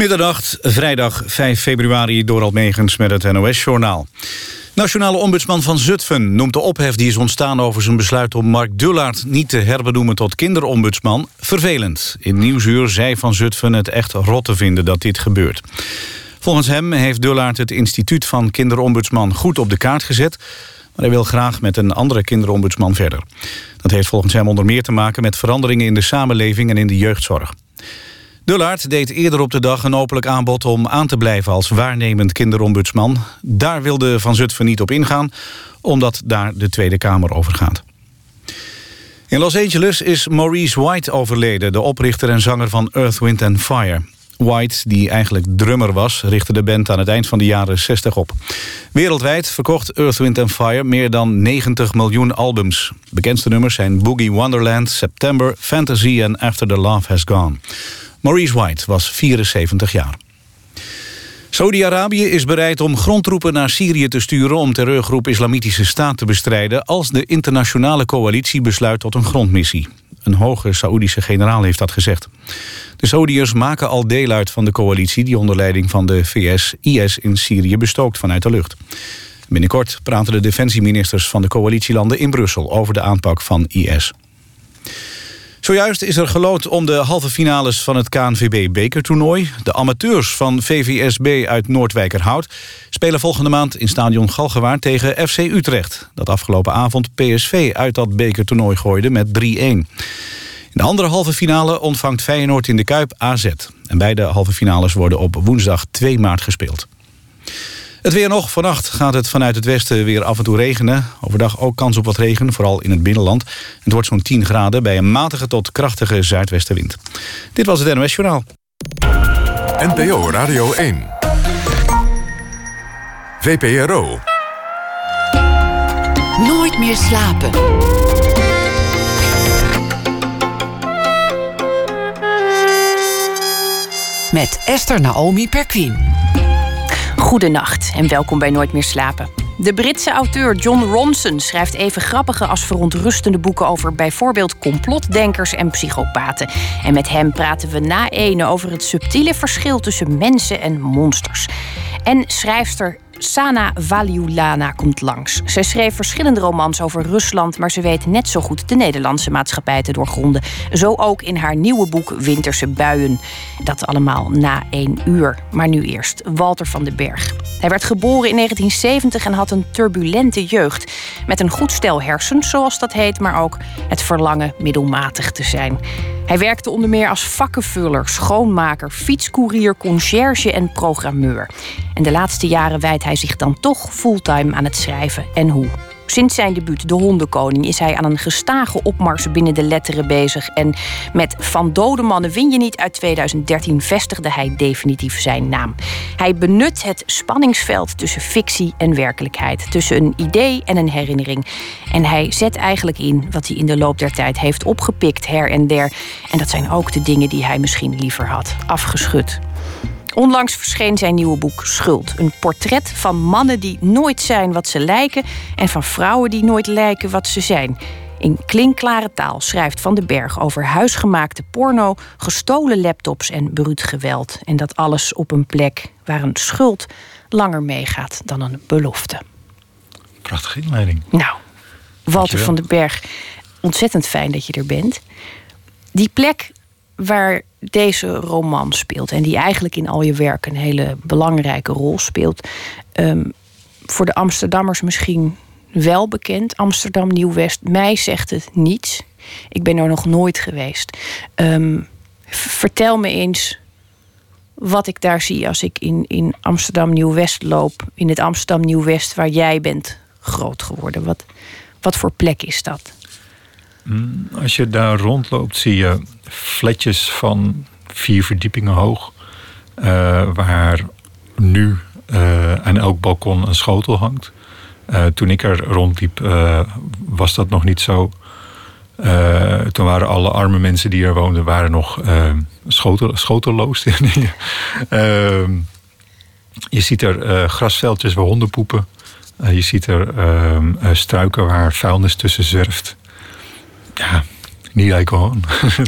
Middernacht, vrijdag 5 februari, door Megens met het NOS-journaal. Nationale ombudsman van Zutphen noemt de ophef die is ontstaan over zijn besluit om Mark Dullaert niet te herbenoemen tot kinderombudsman vervelend. In Nieuwsuur zei van Zutphen het echt rot te vinden dat dit gebeurt. Volgens hem heeft Dullaert het instituut van kinderombudsman goed op de kaart gezet, maar hij wil graag met een andere kinderombudsman verder. Dat heeft volgens hem onder meer te maken met veranderingen in de samenleving en in de jeugdzorg. Dullaert deed eerder op de dag een openlijk aanbod om aan te blijven als waarnemend kinderombudsman. Daar wilde Van Zutphen niet op ingaan, omdat daar de Tweede Kamer over gaat. In Los Angeles is Maurice White overleden, de oprichter en zanger van Earth, Wind and Fire. White, die eigenlijk drummer was, richtte de band aan het eind van de jaren 60 op. Wereldwijd verkocht Earth, Wind Fire meer dan 90 miljoen albums. Bekendste nummers zijn Boogie Wonderland, September, Fantasy en After the Love Has Gone. Maurice White was 74 jaar. Saudi-Arabië is bereid om grondtroepen naar Syrië te sturen... om terreurgroep Islamitische Staat te bestrijden... als de internationale coalitie besluit tot een grondmissie. Een hoge Saoedische generaal heeft dat gezegd. De Saoediërs maken al deel uit van de coalitie... die onder leiding van de VS IS in Syrië bestookt vanuit de lucht. Binnenkort praten de defensieministers van de coalitielanden in Brussel... over de aanpak van IS. Zojuist is er gelood om de halve finales van het KNVB-bekertoernooi. De amateurs van VVSB uit Noordwijkerhout... spelen volgende maand in stadion Galgenwaard tegen FC Utrecht... dat afgelopen avond PSV uit dat bekertoernooi gooide met 3-1. In de andere halve finale ontvangt Feyenoord in de Kuip AZ. En beide halve finales worden op woensdag 2 maart gespeeld. Het weer nog. Vannacht gaat het vanuit het westen weer af en toe regenen. Overdag ook kans op wat regen, vooral in het binnenland. Het wordt zo'n 10 graden bij een matige tot krachtige zuidwestenwind. Dit was het NOS Journaal. NPO Radio 1. VPRO. Nooit meer slapen. Met Esther Naomi Perquin. Goedenacht en welkom bij Nooit meer slapen. De Britse auteur John Ronson schrijft even grappige als verontrustende boeken over bijvoorbeeld complotdenkers en psychopaten. En met hem praten we na ene over het subtiele verschil tussen mensen en monsters. En schrijfster Sana Valiulana komt langs. Zij schreef verschillende romans over Rusland, maar ze weet net zo goed de Nederlandse maatschappij te doorgronden. Zo ook in haar nieuwe boek Winterse Buien. Dat allemaal na één uur. Maar nu eerst Walter van den Berg. Hij werd geboren in 1970 en had een turbulente jeugd. Met een goed stel hersens, zoals dat heet, maar ook het verlangen middelmatig te zijn. Hij werkte onder meer als vakkenvuller, schoonmaker, fietscourier, conciërge en programmeur. En de laatste jaren wijdt hij zich dan toch fulltime aan het schrijven. En hoe? Sinds zijn debuut De Hondenkoning is hij aan een gestage opmars binnen de letteren bezig. En met Van Dode Mannen win je niet uit 2013 vestigde hij definitief zijn naam. Hij benut het spanningsveld tussen fictie en werkelijkheid. Tussen een idee en een herinnering. En hij zet eigenlijk in wat hij in de loop der tijd heeft opgepikt her en der. En dat zijn ook de dingen die hij misschien liever had afgeschud. Onlangs verscheen zijn nieuwe boek Schuld. Een portret van mannen die nooit zijn wat ze lijken en van vrouwen die nooit lijken wat ze zijn. In klinkklare taal schrijft Van den Berg over huisgemaakte porno, gestolen laptops en bruut geweld. En dat alles op een plek waar een schuld langer meegaat dan een belofte. Prachtige inleiding. Nou, Walter van den Berg, ontzettend fijn dat je er bent. Die plek waar deze roman speelt en die eigenlijk in al je werk een hele belangrijke rol speelt. Ehm, voor de Amsterdammers misschien wel bekend. Amsterdam Nieuw-West. Mij zegt het niets. Ik ben er nog nooit geweest. Ehm, vertel me eens wat ik daar zie als ik in, in Amsterdam Nieuw-West loop. In het Amsterdam Nieuw-West waar jij bent groot geworden. Wat, wat voor plek is dat? Mm, als je daar rondloopt, zie je flatjes van vier verdiepingen hoog. Uh, waar nu uh, aan elk balkon een schotel hangt. Uh, toen ik er rondliep, was dat nog niet zo. toen waren alle arme mensen die er woonden, waren nog schotel, schotelloos. Je ziet er grasveldjes waar honden poepen. je ziet er ehm, struiken waar vuilnis tussen zwerft. Ja, niet gewoon.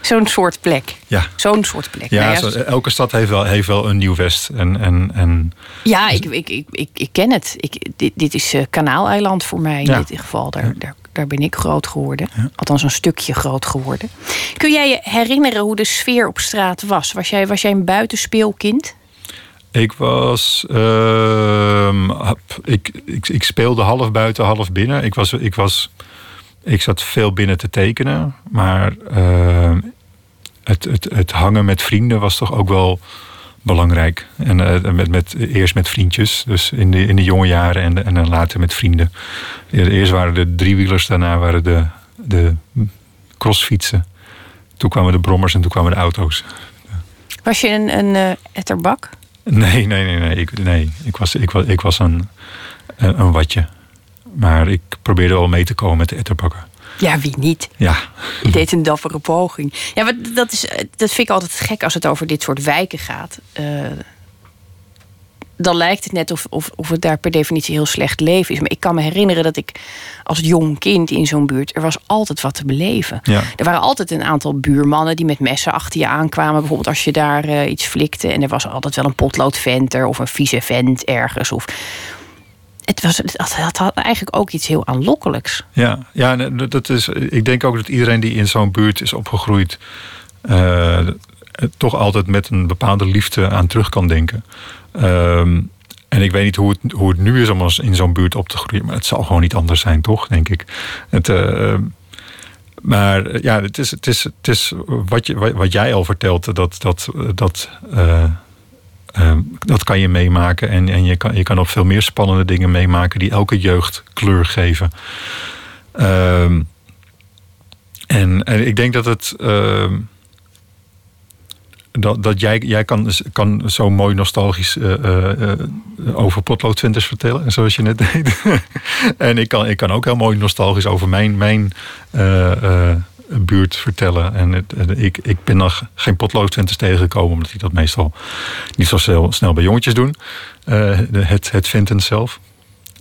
Zo'n soort plek. Ja. Zo'n soort plek. Ja, Nou zo- elke stad heeft wel, heeft wel een nieuw west. En, en, en Ja, ik, ik, ik, ik, ik ken het. Ik, dit, dit is eh, Kanaaleiland voor mij in Ja. dit geval. Daar, daar, daar ben ik groot geworden. Althans, een stukje groot geworden. Kun jij je herinneren hoe de sfeer op straat was? Was jij, was jij een buitenspeelkind? ik was. ehm, ik, ik, ik speelde half buiten, half binnen. Ik, was, ik, was, ik zat veel binnen te tekenen. Maar ehm, het, het, het hangen met vrienden was toch ook wel belangrijk. En eh, met, met, eerst met vriendjes, dus in de, in de jonge jaren en, en dan later met vrienden. Eerst waren de driewielers, daarna waren de, de crossfietsen. Toen kwamen de brommers en toen kwamen de auto's. Was je een, een eh, etterbak? Nee, nee, nee, nee. Ik, nee. ik, was, ik, was, ik was een, een, een watje. Maar ik probeerde wel mee te komen met de etterbakken. Ja, wie niet? Ja, Je deed een dappere poging. Ja, maar dat, is, dat vind ik altijd gek als het over dit soort wijken gaat. Eh, dan lijkt het net of, of, of het daar per definitie heel slecht leven is. Maar ik kan me herinneren dat ik als jong kind in zo'n buurt... er was altijd wat te beleven. Ja. Er waren altijd een aantal buurmannen die met messen achter je aankwamen. Bijvoorbeeld als je daar eh, iets flikte. En er was altijd wel een potloodventer of een vieze vent ergens. Of... Het, was, had- eigenlijk ook iets heel aanlokkelijks. ja, ja en dat is, ik denk ook dat iedereen die in zo'n buurt is opgegroeid... eh, toch altijd met een bepaalde liefde aan terug kan denken. Ehm, en ik weet niet hoe het, hoe nu is om in zo'n buurt op te groeien. Maar het zal gewoon niet anders zijn, toch, denk ik. Het, eh, maar eh, ja, het is, het is, het is wat, je, wat, jij al vertelt, dat, dat, dat, eh, eh, dat kan je meemaken. En, en je, kan, je kan nog veel meer spannende dingen meemaken die elke jeugd kleur geven. Ehm, en, en ik denk dat het. ehm, dat, dat jij, jij kan, kan zo mooi nostalgisch eh, eh, over potloodventers vertellen, zoals je net deed. en ik kan, ik kan ook heel mooi nostalgisch over mijn, mijn buurt vertellen. En het, het- ik, ik ben nog geen potloodventers tegengekomen, omdat die dat meestal niet zo snel, snel bij jongetjes doen. Eh, de- het, het venten zelf.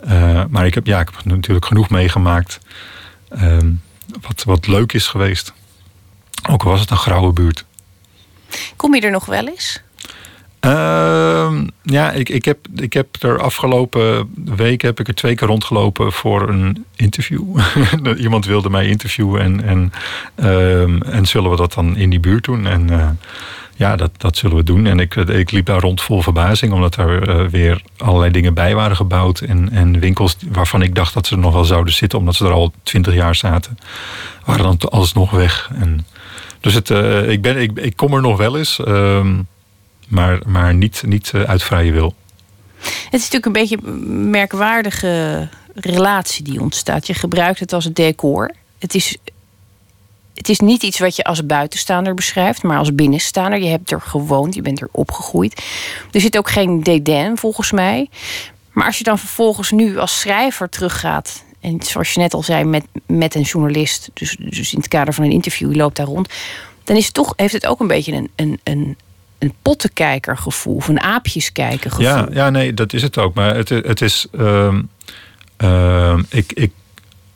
Eh, maar ik heb, ja, ik heb natuurlijk genoeg meegemaakt ehm, wat, wat leuk is geweest. Ook al was het een grauwe buurt. Kom je er nog wel eens? Ehm, ja, ik, ik, heb, ik heb er afgelopen week heb ik er twee keer rondgelopen voor een interview. Iemand wilde mij interviewen en, en, ehm, en zullen we dat dan in die buurt doen? En eh, ja, dat, dat zullen we doen. En ik, ik liep daar rond vol verbazing, omdat er eh, weer allerlei dingen bij waren gebouwd. En, en winkels waarvan ik dacht dat ze er nog wel zouden zitten, omdat ze er al twintig jaar zaten, waren dan alsnog weg. En, dus het, eh, ik, ben, ik, ik kom er nog wel eens. Maar, maar niet, niet eh, uit vrije wil. Het is natuurlijk een beetje een merkwaardige relatie die ontstaat. Je gebruikt het als decor. Het is, het is niet iets wat je als buitenstaander beschrijft, maar als binnenstaander. Je hebt er gewoond, je bent er opgegroeid. Er zit ook geen dédain volgens mij. Maar als je dan vervolgens nu als schrijver teruggaat. En zoals je net al zei, met, met een journalist. Dus, dus in het kader van een interview, je loopt daar rond. Dan is toch, heeft het ook een beetje een, een, een, een pottenkijkergevoel. Of een aapjeskijkergevoel. Ja, ja, nee, dat is het ook. Maar het, het is. ehm, ehm, ik, ik,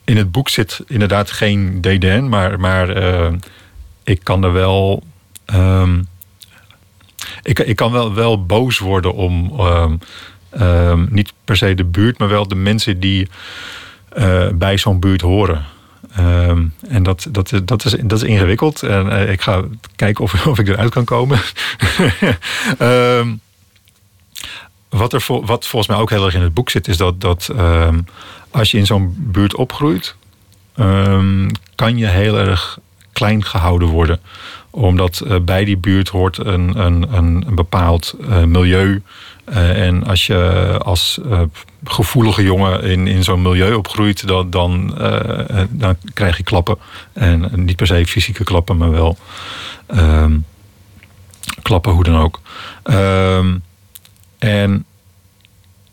in het boek zit inderdaad geen DDN, maar, maar ehm, ik kan er wel. ehm, ik, ik kan wel, wel boos worden om. niet per se de buurt, maar wel de mensen die eh, bij zo'n buurt horen. Ehm, en dat, dat, dat, is, dat is ingewikkeld. En eh, ik ga kijken of, of ik eruit kan komen. Ehm, wat, er wat volgens mij ook heel erg in het boek zit, is dat, dat ehm, als je in zo'n buurt opgroeit, kan je heel erg klein gehouden worden. Omdat eh, bij die buurt hoort een, een, een, bepaald eh, milieu. En als je als gevoelige jongen in, in zo'n milieu opgroeit, dan, dan, eh, eh, dan krijg je klappen. En eh, niet per se fysieke klappen, maar wel ehm, klappen, hoe dan ook. Ehm, en,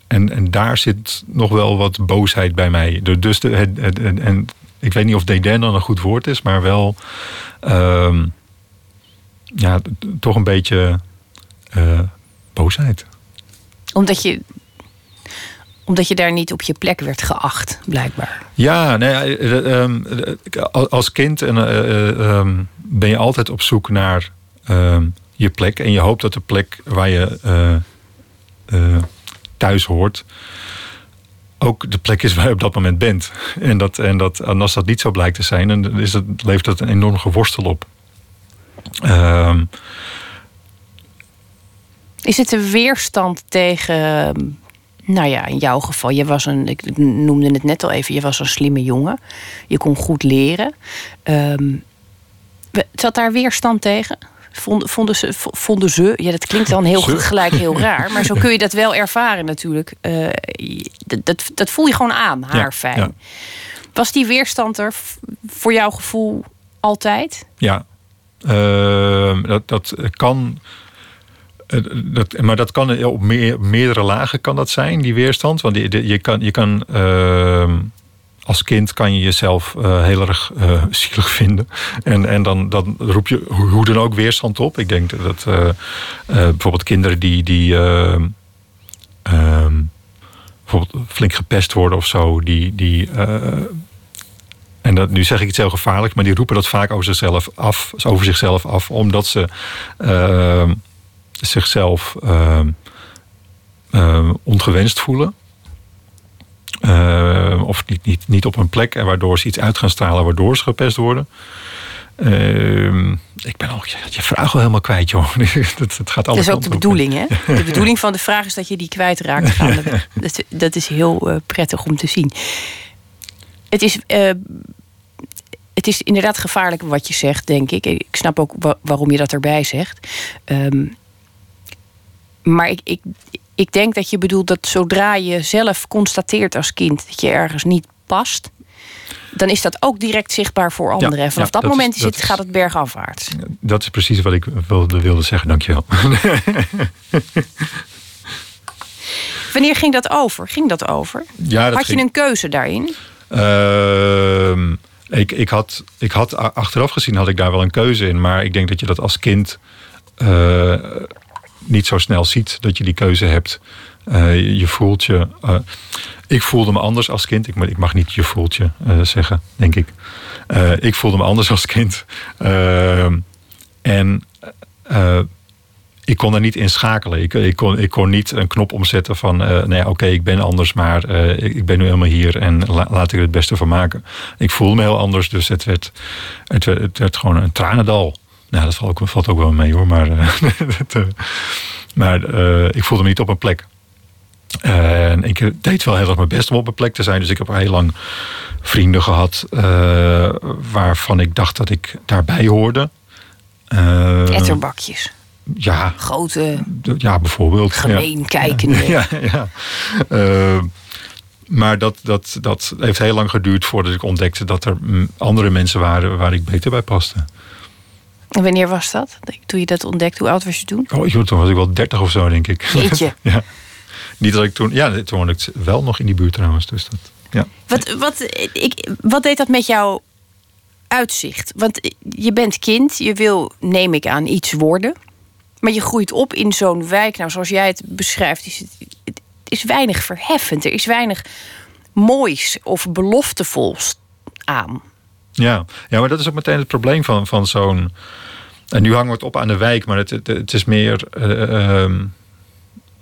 en, en daar zit nog wel wat boosheid bij mij. Dus de, het, het- en, ik weet niet of dédain dan een goed woord is, maar wel ehm, ja, toch een beetje boosheid. Omdat je, omdat je daar niet op je plek werd geacht, blijkbaar. Ja, nee, ja, eh, ehm, eh, als kind en, eh, eh, ehm, ben je altijd op zoek naar ehm, je plek. En je hoopt dat de plek waar je eh, eh, thuis hoort ook de plek is waar je op dat moment bent. En, dat, en, dat, en als dat niet zo blijkt te zijn, dan is het, levert dat een enorm geworstel op. Is het een weerstand tegen, nou ja, in jouw geval, je was een, ik noemde het net al even, je was een slimme jongen. Je kon goed leren. We- zat daar weerstand tegen? Vonden, vonden, ze, vonden ze, ja, dat klinkt dan heel Ze? gelijk heel raar, maar zo kun je dat wel ervaren natuurlijk. Eh, je- dat, dat, dat voel je gewoon aan, haar fijn. ja. Was die weerstand er voor jouw gevoel altijd? Ja, Ehm, dat, dat kan. Eh, Dat, maar dat kan op meer, meerdere lagen kan dat zijn, die weerstand. Want je, kan, je kan ehm, als kind kan je jezelf eh, heel erg eh, zielig vinden. En, en dan, dan roep je hoe dan ook weerstand op. Ik denk dat bijvoorbeeld kinderen die, die ehm, ehm, bijvoorbeeld flink gepest worden of zo, die, en dat, nu zeg ik het heel gevaarlijk, maar die roepen dat vaak over zichzelf af, over zichzelf af omdat ze zichzelf ehm, ehm, ongewenst voelen. Ehm, of niet, niet, niet op een plek en waardoor ze iets uit gaan stralen, waardoor ze gepest worden. Ik ben al je, je vraag wel helemaal kwijt, joh. dat, dat gaat Dat is ook de op. bedoeling, hè? De bedoeling van de vraag is dat je die kwijtraakt. gaandeweg. Dat, dat is heel eh, prettig om te zien. Het is, eh, het is inderdaad gevaarlijk wat je zegt, denk ik. Ik snap ook wa- waarom je dat erbij zegt. Ehm, maar ik, ik, ik denk dat je bedoelt dat zodra je zelf constateert als kind dat je ergens niet past, dan is dat ook direct zichtbaar voor anderen. en vanaf ja, dat, moment is, dat het, gaat het bergafwaarts. Dat is precies wat ik wilde, wilde zeggen, dankjewel. Wanneer ging dat over? Ging dat over? Ja, dat Had je een keuze daarin? Ehm, ik, ik, had, ik had achteraf gezien had ik daar wel een keuze in. Maar ik denk dat je dat als kind eh, niet zo snel ziet dat je die keuze hebt. Eh, je, voelt je. eh, ik voelde me anders als kind. Ik, ik mag niet je voelt je eh, zeggen, denk ik. Ik voelde me anders als kind. En ik kon er niet in schakelen. Ik, ik, kon, ik kon niet een knop omzetten van... nee, oké, ik ben anders, maar ik, ik ben nu helemaal hier... en la- laat ik er het beste van maken. Ik voelde me heel anders, dus het werd, het het werd gewoon een tranendal. Nou, dat valt ook, valt ook wel mee hoor, maar, eh, dat, eh, maar eh, ik voelde me niet op een plek. En ik deed wel heel erg mijn best om op een plek te zijn. Dus ik heb heel lang vrienden gehad... eh, waarvan ik dacht dat ik daarbij hoorde. Eh, Etterbakjes. ja, Grote, ja, bijvoorbeeld. gemeen ja. kijkende. Ja, ja. Maar dat, dat, dat heeft heel lang geduurd voordat ik ontdekte dat er andere mensen waren waar ik beter bij paste. En wanneer was dat? Toen je dat ontdekte, hoe oud was je toen? Oh, toen was ik wel 30 of zo, denk ik. Jeetje. ja. Niet dat ik toen. Ja, toen woonde ik wel nog in die buurt trouwens. Dus dat, ja. Wat, wat, ik, wat deed dat met jouw uitzicht? Want je bent kind, je wil, neem ik aan, iets worden. Maar je groeit op in zo'n wijk. Nou, zoals jij het beschrijft, is het, het is weinig verheffend. Er is weinig moois of beloftevols aan. Ja. ja, maar dat is ook meteen het probleem van, van zo'n. En nu hangen we het op aan de wijk, maar het, het, het is meer eh, ehm,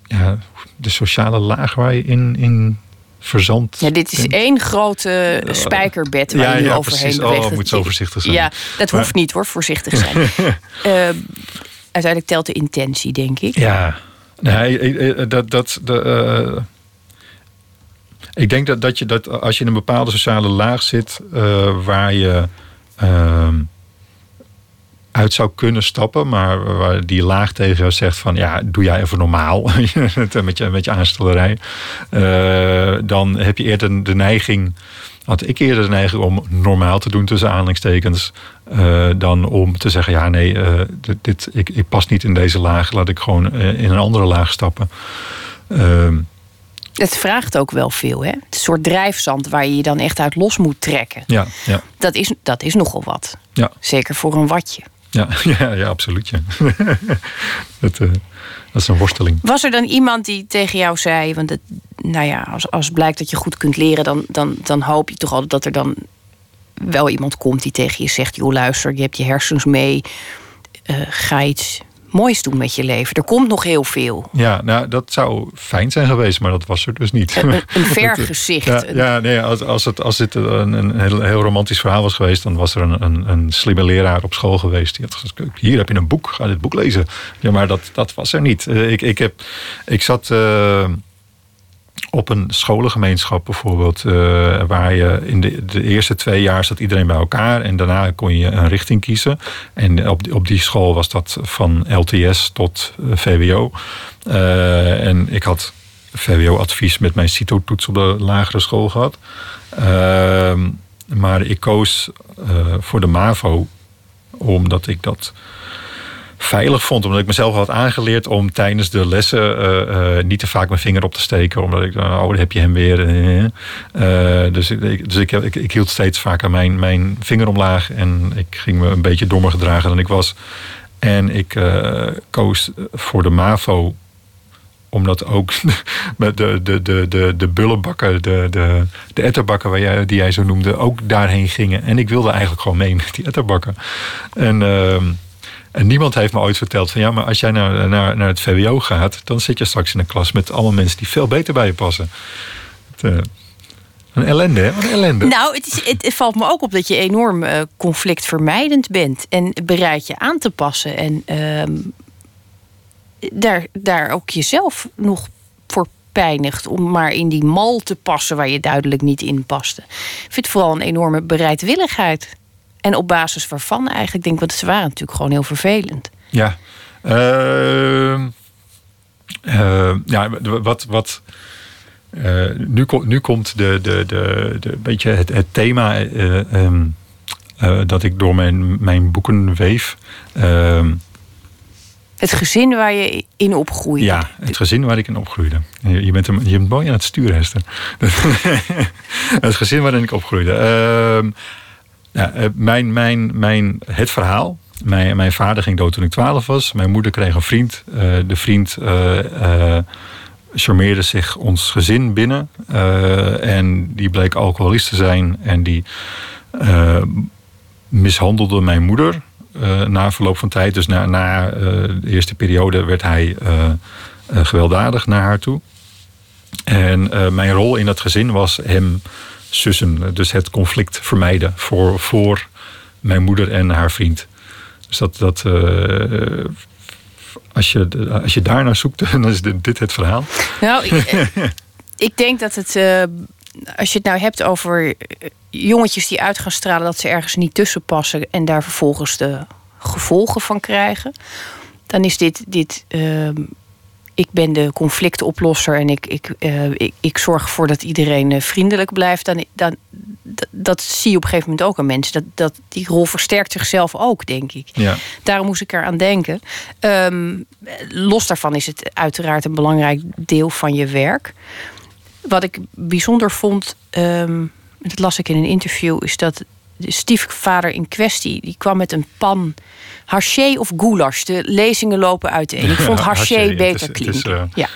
ja, de sociale laag waar je in, in verzandt. Ja, dit is één grote spijkerbed waar Ja, je nu ja, overheen precies. beweegt. Oh, moet zo voorzichtig zijn. Ja, dat Maar- hoeft niet hoor, voorzichtig zijn. Eh, uiteindelijk telt de intentie, denk ik. Ja, nee, dat, dat, de, eh, ik denk dat, dat je dat als je in een bepaalde sociale laag zit eh, waar je ehm, uit zou kunnen stappen, maar waar die laag tegen jou zegt van ja, doe jij even normaal met je, met je aanstellerij, eh, dan heb je eerder de neiging, had ik eerder de neiging om normaal te doen tussen aanhalingstekens, eh, dan om te zeggen ja nee, eh, dit, dit, ik, ik pas niet in deze laag, laat ik gewoon in een andere laag stappen. Ehm, Het vraagt ook wel veel, hè? Het is een soort drijfzand waar je je dan echt uit los moet trekken. ja, ja, Dat is, dat is nogal wat. ja. Zeker voor een watje. Ja, ja, ja, absoluut. Ja. dat, eh, dat is een worsteling. Was er dan iemand die tegen jou zei... want het, nou ja, als, als blijkt dat je goed kunt leren... Dan, dan, dan hoop je toch altijd dat er dan wel iemand komt die tegen je zegt: joh, luister, je hebt je hersens mee. Uh, ga iets moois doen met je leven. Er komt nog heel veel. Ja, nou, dat zou fijn zijn geweest, maar dat was er dus niet. Een, een vergezicht. ja, ja, nee, als, als, het, als dit een, een heel, heel, romantisch verhaal was geweest... dan was er een, een, een, slimme leraar op school geweest. Die had gezegd, hier heb je een boek, ga dit boek lezen. Ja, maar dat, dat was er niet. Eh, ik, ik, heb, ik zat... Uh, op een scholengemeenschap bijvoorbeeld, uh, waar je in de, eerste twee jaar zat iedereen bij elkaar en daarna kon je een richting kiezen. En op die, op die school was dat van LTS tot uh, VWO. Uh, en ik had VWO-advies met mijn CITO-toets op de lagere school gehad. Ehm, maar ik koos voor de MAVO omdat ik dat veilig vond. Omdat ik mezelf had aangeleerd om tijdens de lessen uh, uh, niet te vaak mijn vinger op te steken. Omdat ik, oh, dan heb je hem weer. Uh, dus ik, dus ik, ik, ik, hield steeds vaker mijn, mijn vinger omlaag. En ik ging me een beetje dommer gedragen dan ik was. En ik koos voor de MAVO omdat ook de, de, de, de, de bullenbakken, de, de, de etterbakken die jij zo noemde, ook daarheen gingen. En ik wilde eigenlijk gewoon mee met die etterbakken. En ehm, en niemand heeft me ooit verteld van ja, maar als jij naar, naar, naar het VWO gaat, dan zit je straks in een klas met allemaal mensen die veel beter bij je passen. Het, uh, een ellende, hè? Een ellende. Nou, het, is, het, valt me ook op dat je enorm uh, conflictvermijdend bent en bereid je aan te passen. En uh, daar, daar ook jezelf nog voor pijnigt om maar in die mal te passen waar je duidelijk niet in paste. Ik vind het vooral een enorme bereidwilligheid. En op basis waarvan eigenlijk denk ik, want ze waren natuurlijk gewoon heel vervelend. Ja, uh, uh, ja wat. wat uh, nu, nu komt de, de, de, de, beetje het, het thema um, dat ik door mijn, mijn boeken weef. Ehm, het gezin waar je in opgroeide. Ja, het gezin waar ik in opgroeide. Je bent, je bent mooi aan het sturen, Hester. het gezin waarin ik opgroeide. Ehm, ja, eh, mijn, mijn, mijn, het verhaal. Mijn, mijn vader ging dood toen ik 12 was. Mijn moeder kreeg een vriend. Uh, de vriend uh, charmeerde zich ons gezin binnen. en die bleek alcoholist te zijn. En die mishandelde mijn moeder. na verloop van tijd. Dus na, na de eerste periode werd hij gewelddadig naar haar toe. En mijn rol in dat gezin was hem zussen. Dus het conflict vermijden voor, voor mijn moeder en haar vriend. Dus dat, dat uh, als, je, als je daar naar zoekt, dan is dit, het verhaal. Nou, ik, ik denk dat het, uh, als je het nou hebt over jongetjes die uit gaan stralen dat ze ergens niet tussen passen en daar vervolgens de gevolgen van krijgen, dan is dit, dit uh, ik ben de conflictoplosser en ik, ik, uh, ik, ik, zorg ervoor dat iedereen uh, vriendelijk blijft, dan, dan dat, zie je op een gegeven moment ook aan mensen. Dat, dat, die rol versterkt zichzelf ook, denk ik. Ja. Daarom moest ik eraan denken. Um, los daarvan is het uiteraard een belangrijk deel van je werk. Wat ik bijzonder vond, um, dat las ik in een interview, is dat de stiefvader in kwestie, die kwam met een pan haché of goulash. De lezingen lopen uiteen. Ik vond haché beter klinken. Uh... Ja.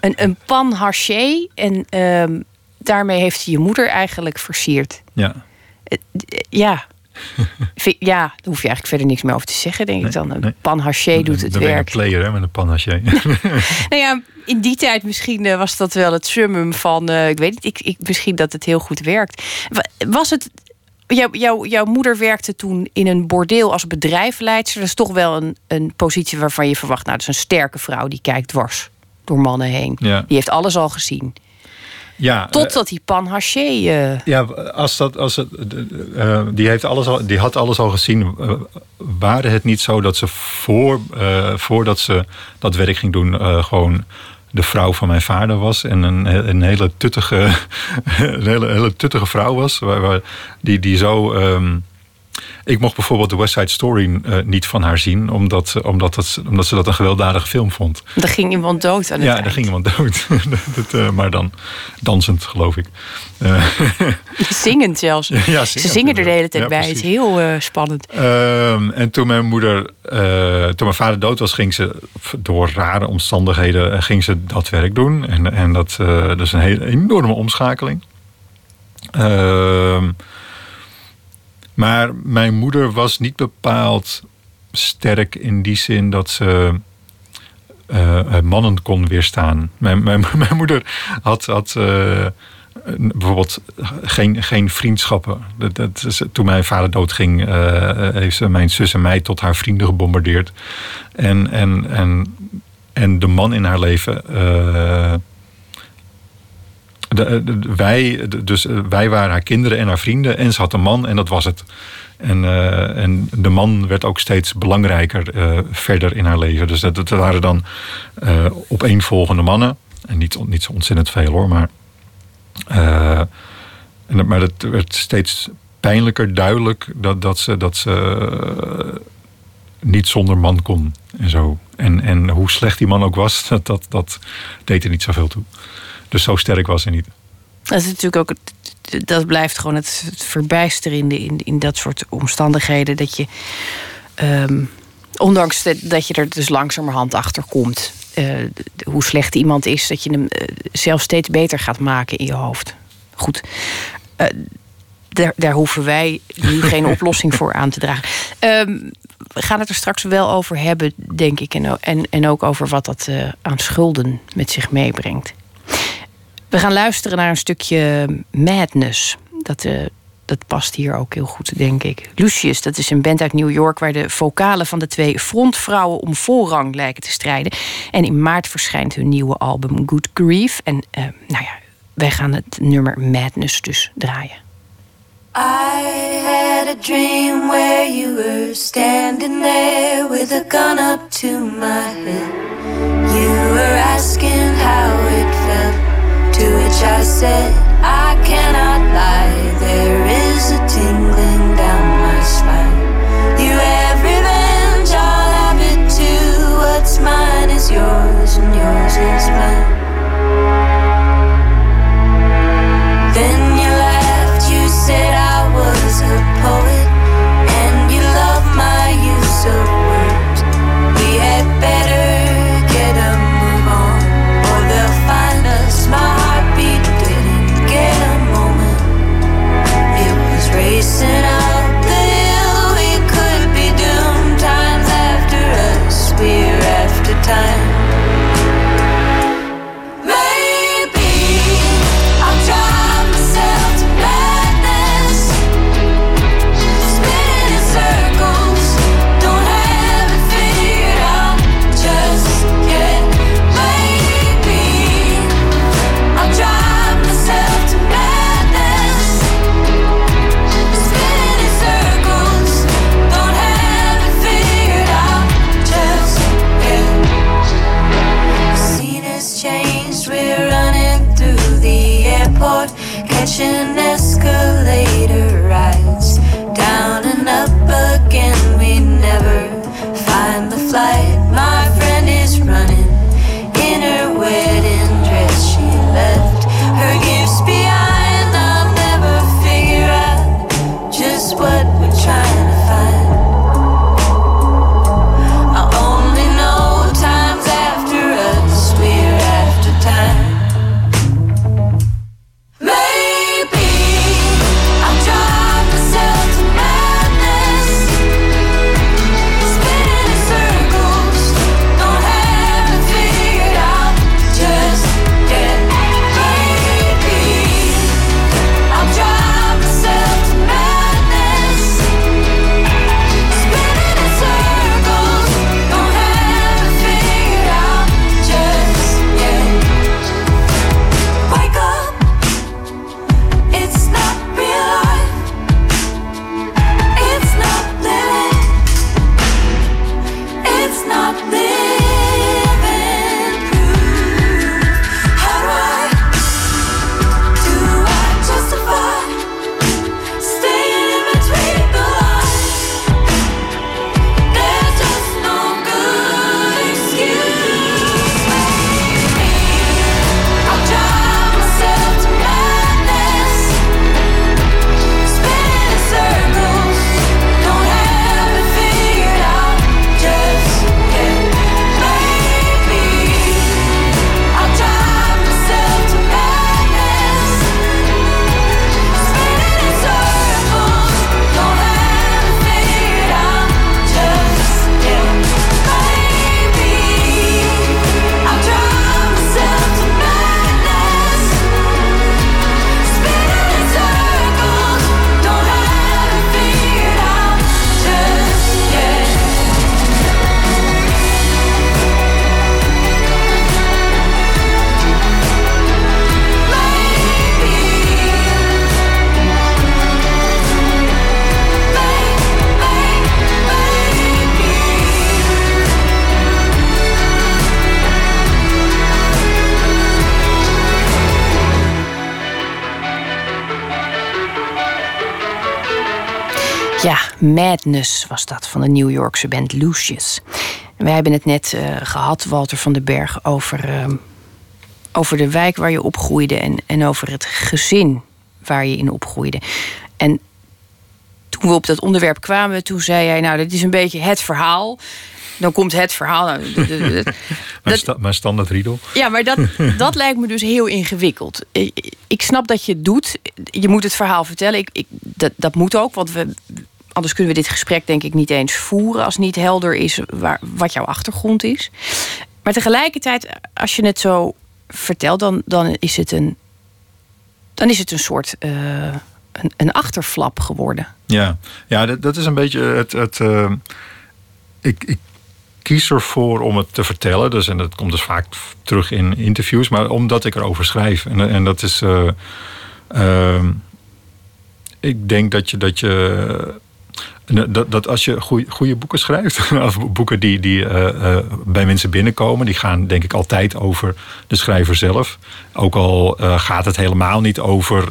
Een, een pan haché en um, daarmee heeft hij je moeder eigenlijk versierd. Ja. Uh, ja. ja, daar hoef je eigenlijk verder niks meer over te zeggen, denk ik dan. Een nee. pan haché doet het werk. een player hè, met een pan haché. nou ja, in die tijd misschien was dat wel het summum van... ik weet niet, ik, ik, misschien dat het heel goed werkt. Was het Jouw, jou, jouw moeder werkte toen in een bordeel als bedrijfleidster. Dat is toch wel een, een positie waarvan je verwacht... nou, dat is een sterke vrouw die kijkt dwars door mannen heen. Ja. Die heeft alles al gezien. Ja, Totdat uh, die pan haché... Uh... Ja, als dat, als het, uh, die, heeft alles al, die had alles al gezien. waren het niet zo dat ze voor, voordat ze dat werk ging doen... gewoon de vrouw van mijn vader was. En een, een hele tuttige, een hele, hele tuttige vrouw was. Waar, die, die zo. Um, ik mocht bijvoorbeeld de West Side Story uh, niet van haar zien, omdat, omdat, dat, omdat ze dat een gewelddadige film vond. Daar ging iemand dood aan het Ja, eind. daar ging iemand dood. dat, uh, maar dan dansend, geloof ik. Uh, zingend zelfs. ja, zingend, ze zingen er de hele tijd ja, bij. Het is heel spannend. Ehm, en toen mijn moeder, toen mijn vader dood was, ging ze door rare omstandigheden ging ze dat werk doen. En, en dat, dat is een hele enorme omschakeling. Ehm Maar mijn moeder was niet bepaald sterk in die zin dat ze uh, mannen kon weerstaan. Mijn, mijn, moeder had, uh, bijvoorbeeld geen, geen vriendschappen. Dat, dat, toen mijn vader doodging, uh, heeft mijn zus en mij tot haar vrienden gebombardeerd. En, en, en, en de man in haar leven. De, wij, dus wij waren haar kinderen en haar vrienden. En ze had een man en dat was het. En, uh, en de man werd ook steeds belangrijker verder in haar leven. Dus dat, dat waren dan opeenvolgende mannen. En niet, niet zo ontzettend veel hoor, maar. en, maar het werd steeds pijnlijker duidelijk dat, dat ze, dat ze niet zonder man kon en zo. En, en hoe slecht die man ook was, dat, dat, dat deed er niet zoveel toe. Dus zo sterk was hij niet. Dat is natuurlijk ook dat blijft gewoon het, het verbijsterende in, in dat soort omstandigheden. Dat je, um, ondanks dat je er dus langzamerhand achter komt. Uh, hoe slecht iemand is, dat je hem uh, zelf steeds beter gaat maken in je hoofd. Goed. Uh, daar, daar, hoeven wij nu geen oplossing voor aan te dragen. Um, we gaan het er straks wel over hebben, denk ik. En, en, en ook over wat dat aan schulden met zich meebrengt. We gaan luisteren naar een stukje Madness. Dat, uh, dat past hier ook heel goed, denk ik. Lucius, dat is een band uit New York... waar de vocalen van de twee frontvrouwen om voorrang lijken te strijden. En in maart verschijnt hun nieuwe album Good Grief. En uh, nou ja, wij gaan het nummer Madness dus draaien. I had a dream where you were standing there with a gun up to my head. You were asking how it. To which I said, I cannot lie. There is a tingling down my spine. You have revenge, I'll have it too. What's mine is yours, and yours is mine. Madness was dat van de New Yorkse band Lucius. Wij hebben het net uh, gehad, Walter van den Berg, over, uh, over de wijk waar je opgroeide en, en over het gezin waar je in opgroeide. En toen we op dat onderwerp kwamen, toen zei jij, nou, dit is een beetje het verhaal. Dan komt het verhaal. Nou, sta, standaard riedel. Ja, maar dat, dat lijkt me dus heel ingewikkeld. Ik, ik snap dat je het doet. Je moet het verhaal vertellen. Ik, ik, dat, dat moet ook, want we, anders kunnen we dit gesprek denk ik niet eens voeren... als niet helder is waar, wat jouw achtergrond is. Maar tegelijkertijd, als je het zo vertelt... dan, dan, is, het een, dan is het een soort... Uh, een, een achterflap geworden. Ja, ja dat, dat is een beetje het. het uh, ik, ik kies ervoor om het te vertellen. Dus, en dat komt dus vaak terug in interviews, maar omdat ik erover schrijf. En, en dat is. Uh, uh, ik denk dat je. Dat je dat, dat als je goede boeken schrijft, of boeken die, die uh, uh, bij mensen binnenkomen, die gaan denk ik altijd over de schrijver zelf. Ook al uh, gaat het helemaal niet over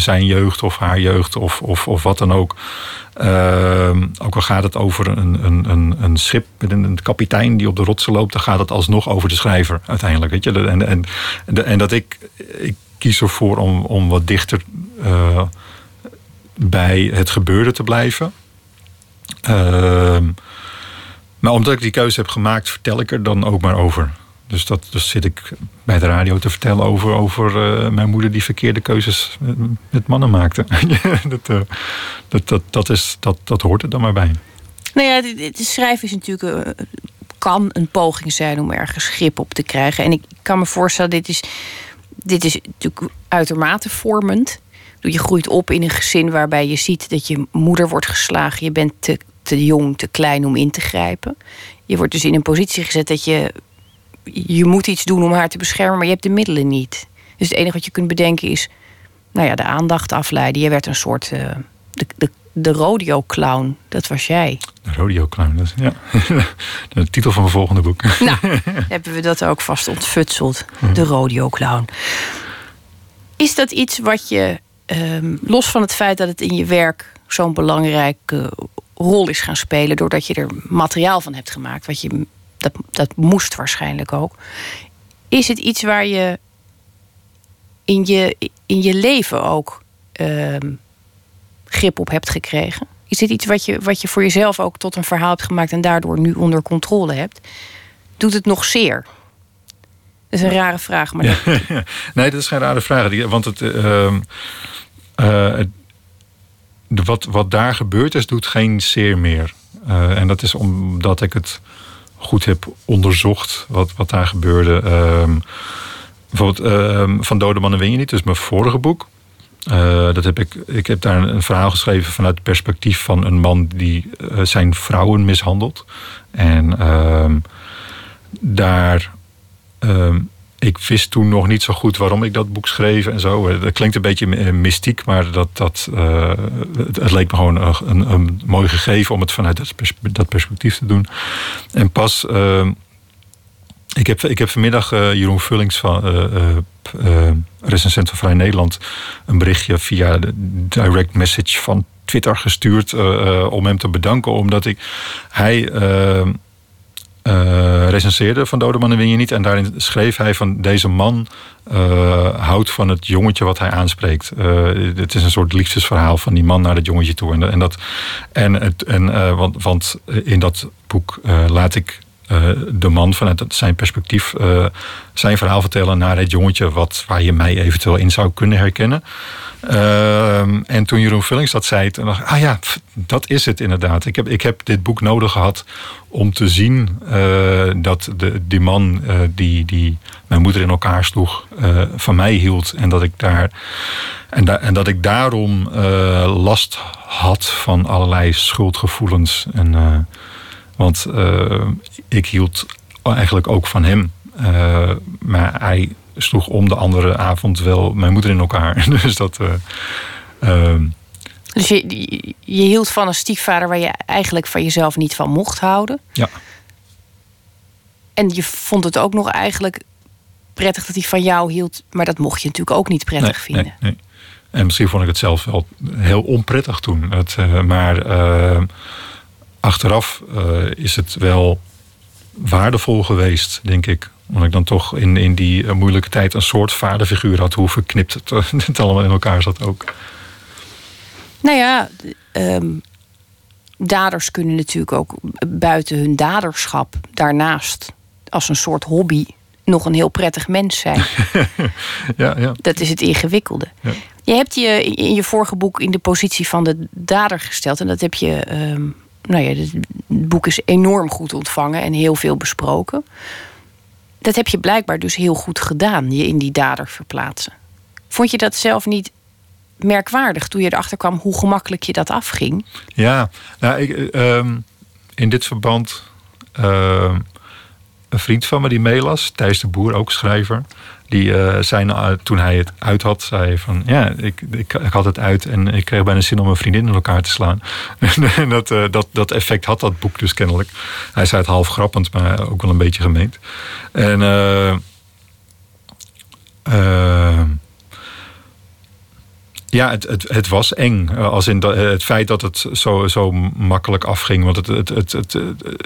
zijn jeugd of haar jeugd of, of, of wat dan ook. Ehm, ook al gaat het over een, een, een, een schip met een, een, kapitein die op de rotsen loopt, dan gaat het alsnog over de schrijver uiteindelijk. Weet je? En, en, en dat ik, ik kies ervoor om, om wat dichter bij het gebeurde te blijven. Ehm, maar omdat ik die keuze heb gemaakt, vertel ik er dan ook maar over. Dus dat dus zit ik bij de radio te vertellen over, over uh, mijn moeder die verkeerde keuzes met, mannen maakte. dat, uh, dat, dat, dat, is, dat, dat hoort er dan maar bij. Nou ja, het schrijven is natuurlijk. Kan een poging zijn om ergens grip op te krijgen. En ik kan me voorstellen, dit is, dit is natuurlijk uitermate vormend. Je groeit op in een gezin waarbij je ziet dat je moeder wordt geslagen. Je bent te, te jong, te klein om in te grijpen. Je wordt dus in een positie gezet dat je je moet iets doen om haar te beschermen, maar je hebt de middelen niet. Dus het enige wat je kunt bedenken is, nou ja, de aandacht afleiden. Je werd een soort uh, de, de, de rodeo clown. Dat was jij. De rodeo clown, dat is, ja. de titel van mijn volgende boek. Nou, hebben we dat ook vast ontfutseld. De rodeo clown. Is dat iets wat je, um, los van het feit dat het in je werk zo'n belangrijke rol is gaan spelen, doordat je er materiaal van hebt gemaakt, wat je dat, dat moest waarschijnlijk ook. Is het iets waar je in je, in je leven ook uh, grip op hebt gekregen? Is dit iets wat je, wat je voor jezelf ook tot een verhaal hebt gemaakt en daardoor nu onder controle hebt? Doet het nog zeer? Dat is een rare vraag. Maar ja, Nee, dat is geen rare vraag. Want het, uh, uh, wat, wat daar gebeurd is, doet geen zeer meer. Uh, en dat is omdat ik het goed heb onderzocht wat, wat daar gebeurde. Um, bijvoorbeeld uh, Van Dode Mannen Win je niet, dus mijn vorige boek. Uh, dat heb ik, ik heb daar een, verhaal geschreven vanuit het perspectief van een man die uh, zijn vrouwen mishandelt. En ehm, daar ik wist toen nog niet zo goed waarom ik dat boek schreef en zo. Dat klinkt een beetje eh, mystiek, maar dat, dat, uh, het, leek me gewoon een, een, mooi gegeven om het vanuit dat perspectief te doen. En pas. Uh, ik, heb, ik heb vanmiddag uh, Jeroen Vullings van uh, van Vrij Nederland een berichtje via de direct message van Twitter gestuurd om hem te bedanken, omdat ik hij uh, recenseerde van Dode Mannen Win niet. En daarin schreef hij van deze man uh, houdt van het jongetje wat hij aanspreekt. Uh, het is een soort liefdesverhaal van die man naar het jongetje toe. En, en, dat, en, het, en want, want in dat boek laat ik de man vanuit zijn perspectief zijn verhaal vertellen naar het jongetje wat, waar je mij eventueel in zou kunnen herkennen. Ehm, en toen Jeroen Vullings dat zei, toen dacht ik, ah ja, dat is het inderdaad. Ik heb, ik heb dit boek nodig gehad om te zien uh, dat de, die man die, die mijn moeder in elkaar sloeg, van mij hield. En dat ik, daar, en, en dat ik daarom last had van allerlei schuldgevoelens. En, want ik hield eigenlijk ook van hem. maar hij sloeg om de andere avond wel mijn moeder in elkaar. Dus dat. Uh, uh, dus je, je hield van een stiefvader waar je eigenlijk van jezelf niet van mocht houden. Ja. En je vond het ook nog eigenlijk prettig dat hij van jou hield, maar dat mocht je natuurlijk ook niet prettig vinden. Nee, En misschien vond ik het zelf wel heel onprettig toen. Het, maar achteraf is het wel waardevol geweest, denk ik. Omdat ik dan toch in, in die moeilijke tijd een soort vaderfiguur had. Hoe verknipt het, het allemaal in elkaar zat ook. Nou ja, ehm, daders kunnen natuurlijk ook buiten hun daderschap daarnaast als een soort hobby nog een heel prettig mens zijn. ja, ja. Dat is het ingewikkelde. Ja. Je hebt je in je vorige boek in de positie van de dader gesteld. En dat heb je. Um, nou ja, het boek is enorm goed ontvangen en heel veel besproken. Dat heb je blijkbaar dus heel goed gedaan, je in die dader verplaatsen. Vond je dat zelf niet merkwaardig toen je erachter kwam hoe gemakkelijk je dat afging? Ja, nou, ik, ehm, in dit verband. Uh, een vriend van me die meelas, Thijs de Boer, ook schrijver. Die uh, toen hij het uit had, zei van ja, ik, ik, had het uit en ik kreeg bijna zin om mijn vriendin in elkaar te slaan. en dat, uh, dat, dat effect had dat boek dus kennelijk. Hij zei het half grappend, maar ook wel een beetje gemeend. En ja, het, het, het was eng. Eh, als in dat, het feit dat het zo, zo makkelijk afging. Want het, het, het, het,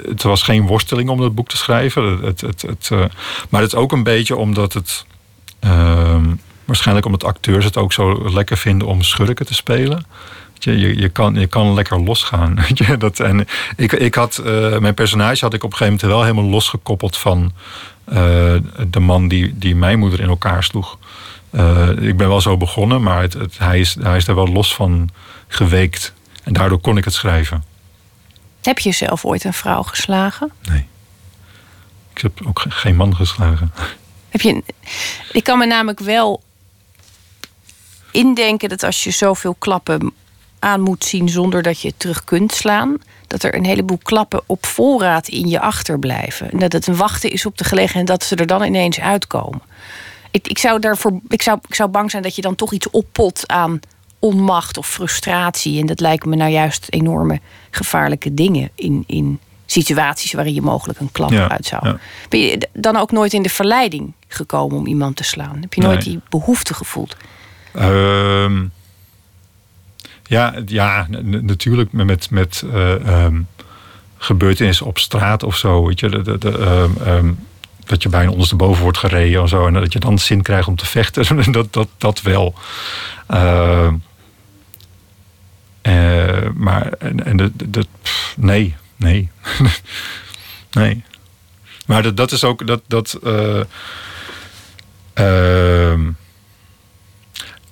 het was geen worsteling om dat boek te schrijven. Het, het, het, uh, maar het is ook een beetje omdat het. Uh, waarschijnlijk omdat acteurs het ook zo lekker vinden om schurken te spelen. Je, je, je, kan, je kan lekker losgaan. dat, en ik, ik had, mijn personage had ik op een gegeven moment wel helemaal losgekoppeld van de man die, die mijn moeder in elkaar sloeg. Uh, ik ben wel zo begonnen, maar het, het, hij, is, hij is daar wel los van geweekt. En daardoor kon ik het schrijven. Heb je zelf ooit een vrouw geslagen? Nee. Ik heb ook geen man geslagen. Heb je, ik kan me namelijk wel indenken dat als je zoveel klappen aan moet zien zonder dat je terug kunt slaan, dat er een heleboel klappen op voorraad in je achterblijven. En dat het een wachten is op de gelegenheid dat ze er dan ineens uitkomen ik, ik, zou daarvoor, ik, zou, ik zou bang zijn dat je dan toch iets oppot aan onmacht of frustratie. En dat lijken me nou juist enorme gevaarlijke dingen in, in situaties waarin je mogelijk een klap uit zou. Ben je dan ook nooit in de verleiding gekomen om iemand te slaan? Heb je nooit die behoefte gevoeld? Uh, ja, ja, natuurlijk met, met uh, um, gebeurtenissen op straat of zo. Weet je, de, de, de, ehm, ehm, dat je bijna ondersteboven wordt gereden of zo. En dat je dan zin krijgt om te vechten. dat, dat, dat wel. Uh, uh, maar en, en de, de, nee, nee. nee. Maar dat, dat is ook dat. dat uh,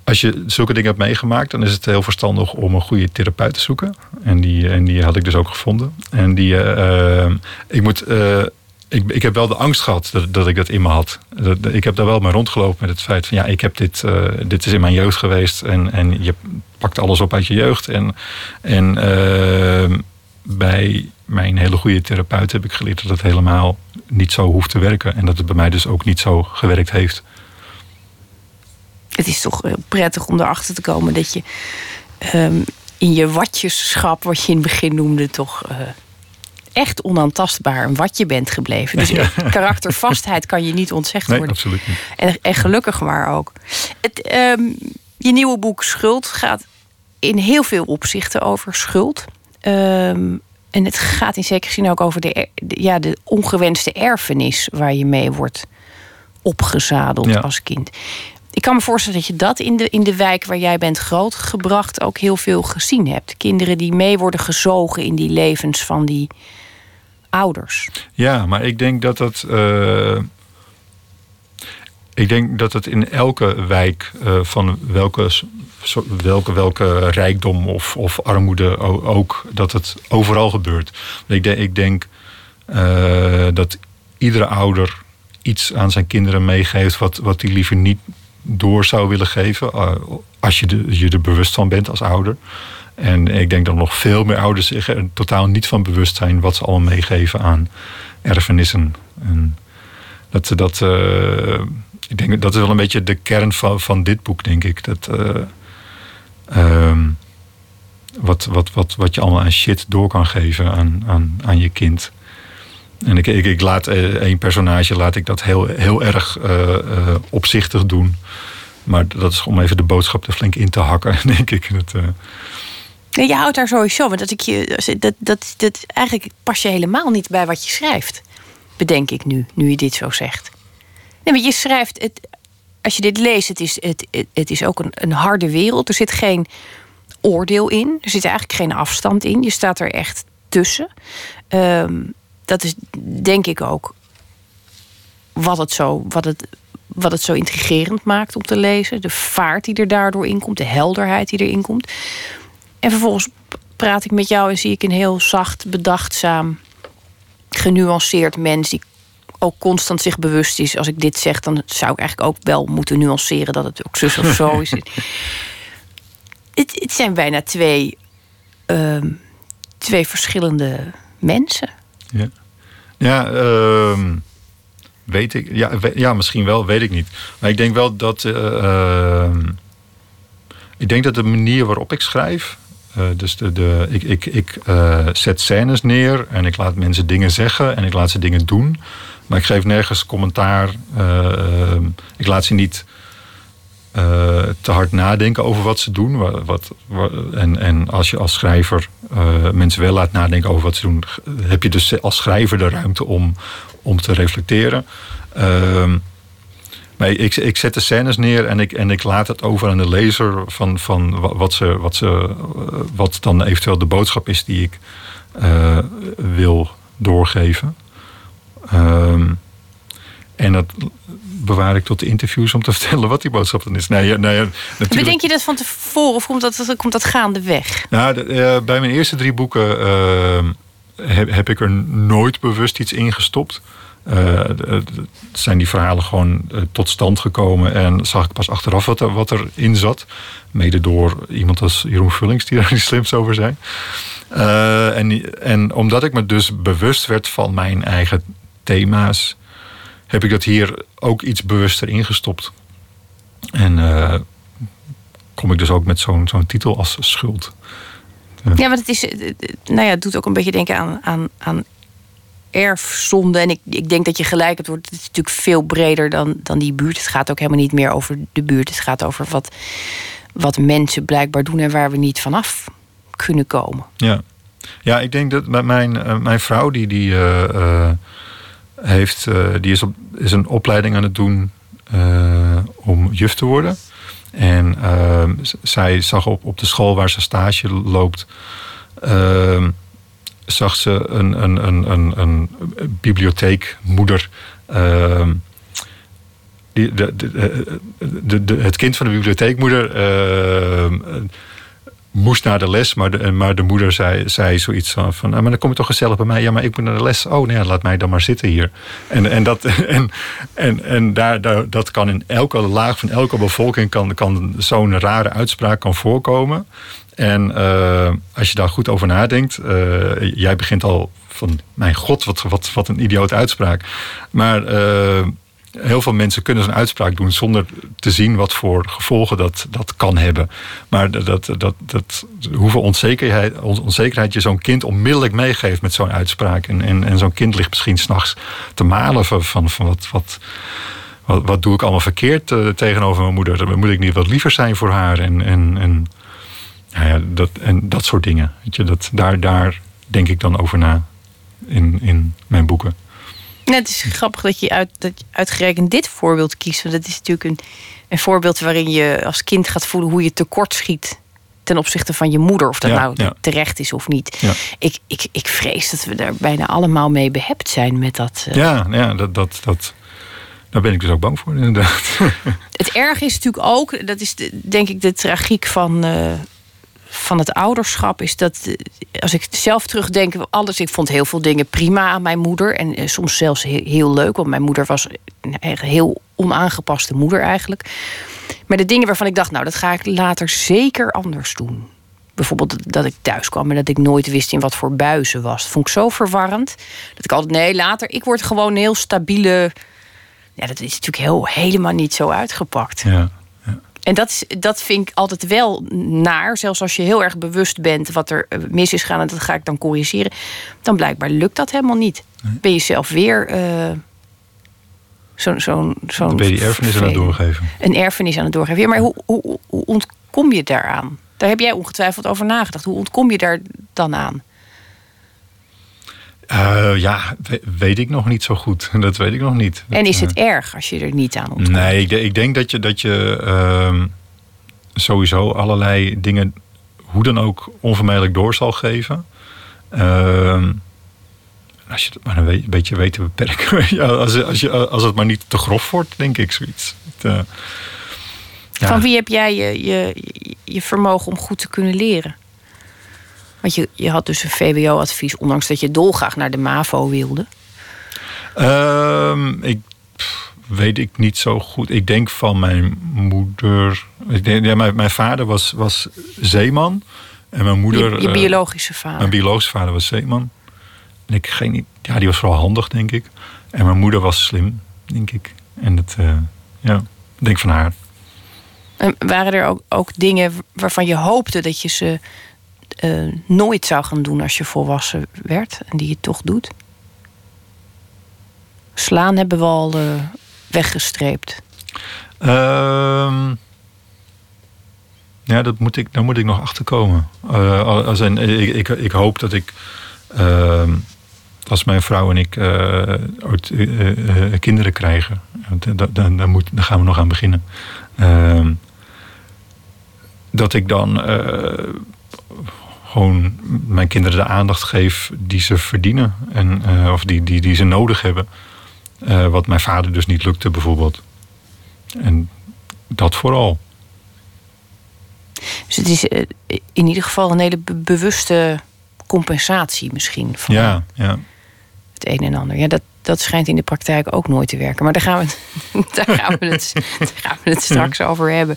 als je zulke dingen hebt meegemaakt, dan is het heel verstandig om een goede therapeut te zoeken. En die, en die had ik dus ook gevonden. En die, ik moet ik, ik heb wel de angst gehad dat, dat ik dat in me had. Ik heb daar wel mee rondgelopen met het feit van ja, ik heb dit, uh, dit is in mijn jeugd geweest en, en je pakt alles op uit je jeugd. En, en uh, bij mijn hele goede therapeut heb ik geleerd dat het helemaal niet zo hoeft te werken. En dat het bij mij dus ook niet zo gewerkt heeft. Het is toch prettig om erachter te komen dat je um, in je watjeschap, wat je in het begin noemde, toch. Uh echt onaantastbaar wat je bent gebleven. Dus karaktervastheid kan je niet ontzegd nee, worden. Absoluut niet. En, en gelukkig maar ook. Het, um, je nieuwe boek Schuld gaat in heel veel opzichten over schuld. Um, en het gaat in zekere zin ook over de, ja, de ongewenste erfenis waar je mee wordt opgezadeld ja. als kind. Ik kan me voorstellen dat je dat in de, in de wijk waar jij bent grootgebracht ook heel veel gezien hebt. Kinderen die mee worden gezogen in die levens van die ouders. Ja, maar ik denk dat dat. Uh, ik denk dat het in elke wijk uh, van welke, welke, welke rijkdom of, of armoede ook, dat het overal gebeurt. Ik denk, ik denk uh, dat iedere ouder iets aan zijn kinderen meegeeft wat, wat hij liever niet door zou willen geven. als je, de, je er bewust van bent als ouder. En ik denk dat nog veel meer ouders zich er totaal niet van bewust zijn wat ze allemaal meegeven aan erfenissen. En dat, dat, uh, ik denk, dat is wel een beetje de kern van, van dit boek, denk ik. Dat, uh, um, wat, wat, wat, wat je allemaal aan shit door kan geven aan, aan, aan je kind. En ik, ik, laat één personage laat ik dat heel, heel erg opzichtig doen. maar dat is om even de boodschap er flink in te hakken, denk ik. Je houdt daar sowieso, want dat ik je, dat, dat, dat, eigenlijk pas je helemaal niet bij wat je schrijft. Bedenk ik nu, nu je dit zo zegt. Nee, maar je schrijft, het, als je dit leest, het is, het, het is ook een, een harde wereld. Er zit geen oordeel in. Er zit eigenlijk geen afstand in. Je staat er echt tussen. Ehm, dat is denk ik ook wat het, zo, wat, het, wat het zo intrigerend maakt om te lezen. De vaart die er daardoor in komt, de helderheid die erin komt. En vervolgens praat ik met jou en zie ik een heel zacht, bedachtzaam, genuanceerd mens die ook constant zich bewust is. Als ik dit zeg, dan zou ik eigenlijk ook wel moeten nuanceren dat het ook zus of zo is. het, het, zijn bijna twee, ehm, twee verschillende mensen. Ja, ja uh, weet ik. Ja, ja, misschien wel, weet ik niet. Maar ik denk wel dat. Uh, ik denk dat de manier waarop ik schrijf. Uh, dus de, de, ik, ik, ik uh, zet scènes neer en ik laat mensen dingen zeggen en ik laat ze dingen doen. Maar ik geef nergens commentaar. Ehm, ik laat ze niet te hard nadenken over wat ze doen. Wat, wat, en, en als je als schrijver mensen wel laat nadenken over wat ze doen, heb je dus als schrijver de ruimte om, om te reflecteren. Maar ik, ik zet de scènes neer en ik, en ik laat het over aan de lezer van, van wat, ze, wat, ze, wat dan eventueel de boodschap is die ik uh, wil doorgeven. Ehm, en dat bewaar ik tot de interviews om te vertellen wat die boodschap dan is. Nee, nee, natuurlijk... Bedenk je dat van tevoren of komt dat, komt dat gaandeweg? Nou, uh, bij mijn eerste drie boeken uh, heb, ik er nooit bewust iets in gestopt. Uh, zijn die verhalen gewoon eh, tot stand gekomen en zag ik pas achteraf wat, er, wat erin zat. Mede door iemand als Jeroen Vullings die daar niet slimst over zei. en, en omdat ik me dus bewust werd van mijn eigen thema's, heb ik dat hier ook iets bewuster ingestopt. En kom ik dus ook met zo'n zo'n titel als schuld. Ja, want het is, eh, nou ja, het doet ook een beetje denken aan, aan, aan erfzonde. En ik, ik denk dat je gelijk het wordt. Het is natuurlijk veel breder dan, dan die buurt. Het gaat ook helemaal niet meer over de buurt. Het gaat over wat, wat mensen blijkbaar doen en waar we niet vanaf kunnen komen. Ja, ja ik denk dat mijn, eh, mijn vrouw, die, die heeft, uh, die is, op, is een opleiding aan het doen om juf te worden. En uh, zij zag op, op de school waar ze stage loopt, ehm, zag ze een, een, een, een, een bibliotheekmoeder. Ehm, de, de, de, de, het kind van de bibliotheekmoeder moest naar de les, maar de, maar de moeder zei, zei zoiets van, van ah, maar dan kom je toch gezellig bij mij. Ja, maar ik moet naar de les. Oh nee, laat mij dan maar zitten hier. En, en, dat, en, en, en daar, daar, dat kan in elke laag van elke bevolking kan, kan zo'n rare uitspraak kan voorkomen. En uh, als je daar goed over nadenkt, uh, jij begint al van, mijn god, wat, wat, wat een idioot uitspraak. Maar heel veel mensen kunnen zo'n uitspraak doen zonder te zien wat voor gevolgen dat, dat kan hebben. Maar dat, dat, dat, hoeveel onzekerheid, onzekerheid je zo'n kind onmiddellijk meegeeft met zo'n uitspraak. En, en, en zo'n kind ligt misschien s'nachts te malen van, van, van wat, wat, wat, doe ik allemaal verkeerd uh, tegenover mijn moeder. Moet ik niet wat liever zijn voor haar. En, en, en, ja, dat, en dat soort dingen. Weet je, dat, daar, daar denk ik dan over na in, in mijn boeken. Het is grappig dat je, uit, dat je uitgerekend dit voorbeeld kiest. Want dat is natuurlijk een, een voorbeeld waarin je als kind gaat voelen hoe je tekort schiet ten opzichte van je moeder. Of dat nou terecht is of niet. Ik, ik, ik vrees dat we daar bijna allemaal mee behept zijn met dat. Uh... Ja, ja dat, dat, dat, daar ben ik dus ook bang voor, inderdaad. Het erg is natuurlijk ook, dat is de, denk ik de tragiek van. Uh, van het ouderschap is dat, eh, als ik zelf terugdenk, alles, ik vond heel veel dingen prima aan mijn moeder. En eh, soms zelfs heel, leuk, want mijn moeder was een heel onaangepaste moeder eigenlijk. Maar de dingen waarvan ik dacht, nou, dat ga ik later zeker anders doen. Bijvoorbeeld dat ik thuis kwam en dat ik nooit wist in wat voor buizen was. Vond ik zo verwarrend. Dat ik altijd, nee, later, ik word gewoon een heel stabiele. Ja, dat is natuurlijk heel, helemaal niet zo uitgepakt. Ja. En dat, is, dat vind ik altijd wel naar. Zelfs als je heel erg bewust bent wat er eh, mis is gaan en dat ga ik dan corrigeren. Dan blijkbaar lukt dat helemaal niet. Ben je zelf weer. Uh, Zo'n zo'n Dan ben je die erfenis aan het doorgeven. Een erfenis aan het doorgeven. Ja, maar hoe, hoe, hoe ontkom je daaraan? Daar heb jij ongetwijfeld over nagedacht. Hoe ontkom je daar dan aan? Eh, ja, we- weet ik nog niet zo goed. Dat weet ik nog niet. En is het erg als je er niet aan ontkomt? Nee, ik, ik denk dat je, dat je ehm, sowieso allerlei dingen hoe dan ook onvermijdelijk door zal geven. Ehm, als je het maar een beetje weet te beperken. ja, als, als, je, als het maar niet te grof wordt, denk ik zoiets. Het, eh, ja. Van wie heb jij je, je, je vermogen om goed te kunnen leren? Want je, je had dus een VWO-advies, ondanks dat je dolgraag naar de MAVO wilde. Ehm, ik pff, weet ik niet zo goed. Ik denk van mijn moeder. Ik denk, ja, mijn, mijn vader was, was zeeman. En mijn moeder. Je, je eh, biologische vader. Mijn biologische vader was zeeman. En ik geen, ja, die was vooral handig, denk ik. En mijn moeder was slim, denk ik. En het, eh, ja, denk van haar. En waren er ook, ook dingen waarvan je hoopte dat je ze eh, nooit zou gaan doen als je volwassen werd en die je toch doet? Slaan hebben we al eh, weggestreept. Ehm, ja, dat moet ik, daar moet ik nog achter komen. Eh, als in, ik, ik, hoop dat ik, ehm, als mijn vrouw en ik kinderen krijgen, want da- da- daar, moet, daar gaan we nog aan beginnen. Ehm, dat ik dan gewoon mijn kinderen de aandacht geef die ze verdienen. En, eh, of die, die, die ze nodig hebben. Eh, wat mijn vader dus niet lukte, bijvoorbeeld. En dat vooral. Dus het is eh, in ieder geval een hele be- bewuste compensatie misschien van Ja, ja. het een en ander. Ja, dat, dat schijnt in de praktijk ook nooit te werken. Maar daar gaan we het, daar gaan we het, daar gaan we het straks over hebben.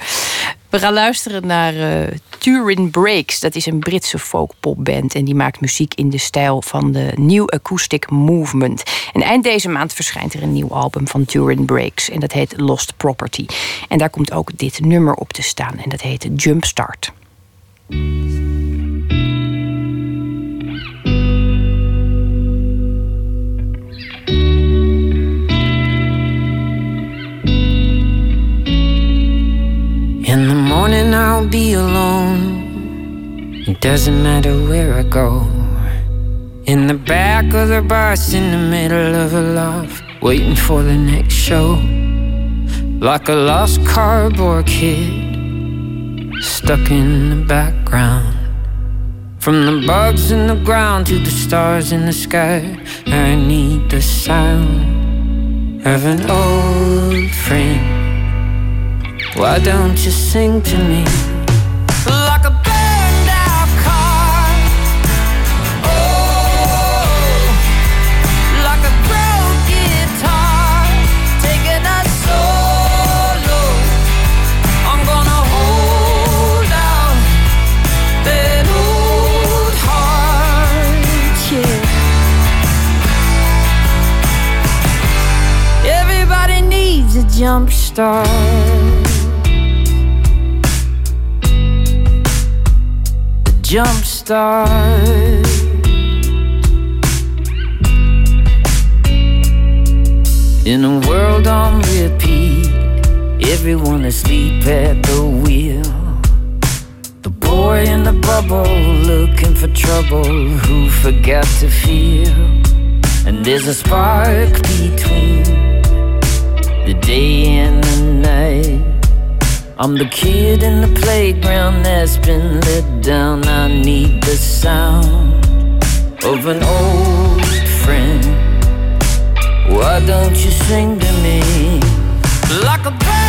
We gaan luisteren naar eh, Turin Breaks. Dat is een Britse folkpopband. En die maakt muziek in de stijl van de New Acoustic Movement. En eind deze maand verschijnt er een nieuw album van Turin Breaks. En dat heet Lost Property. En daar komt ook dit nummer op te staan. En dat heet Jumpstart. In the morning I'll be alone. It doesn't matter where I go. In the back of the bus, in the middle of a love, waiting for the next show. Like a lost cardboard kid, stuck in the background. From the bugs in the ground to the stars in the sky, I need the sound of an old friend. Why don't you sing to me? Like a burned out car. Oh, like a guitar. Taking solo. I'm gonna hold out. Yeah. Everybody needs a jump start. Jump start. In a world on repeat, everyone asleep at the wheel. The boy in the bubble looking for trouble who forgot to feel. And there's a spark between the day and the night. I'm the kid in the playground that's been let down. I need the sound of an old friend. Why don't you sing to me like a burned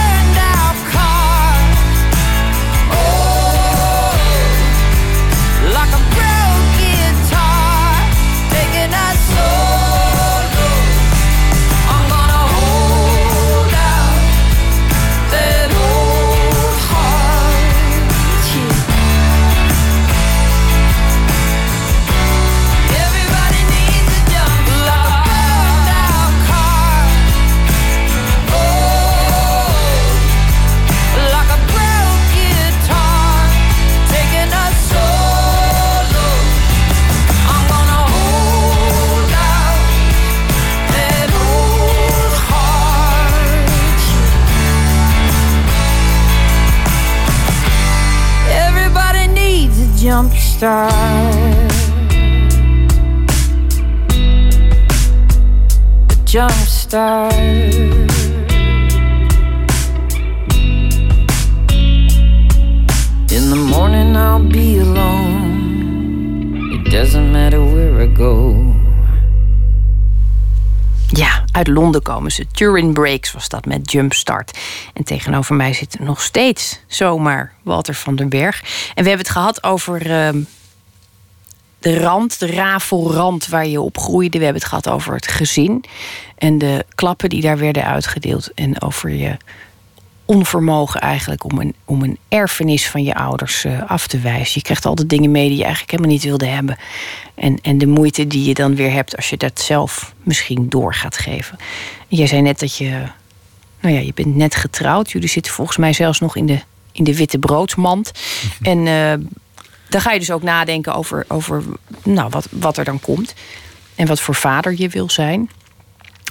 Turin Breaks was dat met Jumpstart. En tegenover mij zit nog steeds zomaar Walter van den Berg. En we hebben het gehad over ehm, de rand, de rafelrand waar je op groeide. We hebben het gehad over het gezin en de klappen die daar werden uitgedeeld. En over je onvermogen eigenlijk om een, om een erfenis van je ouders eh, af te wijzen. Je krijgt altijd dingen mee die je eigenlijk helemaal niet wilde hebben. En, en de moeite die je dan weer hebt als je dat zelf misschien door gaat geven. Jij zei net dat je, nou ja, je bent net getrouwd. Jullie zitten volgens mij zelfs nog in de, in de witte broodmand. En uh, dan ga je dus ook nadenken over, over nou, wat, wat er dan komt. En wat voor vader je wil zijn.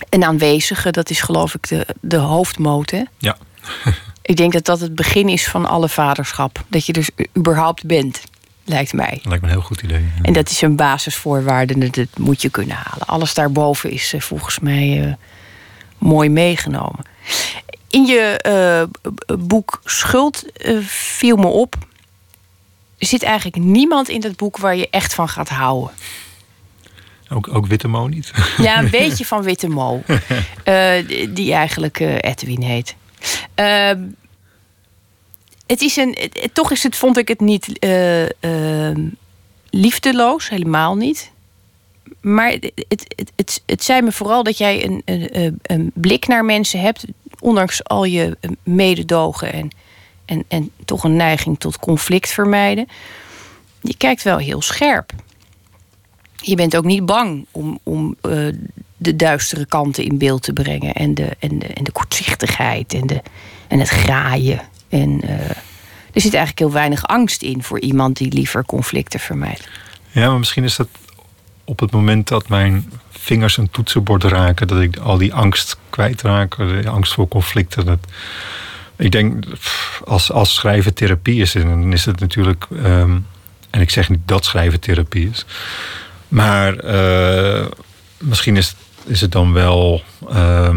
Een aanwezige, dat is geloof ik de, de hoofdmoot. Hè? Ja. Ik denk dat dat het begin is van alle vaderschap. Dat je dus überhaupt bent, lijkt mij. Dat lijkt me een heel goed idee. En dat is een basisvoorwaarde, dat moet je kunnen halen. Alles daarboven is uh, volgens mij uh, mooi meegenomen. In je uh, boek Schuld viel me op. Er zit eigenlijk niemand in dat boek waar je echt van gaat houden. Ook, ook Witte Mo niet? Ja, een beetje van Witte Mo. die eigenlijk Edwin heet. Uh, het is een, toch is het, vond ik het niet uh, uh, liefdeloos, helemaal niet. Maar het, het, het, het, zei me vooral dat jij een, een, een, blik naar mensen hebt, ondanks al je mededogen en, en, en toch een neiging tot conflict vermijden. Je kijkt wel heel scherp. Je bent ook niet bang om, om uh, de duistere kanten in beeld te brengen. En de, en de, en de kortzichtigheid en, de, en het graaien. En uh, er zit eigenlijk heel weinig angst in voor iemand die liever conflicten vermijdt. Ja, maar misschien is dat op het moment dat mijn vingers een toetsenbord raken, dat ik al die angst kwijtraak, de angst voor conflicten. Dat, ik denk, als, als schrijven therapie is, dan is het natuurlijk. Um, en ik zeg niet dat schrijven therapie is. Maar uh, misschien is, is het dan wel uh,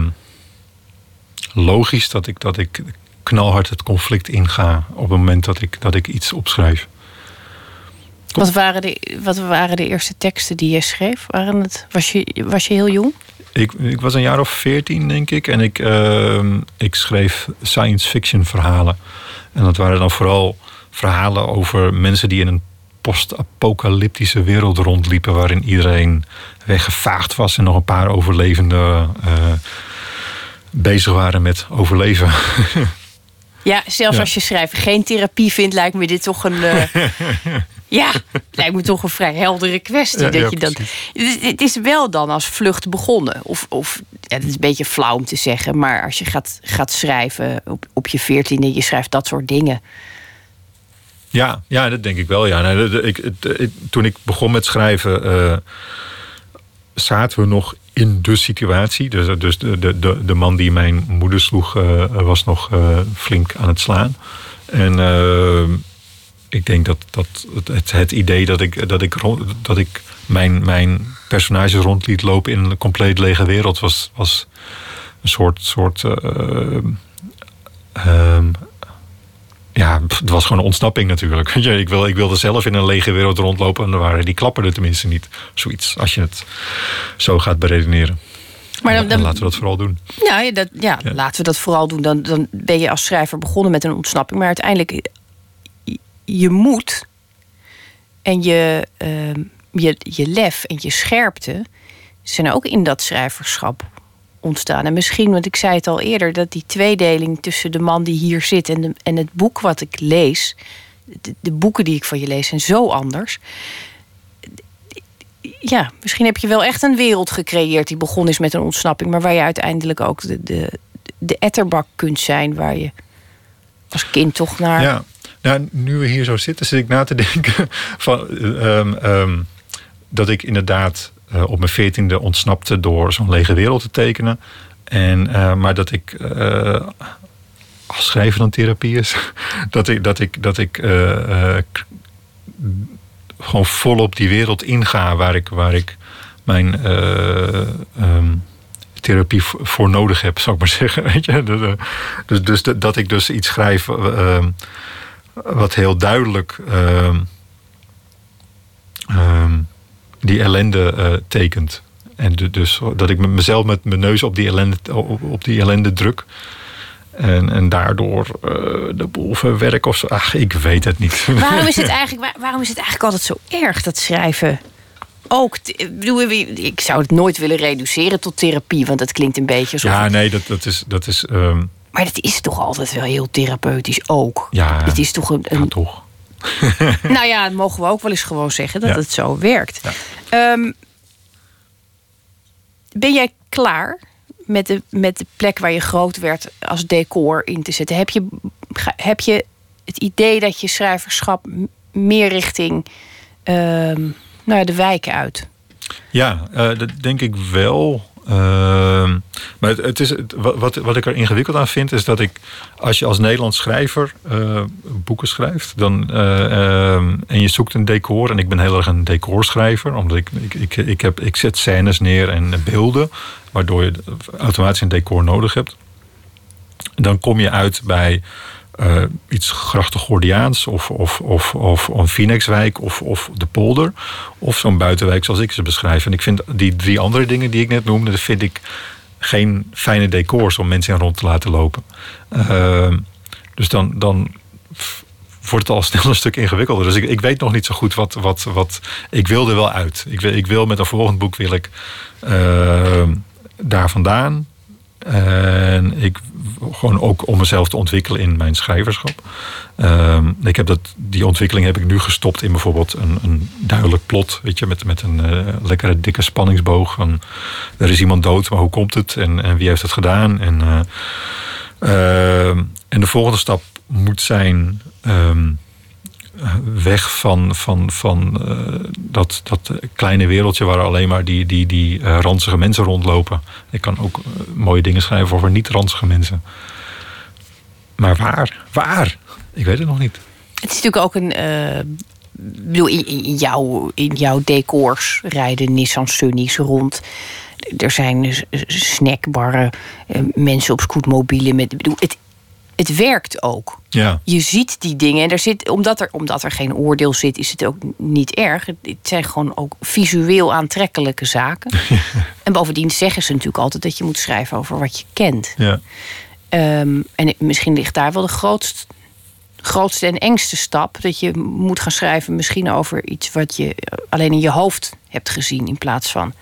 logisch dat ik, dat ik knalhard het conflict inga op het moment dat ik, dat ik iets opschrijf. Wat waren, de, wat waren de eerste teksten die je schreef? Waren het, was, je, was je heel jong? Ik, ik was een jaar of veertien, denk ik. En ik, uh, ik schreef science fiction verhalen. En dat waren dan vooral verhalen over mensen die in een post-apocalyptische wereld rondliepen. waarin iedereen weggevaagd was en nog een paar overlevenden uh, bezig waren met overleven. Ja, zelfs ja. als je schrijven geen therapie vindt, lijkt me dit toch een. Uh, ja, lijkt me toch een vrij heldere kwestie. Ja, dat je dan, het is wel dan als vlucht begonnen. Of, of ja, het is een beetje flauw om te zeggen, maar als je gaat, gaat schrijven op, op je veertiende, je schrijft dat soort dingen. Ja, ja, dat denk ik wel. Ja. ik, ik, toen ik begon met schrijven, uh, zaten we nog in de situatie. Dus, dus de, de, de man die mijn moeder sloeg, was nog flink aan het slaan. En ik denk dat, dat het, het idee dat ik, dat ik, dat ik mijn, mijn personage rond liet lopen in een compleet lege wereld was, was een soort. soort ja, het was gewoon een ontsnapping natuurlijk. Ik, wil, ik wilde zelf in een lege wereld rondlopen en waren die klappen er tenminste niet. Zoiets, als je het zo gaat beredeneren. Maar dan, dan, laten we dat vooral doen. Nou, ja, dat, ja, ja, laten we dat vooral doen. Dan, dan ben je als schrijver begonnen met een ontsnapping. Maar uiteindelijk, je moet en je, uh, je, je lef en je scherpte zijn ook in dat schrijverschap ontstaan. En misschien, want ik zei het al eerder, dat die tweedeling tussen de man die hier zit en, de, en het boek wat ik lees, de, boeken die ik van je lees, zijn zo anders. Ja, misschien heb je wel echt een wereld gecreëerd die begonnen is met een ontsnapping, maar waar je uiteindelijk ook de, de, de etterbak kunt zijn waar je als kind toch naar. Ja, nou, nu we hier zo zitten, zit ik na te denken van um, um, dat ik inderdaad uh, op mijn veertiende ontsnapte door zo'n lege wereld te tekenen. En, uh, maar dat ik uh, als schrijver dan therapie is, dat ik, dat ik, dat ik gewoon volop die wereld inga waar ik, waar ik mijn eh, ehm, therapie voor nodig heb, zou ik maar zeggen. Weet je? Dus, dus, dus dat ik dus iets schrijf ehm, wat heel duidelijk ehm, die ellende uh, tekent. En dus dat ik mezelf met mijn neus op die ellende, op die ellende druk. En, en daardoor uh, de boel verwerk of zo. Ach, ik weet het niet. Waarom is het eigenlijk, waarom is het eigenlijk altijd zo erg, dat schrijven? Ook, ik zou het nooit willen reduceren tot therapie, want dat klinkt een beetje zo. Ja, nee, dat, dat is. Dat is um... Maar dat is toch altijd wel heel therapeutisch ook. Ja, het is toch een. een... Ja, toch. nou ja, mogen we ook wel eens gewoon zeggen dat het zo werkt. Ja. Um, ben jij klaar met de, met de plek waar je groot werd als decor in te zetten? Heb je, heb je het idee dat je schrijverschap meer richting uh, nou ja, de wijken uit? Ja, uh, dat denk ik wel. Uh, maar het, is, wat, wat ik er ingewikkeld aan vind, is dat ik, als je als Nederlands schrijver uh, boeken schrijft, dan, uh, en je zoekt een decor, en ik ben heel erg een decorschrijver, omdat ik, ik, ik, ik, heb, ik zet scènes neer en beelden, waardoor je automatisch een decor nodig hebt. Dan kom je uit bij uh, iets grachtengordiaans of, of, of, of een Phoenixwijk of, of de polder. Of zo'n buitenwijk zoals ik ze beschrijf. En ik vind die drie andere dingen die ik net noemde, dat vind ik geen fijne decors om mensen in rond te laten lopen. Uh, dus dan, dan wordt het al snel een stuk ingewikkelder. Dus ik, ik weet nog niet zo goed wat, wat, wat ik wil er wel uit. Ik wil, ik wil met een volgend boek wil ik uh, daar vandaan. En ik gewoon ook om mezelf te ontwikkelen in mijn schrijverschap. Uh, ik heb dat, die ontwikkeling heb ik nu gestopt in bijvoorbeeld een, een duidelijk plot. Weet je, met, met een uh, lekkere dikke spanningsboog. Van, er is iemand dood, maar hoe komt het? En, en wie heeft het gedaan? En, uh, en de volgende stap moet zijn. Um, weg van, van, van uh, dat, dat kleine wereldje waar alleen maar die, die, die uh, ranzige mensen rondlopen. Ik kan ook uh, mooie dingen schrijven over niet-ranzige mensen. Maar waar? Waar? Ik weet het nog niet. Het is natuurlijk ook een. bedoel, in, in, jouw, in jouw decors rijden Nissan Sunny's rond. Er zijn snackbarren, mensen op scootmobielen. Met, bedoel, het, het werkt ook. Ja. Je ziet die dingen. En er zit, omdat, er, omdat er geen oordeel zit, is het ook niet erg. Het zijn gewoon ook visueel aantrekkelijke zaken. en bovendien zeggen ze natuurlijk altijd dat je moet schrijven over wat je kent. Ja. Um, en misschien ligt daar wel de grootste, grootste en engste stap. Dat je moet gaan schrijven misschien over iets wat je alleen in je hoofd hebt gezien. In plaats van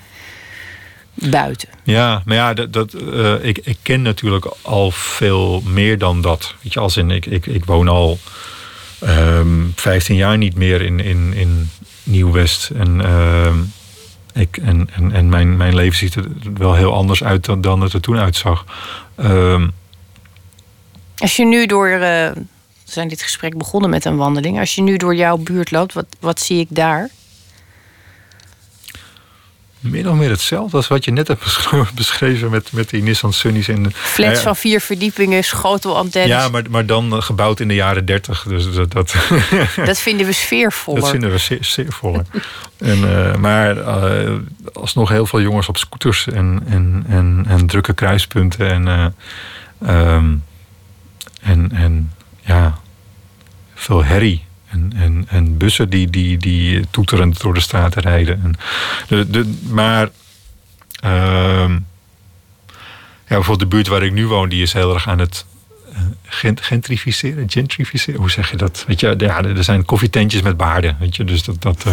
buiten. Ja, maar ja, dat, dat, uh, ik, ik ken natuurlijk al veel meer dan dat. Weet je, als in, ik, ik, ik woon al um, ehm, 15 jaar niet meer in, in, in Nieuw-West. En, uh, ik, en, en, en mijn, mijn leven ziet er wel heel anders uit dan, dan het er toen uitzag. Uh, als je nu door. Uh, we zijn dit gesprek begonnen met een wandeling. Als je nu door jouw buurt loopt, wat, wat zie ik daar? Min of meer hetzelfde als wat je net hebt beschreven met, met die Nissan Sunny's. In, Flats ja, van vier verdiepingen, schotelantennes. Ja, maar, maar dan eh, gebouwd in de jaren dertig. Dus dat, dat, dat vinden we sfeervoller. Dat vinden we zeer, sfeervoller. en, uh, maar uh, alsnog heel veel jongens op scooters en, en, en, en drukke kruispunten. En, uh, um, en, en ja, veel herrie. En, en, en bussen die, die, die toeterend door de straten rijden. En de, de, maar uh, ja, bijvoorbeeld de buurt waar ik nu woon, die is heel erg aan het uh, gentrificeren, gentrificeren. Hoe zeg je dat? Weet je, ja, er zijn koffietentjes met baarden. Weet je, dus dat. dat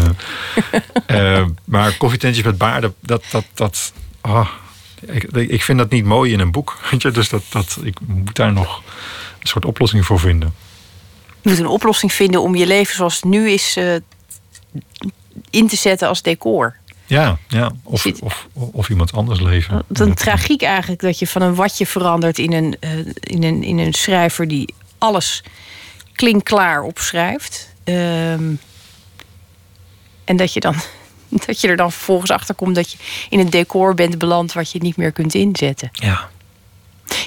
uh, maar koffietentjes met baarden, dat. dat, dat oh, ik, ik vind dat niet mooi in een boek. Weet je, dus dat, dat, ik moet daar nog een soort oplossing voor vinden moet een oplossing vinden om je leven zoals het nu is uh, in te zetten als decor. Ja, ja. Of, of, of, iemand anders leven. Wat een tragiek eigenlijk dat je van een watje verandert in een, uh, in een, in een schrijver die alles klinkklaar opschrijft. Um, en dat je, dan, dat je er dan vervolgens achter komt dat je in een decor bent beland wat je niet meer kunt inzetten. Ja.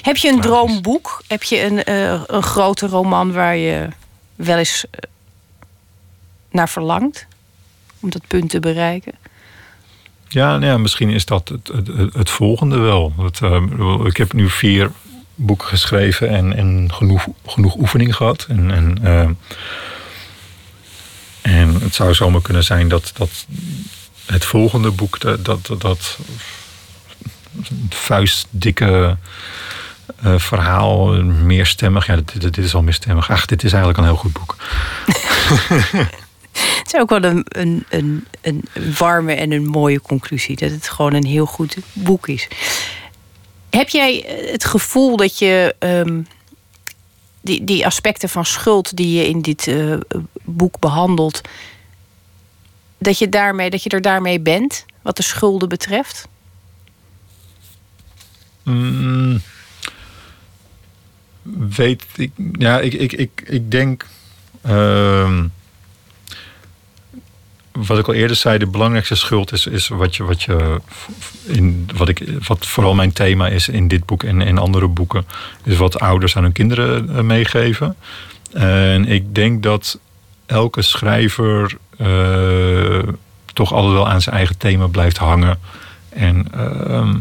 Heb je een droomboek? Heb je een, uh, een grote roman waar je wel eens eh, naar verlangt? om dat punt te bereiken? Ja, nou ja misschien is dat het, het, volgende wel. Uh, ik heb nu vier boeken geschreven en, en genoeg, genoeg oefening gehad. En, en, uh, het zou zomaar kunnen zijn dat, dat het volgende boek, dat, dat, dat vuistdikke uh, verhaal, meerstemmig. Ja, dit, dit, is al meerstemmig. Ach, dit is eigenlijk een heel goed boek. het is ook wel een, een, een, een warme en een mooie conclusie. Dat het gewoon een heel goed boek is. Heb jij het gevoel dat je um, die, die aspecten van schuld die je in dit uh, boek behandelt, dat je, daarmee, dat je er daarmee bent, wat de schulden betreft? Mm, weet ik. Ja, ik, ik, ik, ik denk. Uh, wat ik al eerder zei, de belangrijkste schuld is, is wat je, wat je in wat ik, wat vooral mijn thema is in dit boek en in andere boeken, is wat ouders aan hun kinderen eh, meegeven. En ik denk dat elke schrijver uh, toch altijd wel aan zijn eigen thema blijft hangen. En, uh,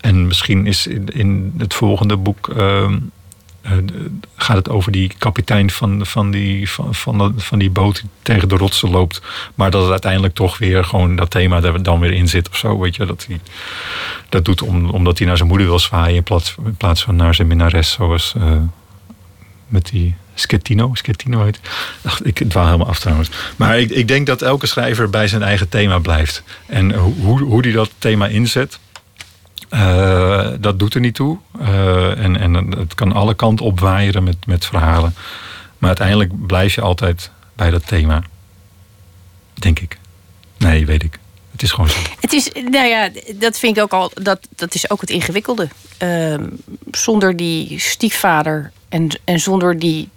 en misschien is in, in het volgende boek. Uh, gaat het over die kapitein van, van, die, van, van, van die boot die tegen de rotsen loopt. Maar dat het uiteindelijk toch weer gewoon dat thema er dan weer in zit of zo. Weet je, dat hij dat doet om, omdat hij naar zijn moeder wil zwaaien in plaats, in plaats van naar zijn minnares. Zoals uh, met die Schettino. Schettino heet Ach, Ik dwaal helemaal af trouwens. Maar ik, ik denk dat elke schrijver bij zijn eigen thema blijft. En hoe, hoe die dat thema inzet. Uh, dat doet er niet toe. Uh, en, en het kan alle kanten opwaaieren met, met verhalen. Maar uiteindelijk blijf je altijd bij dat thema. Denk ik. Nee, weet ik. Het is gewoon zo. Het is, nou ja, dat vind ik ook al. Dat, dat is ook het ingewikkelde. Uh, zonder die stiefvader en, en zonder die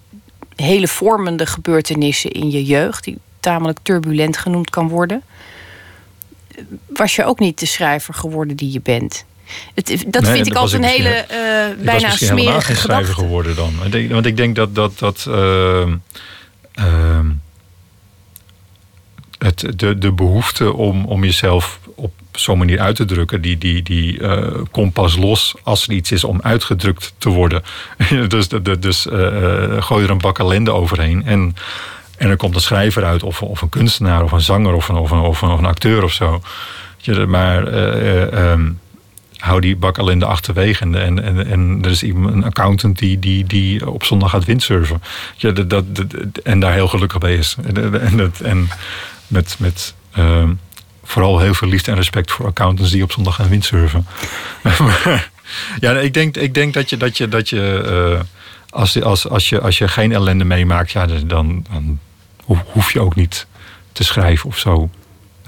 hele vormende gebeurtenissen in je jeugd, die tamelijk turbulent genoemd kan worden, was je ook niet de schrijver geworden die je bent. Het, dat vind ik altijd een hele uh, bijna ik smerige geen schrijver geworden dan. Want ik denk dat dat, dat uh, uh, het, de, de behoefte om, om jezelf op zo'n manier uit te drukken, die, die, die uh, komt pas los als er iets is om uitgedrukt te worden. dus dus uh, gooi er een bak ellende overheen. En, en er komt een schrijver uit, of, of een kunstenaar, of een zanger, of een, of een, of een, of een acteur of zo. Maar um, hou die bak al in de achterwege. En, en, en, er is iemand, een accountant die, die, die op zondag gaat windsurfen. Ja, dat, dat, en daar heel gelukkig bij is. En, en, en met, met uh, vooral heel veel liefde en respect voor accountants die op zondag gaan windsurfen. ja, ik denk, ik denk dat je, dat je, dat je uh, als, als, als, je, als je geen ellende meemaakt, ja, dan, dan hoef je ook niet te schrijven of zo.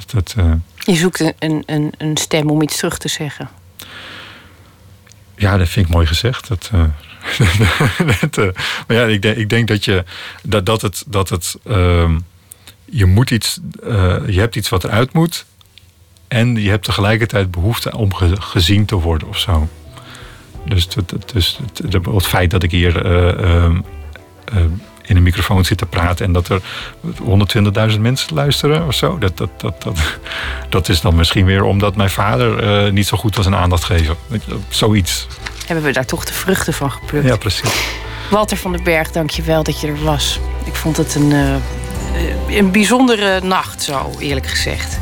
Dat, uh, je zoekt een, een, een stem om iets terug te zeggen. Ja, dat vind ik mooi gezegd. Dat, dat, uh, maar ja, ik denk, ik denk dat, je, dat, dat het. Dat het uh, je moet iets. Uh, je hebt iets wat eruit moet. En je hebt tegelijkertijd behoefte om ge, gezien te worden of zo. Dus, het, dus het, het, feit dat ik hier ehm, in een microfoon zit te praten en dat er 120.000 mensen luisteren of zo. Dat, dat, dat, dat, dat is dan misschien weer omdat mijn vader uh, niet zo goed was in aandacht geven. Zoiets. Hebben we daar toch de vruchten van geplukt? Ja, precies. Walter van den Berg, dank je wel dat je er was. Ik vond het een, uh, een bijzondere nacht, zo eerlijk gezegd.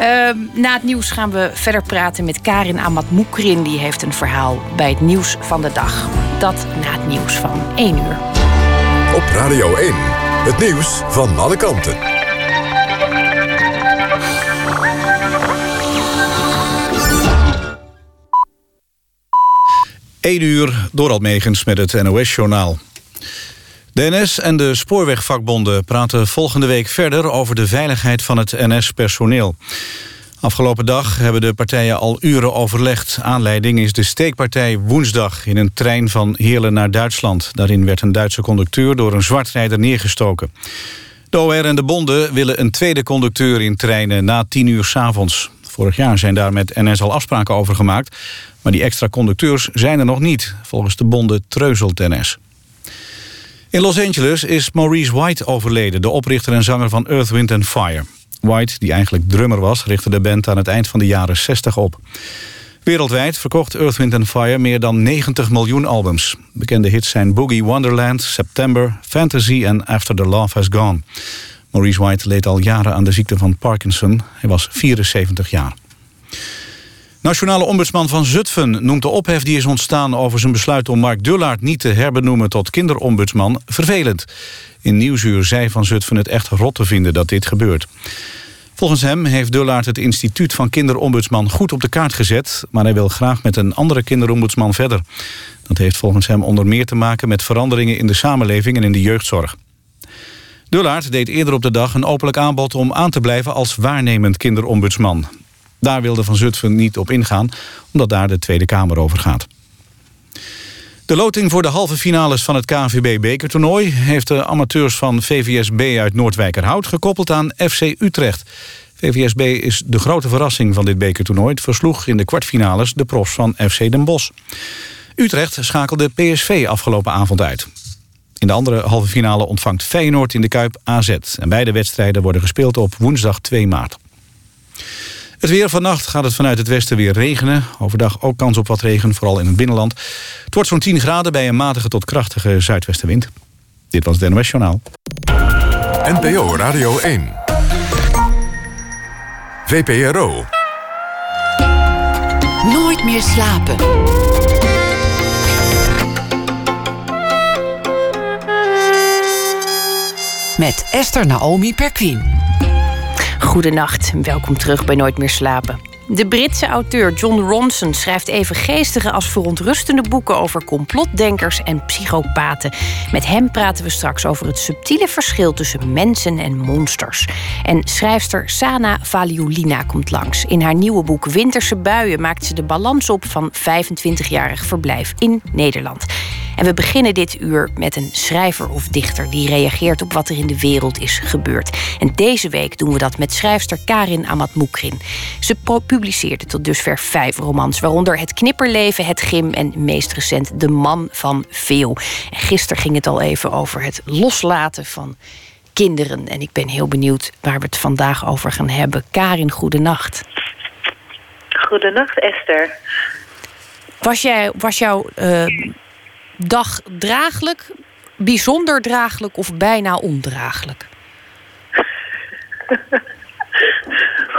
Uh, na het nieuws gaan we verder praten met Karin Amat Moekrin. Die heeft een verhaal bij het nieuws van de dag. Dat na het nieuws van 1 uur. Op Radio 1, het nieuws van alle kanten. Eén uur door Almegens met het NOS-journaal. De NS en de spoorwegvakbonden praten volgende week verder... over de veiligheid van het NS-personeel. Afgelopen dag hebben de partijen al uren overlegd. Aanleiding is de steekpartij woensdag in een trein van Heerlen naar Duitsland. Daarin werd een Duitse conducteur door een zwartrijder neergestoken. De OR en de bonden willen een tweede conducteur in treinen na tien uur s avonds. Vorig jaar zijn daar met NS al afspraken over gemaakt. Maar die extra conducteurs zijn er nog niet. Volgens de bonden treuzelt NS. In Los Angeles is Maurice White overleden, de oprichter en zanger van Earth, Wind Fire. White, die eigenlijk drummer was, richtte de band aan het eind van de jaren 60 op. Wereldwijd verkocht Earth, Wind Fire meer dan 90 miljoen albums. Bekende hits zijn Boogie Wonderland, September, Fantasy en After the Love Has Gone. Maurice White leed al jaren aan de ziekte van Parkinson. Hij was 74 jaar. Nationale ombudsman van Zutphen noemt de ophef die is ontstaan... over zijn besluit om Mark Dullaert niet te herbenoemen tot kinderombudsman vervelend. In Nieuwsuur zei van Zutphen het echt rot te vinden dat dit gebeurt. Volgens hem heeft Dullaert het instituut van kinderombudsman goed op de kaart gezet... maar hij wil graag met een andere kinderombudsman verder. Dat heeft volgens hem onder meer te maken met veranderingen in de samenleving en in de jeugdzorg. Dullaert deed eerder op de dag een openlijk aanbod om aan te blijven als waarnemend kinderombudsman. Daar wilde Van Zutphen niet op ingaan, omdat daar de Tweede Kamer over gaat. De loting voor de halve finales van het KNVB-bekertoernooi... heeft de amateurs van VVSB uit Noordwijkerhout gekoppeld aan FC Utrecht. VVSB is de grote verrassing van dit bekertoernooi. Het versloeg in de kwartfinales de profs van FC Den Bosch. Utrecht schakelde PSV afgelopen avond uit. In de andere halve finale ontvangt Feyenoord in de Kuip AZ. En beide wedstrijden worden gespeeld op woensdag 2 maart. Het weer vannacht gaat het vanuit het westen weer regenen. Overdag ook kans op wat regen, vooral in het binnenland. Het wordt zo'n 10 graden bij een matige tot krachtige zuidwestenwind. Dit was het NOS Journaal. NPO Radio 1. VPRO. Nooit meer slapen. Met Esther Naomi Perquin. Goedenacht en welkom terug bij Nooit meer slapen. De Britse auteur John Ronson schrijft even geestige als verontrustende boeken over complotdenkers en psychopaten. Met hem praten we straks over het subtiele verschil tussen mensen en monsters. En schrijfster Sana Valiulina komt langs. In haar nieuwe boek Winterse buien maakt ze de balans op van 25-jarig verblijf in Nederland. En we beginnen dit uur met een schrijver of dichter die reageert op wat er in de wereld is gebeurd. En deze week doen we dat met schrijfster Karin Amatmoukrin. Ze publiceerde tot dusver vijf romans, waaronder Het Knipperleven, Het Gim en meest recent De Man van Veel. En gisteren ging het al even over het loslaten van kinderen. En ik ben heel benieuwd waar we het vandaag over gaan hebben. Karin, goedenacht. Goedenacht, Esther. Was, jij, was jouw uh, dag draaglijk, bijzonder draaglijk of bijna ondraaglijk?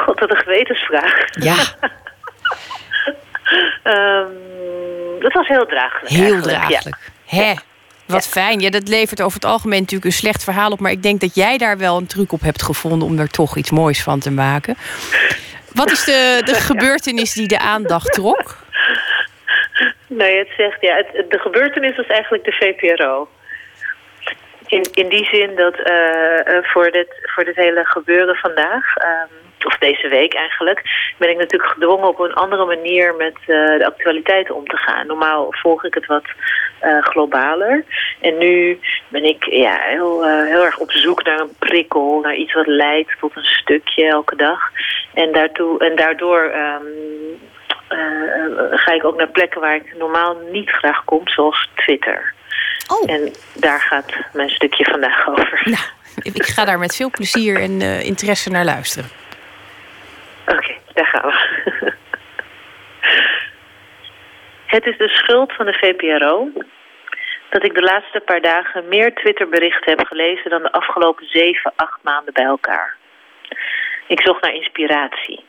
God, wat een gewetensvraag. Ja. um, dat was heel draaglijk. Heel draaglijk. Ja. Hè? Wat fijn. Ja, dat levert over het algemeen natuurlijk een slecht verhaal op. Maar ik denk dat jij daar wel een truc op hebt gevonden om er toch iets moois van te maken. Wat is de, de gebeurtenis die de aandacht trok? Nee, het zegt ja. Het, de gebeurtenis was eigenlijk de VPRO. In, in die zin dat uh, voor, dit, voor dit hele gebeuren vandaag, um, of deze week eigenlijk, ben ik natuurlijk gedwongen op een andere manier met uh, de actualiteiten om te gaan. Normaal volg ik het wat globaler. En nu ben ik ja, heel, heel erg op zoek naar een prikkel, naar iets wat leidt tot een stukje elke dag. En, daartoe, en daardoor um, ga ik ook naar plekken waar ik normaal niet graag kom, zoals Twitter. Oh. En daar gaat mijn stukje vandaag over. Nou, ik ga daar met veel plezier en uh, interesse naar luisteren. Oké, okay, daar gaan we. Het is de schuld van de VPRO dat ik de laatste paar dagen meer Twitterberichten heb gelezen dan de afgelopen zeven, acht maanden bij elkaar. Ik zocht naar inspiratie.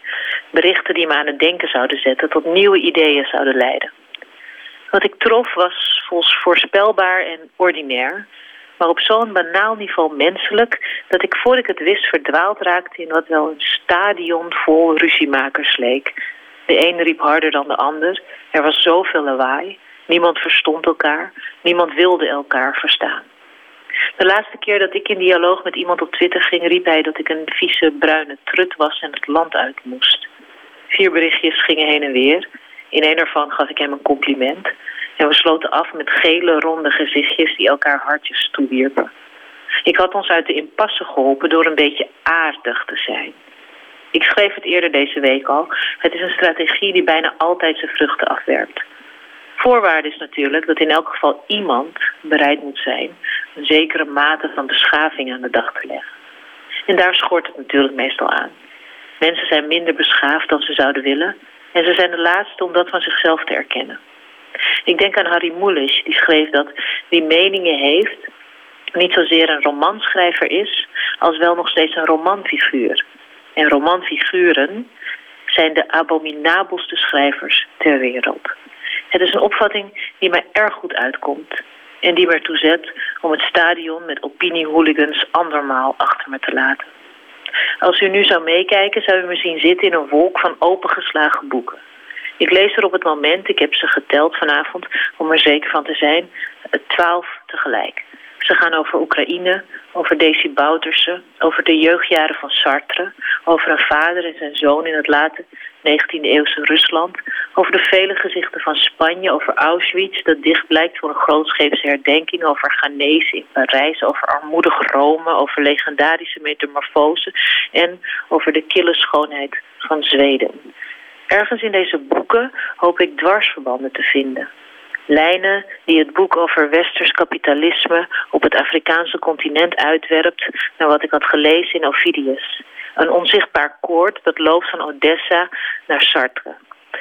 Berichten die me aan het denken zouden zetten, tot nieuwe ideeën zouden leiden. Wat ik trof was voorspelbaar en ordinair, maar op zo'n banaal niveau menselijk dat ik voor ik het wist verdwaald raakte in wat wel een stadion vol ruziemakers leek. De een riep harder dan de ander, er was zoveel lawaai, niemand verstond elkaar, niemand wilde elkaar verstaan. De laatste keer dat ik in dialoog met iemand op Twitter ging, riep hij dat ik een vieze bruine trut was en het land uit moest. Vier berichtjes gingen heen en weer. In een ervan gaf ik hem een compliment. En we sloten af met gele, ronde gezichtjes die elkaar hartjes toewierpen. Ik had ons uit de impasse geholpen door een beetje aardig te zijn. Ik schreef het eerder deze week al. Het is een strategie die bijna altijd zijn vruchten afwerpt. Voorwaarde is natuurlijk dat in elk geval iemand bereid moet zijn... een zekere mate van beschaving aan de dag te leggen. En daar schort het natuurlijk meestal aan. Mensen zijn minder beschaafd dan ze zouden willen en ze zijn de laatste om dat van zichzelf te erkennen. Ik denk aan Harry Mulisch, die schreef dat wie meningen heeft niet zozeer een romanschrijver is, als wel nog steeds een romanfiguur. En romanfiguren zijn de abominabelste schrijvers ter wereld. Het is een opvatting die mij erg goed uitkomt en die me ertoe zet om het stadion met opiniehooligans andermaal achter me te laten. Als u nu zou meekijken, zou u me zien zitten in een wolk van opengeslagen boeken. Ik lees er op het moment, ik heb ze geteld vanavond om er zeker van te zijn, twaalf tegelijk. Ze gaan over Oekraïne, over Desi Bouterse, over de jeugdjaren van Sartre, over een vader en zijn zoon in het late 19e-eeuwse Rusland, over de vele gezichten van Spanje, over Auschwitz, dat dicht blijkt voor een grootscheepse herdenking, over Ghanese in Parijs, over armoedig Rome, over legendarische metamorfose en over de kille schoonheid van Zweden. Ergens in deze boeken hoop ik dwarsverbanden te vinden. Lijnen die het boek over westers kapitalisme op het Afrikaanse continent uitwerpt naar wat ik had gelezen in Ovidius. Een onzichtbaar koord dat loopt van Odessa naar Sartre.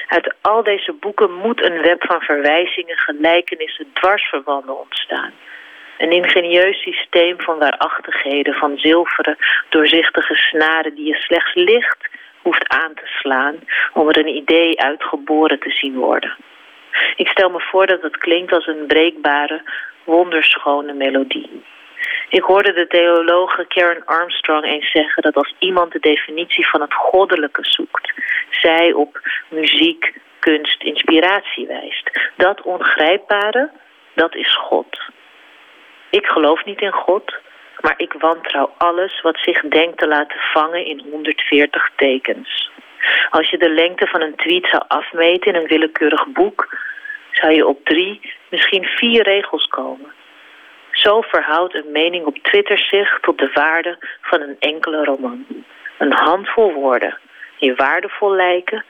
Uit al deze boeken moet een web van verwijzingen, gelijkenissen, dwarsverbanden ontstaan. Een ingenieus systeem van waarachtigheden, van zilveren, doorzichtige snaren die je slechts licht hoeft aan te slaan om er een idee uitgeboren te zien worden. Ik stel me voor dat het klinkt als een breekbare, wonderschone melodie. Ik hoorde de theologe Karen Armstrong eens zeggen dat als iemand de definitie van het goddelijke zoekt, zij op muziek, kunst, inspiratie wijst. Dat ongrijpbare, dat is God. Ik geloof niet in God, maar ik wantrouw alles wat zich denkt te laten vangen in 140 tekens. Als je de lengte van een tweet zou afmeten in een willekeurig boek, zou je op drie, misschien vier regels komen. Zo verhoudt een mening op Twitter zich tot de waarde van een enkele roman. Een handvol woorden die waardevol lijken,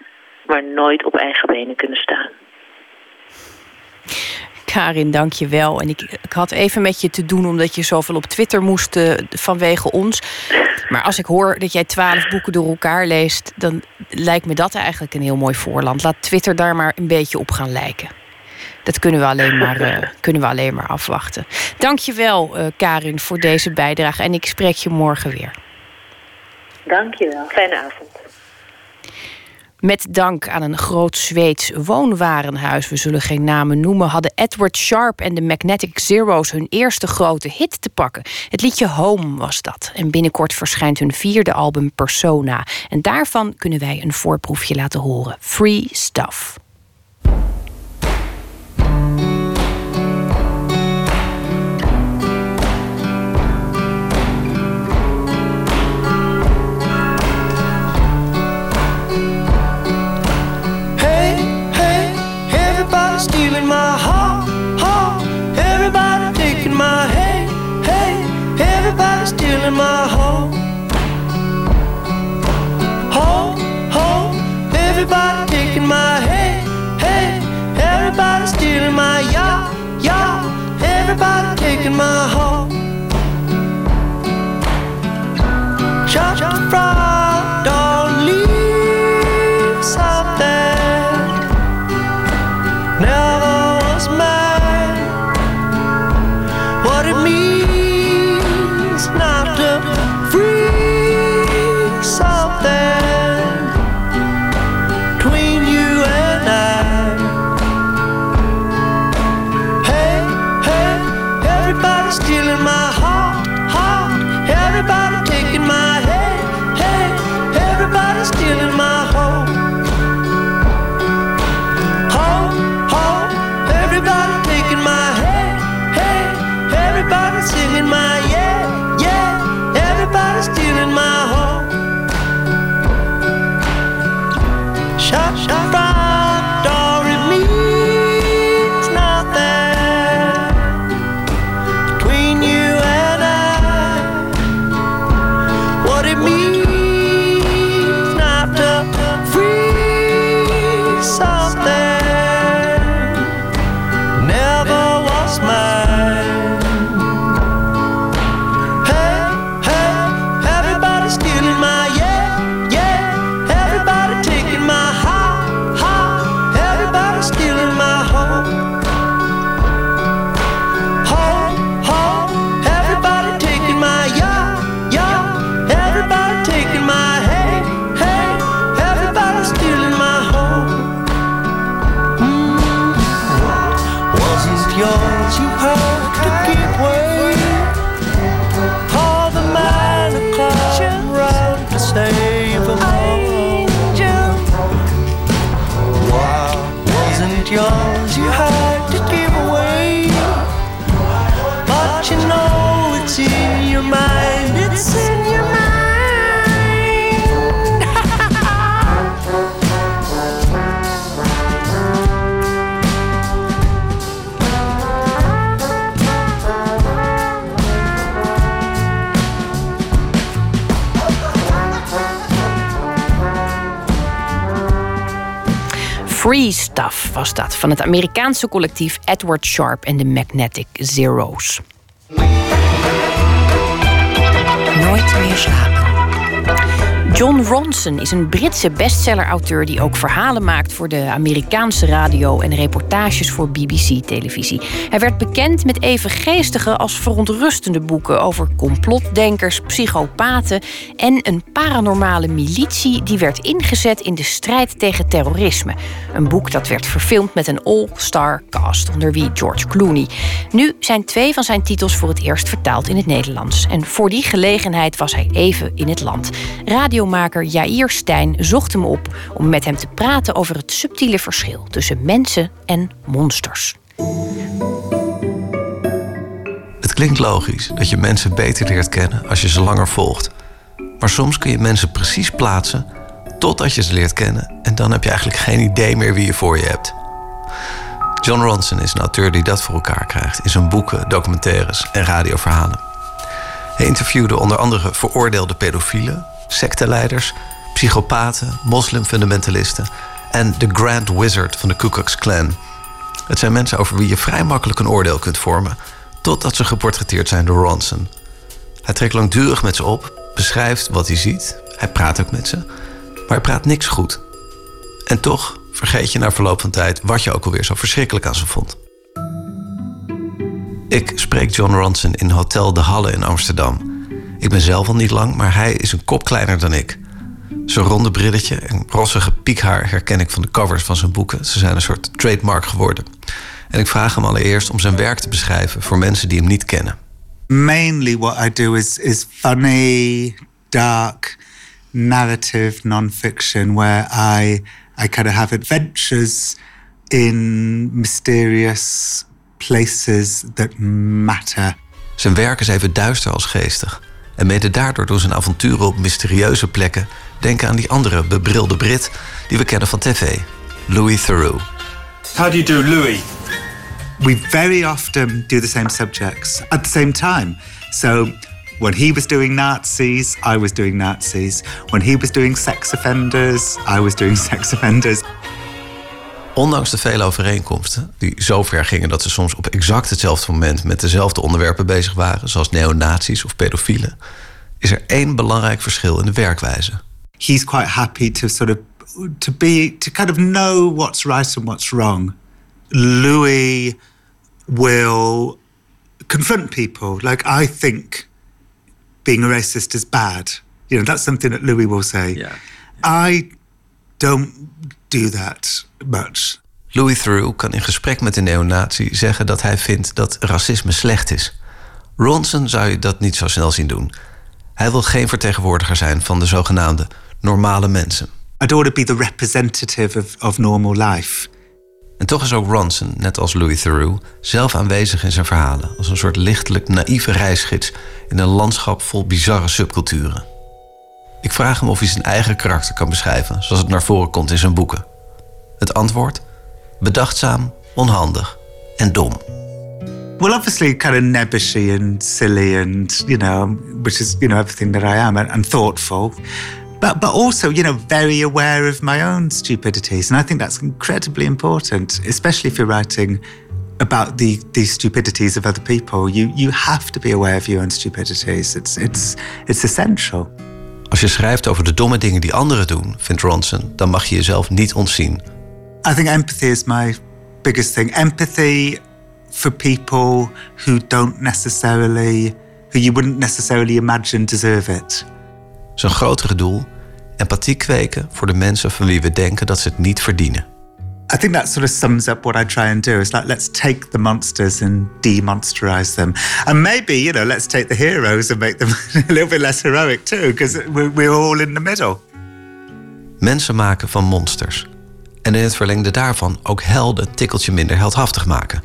maar nooit op eigen benen kunnen staan. Karin, dank je wel. En ik, ik had even met je te doen omdat je zoveel op Twitter moest uh, vanwege ons. Maar als ik hoor dat jij twaalf boeken door elkaar leest, dan lijkt me dat eigenlijk een heel mooi voorland. Laat Twitter daar maar een beetje op gaan lijken. Dat kunnen we alleen maar, uh, kunnen we alleen maar afwachten. Dank je wel, uh, Karin, voor deze bijdrage. En ik spreek je morgen weer. Dank je wel. Fijne avond. Met dank aan een groot Zweeds woonwarenhuis, we zullen geen namen noemen, hadden Edward Sharp en de Magnetic Zeros hun eerste grote hit te pakken. Het liedje Home was dat. En binnenkort verschijnt hun vierde album Persona. En daarvan kunnen wij een voorproefje laten horen. Free Stuff. In my home. Home, home, everybody taking my hey, hey, everybody stealing my yacht, yacht, everybody taking my home. Chop, chop, fry, you had to give away. But you know it's in your mind, it's in your mind. Free Stuff was dat, van het Amerikaanse collectief Edward Sharp en de Magnetic Zeros. Nooit meer slapen. John Ronson is een Britse bestseller-auteur die ook verhalen maakt voor de Amerikaanse radio en reportages voor BBC-televisie. Hij werd bekend met even geestige als verontrustende boeken over complotdenkers, psychopaten en een paranormale militie die werd ingezet in de strijd tegen terrorisme. Een boek dat werd verfilmd met een all-star cast, onder wie George Clooney. Nu zijn twee van zijn titels voor het eerst vertaald in het Nederlands. En voor die gelegenheid was hij even in het land. Jair Stijn zocht hem op om met hem te praten over het subtiele verschil tussen mensen en monsters. Het klinkt logisch dat je mensen beter leert kennen als je ze langer volgt. Maar soms kun je mensen precies plaatsen totdat je ze leert kennen en dan heb je eigenlijk geen idee meer wie je voor je hebt. John Ronson is een auteur die dat voor elkaar krijgt in zijn boeken, documentaires en radioverhalen. Hij interviewde onder andere veroordeelde pedofielen, secteleiders, psychopaten, moslimfundamentalisten en de Grand Wizard van de Ku Klux Klan. Het zijn mensen over wie je vrij makkelijk een oordeel kunt vormen, totdat ze geportretteerd zijn door Ronson. Hij trekt langdurig met ze op, beschrijft wat hij ziet, hij praat ook met ze, maar hij praat niks goed. En toch vergeet je na verloop van tijd wat je ook alweer zo verschrikkelijk aan ze vond. Ik spreek John Ronson in Hotel De Halle in Amsterdam. Ik ben zelf al niet lang, maar hij is een kop kleiner dan ik. Zijn ronde brilletje en rossige piekhaar herken ik van de covers van zijn boeken. Ze zijn een soort trademark geworden. En ik vraag hem allereerst om zijn werk te beschrijven voor mensen die hem niet kennen. Mainly what I do is is funny, dark, narrative non-fiction where I I kind of have adventures in mysterious places that matter. Zijn werk is even duister als geestig. En mede daardoor door zijn avonturen op mysterieuze plekken... denken aan die andere bebrilde Brit die we kennen van tv. Louis Theroux. How do you do, Louis? We very often do the same subjects at the same time. So when he was doing Nazis, I was doing Nazis. When he was doing sex offenders, I was doing sex offenders. Ondanks de vele overeenkomsten, die zo ver gingen dat ze soms op exact hetzelfde moment met dezelfde onderwerpen bezig waren, zoals neonazies of pedofielen, is er één belangrijk verschil in de werkwijze. He's quite happy to sort of to be to kind of know what's right and what's wrong. Louis will confront people. Like I think being a racist is bad. You know, that's something that Louis will say. Yeah. I don't do that much. Louis Theroux kan in gesprek met een neonazi zeggen dat hij vindt dat racisme slecht is. Ronson zou je dat niet zo snel zien doen. Hij wil geen vertegenwoordiger zijn van de zogenaamde normale mensen. I don't want to be the representative of, of normal life. En toch is ook Ronson, net als Louis Theroux, zelf aanwezig in zijn verhalen... als een soort lichtelijk naïeve reisgids in een landschap vol bizarre subculturen. Ik vraag hem of hij zijn eigen karakter kan beschrijven... zoals het naar voren komt in zijn boeken. Het antwoord? Bedachtzaam, onhandig en dom. Well, obviously, kind of nebbishy and silly, and you know, which is you know everything that I am, and, and thoughtful, but but also you know very aware of my own stupidities, and I think that's incredibly important, especially if you're writing about the the stupidities of other people. You you have to be aware of your own stupidities. It's it's it's essential. Als je schrijft over de domme dingen die anderen doen, vindt Ronson, dan mag je jezelf niet ontzien. I think empathy is my biggest thing. Empathy for people who don't necessarily, who you wouldn't necessarily imagine deserve it. Zijn grotere doel: empathie kweken voor de mensen van wie we denken dat ze het niet verdienen. I think that sort of sums up what I try and do. Is like let's take the monsters and demonsterize them, and maybe you know let's take the heroes and make them a little bit less heroic too, because we're, we're all in the middle. Mensen maken van monsters. En in het verlengde daarvan ook helden een tikkeltje minder heldhaftig maken.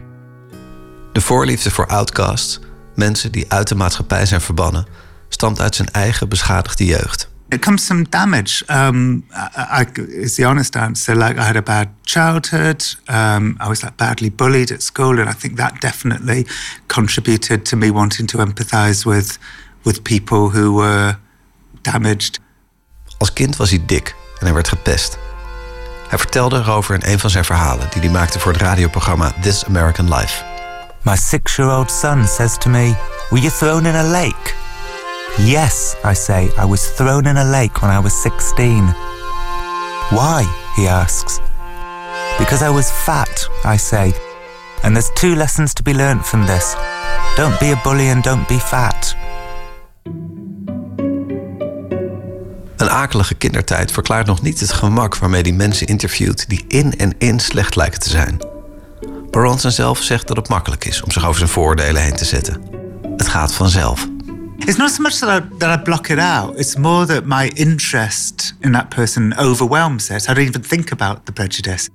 De voorliefde voor outcasts, mensen die uit de maatschappij zijn verbannen, stamt uit zijn eigen beschadigde jeugd. It comes from damage. Um, I, I, is the honest answer. Like I had a bad childhood. Um, I was like badly bullied at school, and I think that definitely contributed to me wanting to empathise with with people who were damaged. Als kind was hij dik en hij werd gepest. Hij vertelde erover in een van zijn verhalen die hij maakte voor het radioprogramma This American Life. My six-year-old son says to me, "Were you thrown in a lake?" Yes, I say, I was thrown in a lake when I was 16. Why? he asks. Because I was fat, I say. And there's two lessons to be learnt from this. Don't be a bully and don't be fat. Een akelige kindertijd verklaart nog niet het gemak waarmee hij mensen interviewt die in en in slecht lijken te zijn. Bronson zelf zegt dat het makkelijk is om zich over zijn vooroordelen heen te zetten. Het gaat vanzelf. It's not so much that I, that I block it out. It's more that my interest in that person overwhelms it. I don't even think about the prejudice.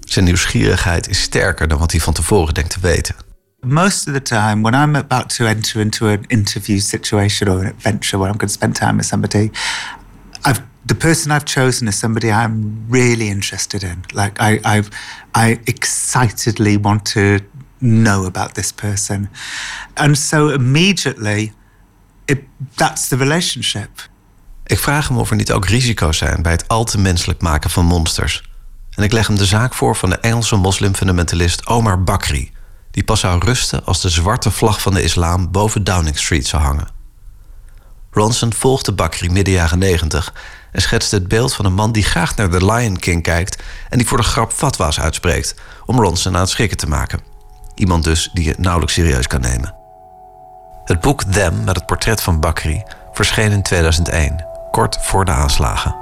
Zijn nieuwsgierigheid is sterker dan wat hij van tevoren denkt te weten. Most of the time, when I'm about to enter into an interview situation or an adventure where I'm going to spend time with somebody, I've the person I've chosen is somebody I'm really interested in. Like I, I, I excitedly want to know about this person, and so immediately, the relationship. Ik vraag hem of er niet ook risico's zijn bij het al te menselijk maken van monsters. En ik leg hem de zaak voor van de Engelse moslimfundamentalist Omar Bakri, die pas zou rusten als de zwarte vlag van de islam boven Downing Street zou hangen. Ronson volgde Bakri midden jaren 90 en schetste het beeld van een man die graag naar The Lion King kijkt en die voor de grap fatwa's uitspreekt om Ronson aan het schrikken te maken. Iemand dus die je nauwelijks serieus kan nemen. Het boek Them met het portret van Bakri verscheen in 2001, kort voor de aanslagen.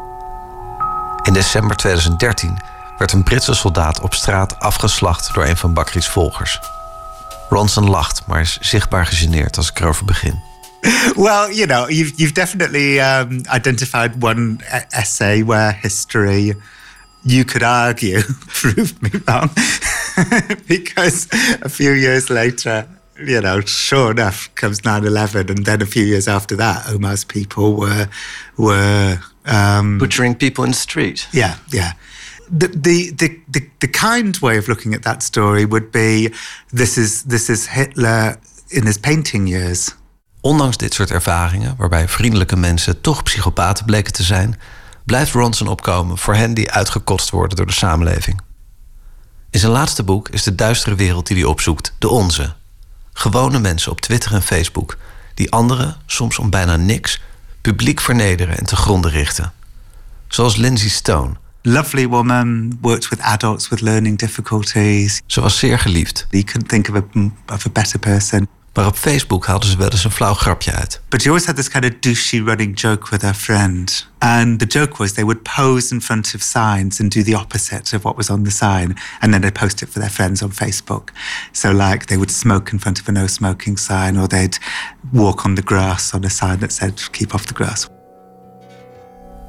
In december 2013 werd een Britse soldaat op straat afgeslacht door een van Bakri's volgers. Ronson lacht, maar is zichtbaar gegeneerd als ik erover begin. Well, you know, you've you've definitely um, identified one e- essay where history, you could argue, proved me wrong, because a few years later, you know, sure enough, comes 9-11, and then a few years after that, Omar's people were were um, Butchering people in the street. yeah, yeah. The, the the the the kind way of looking at that story would be this is this is Hitler in his painting years. Ondanks dit soort ervaringen, waarbij vriendelijke mensen toch psychopaten bleken te zijn, blijft Ronson opkomen voor hen die uitgekotst worden door de samenleving. In zijn laatste boek is de duistere wereld die hij opzoekt de onze. Gewone mensen op Twitter en Facebook die anderen, soms om bijna niks, publiek vernederen en te gronden richten. Zoals Lindsay Stone. Lovely woman, worked with adults with learning difficulties. Ze was zeer geliefd. You couldn't think of a, of a better person. Maar op Facebook haalden ze wel eens een flauw grapje uit. But she always had this kind of douchey running joke with her friend. And the joke was they would pose in front of signs and do the opposite of what was on the sign. And then they'd post it for their friends on Facebook. So, like, they would smoke in front of a no smoking sign, or they'd walk on the grass on a sign that said, keep off the grass.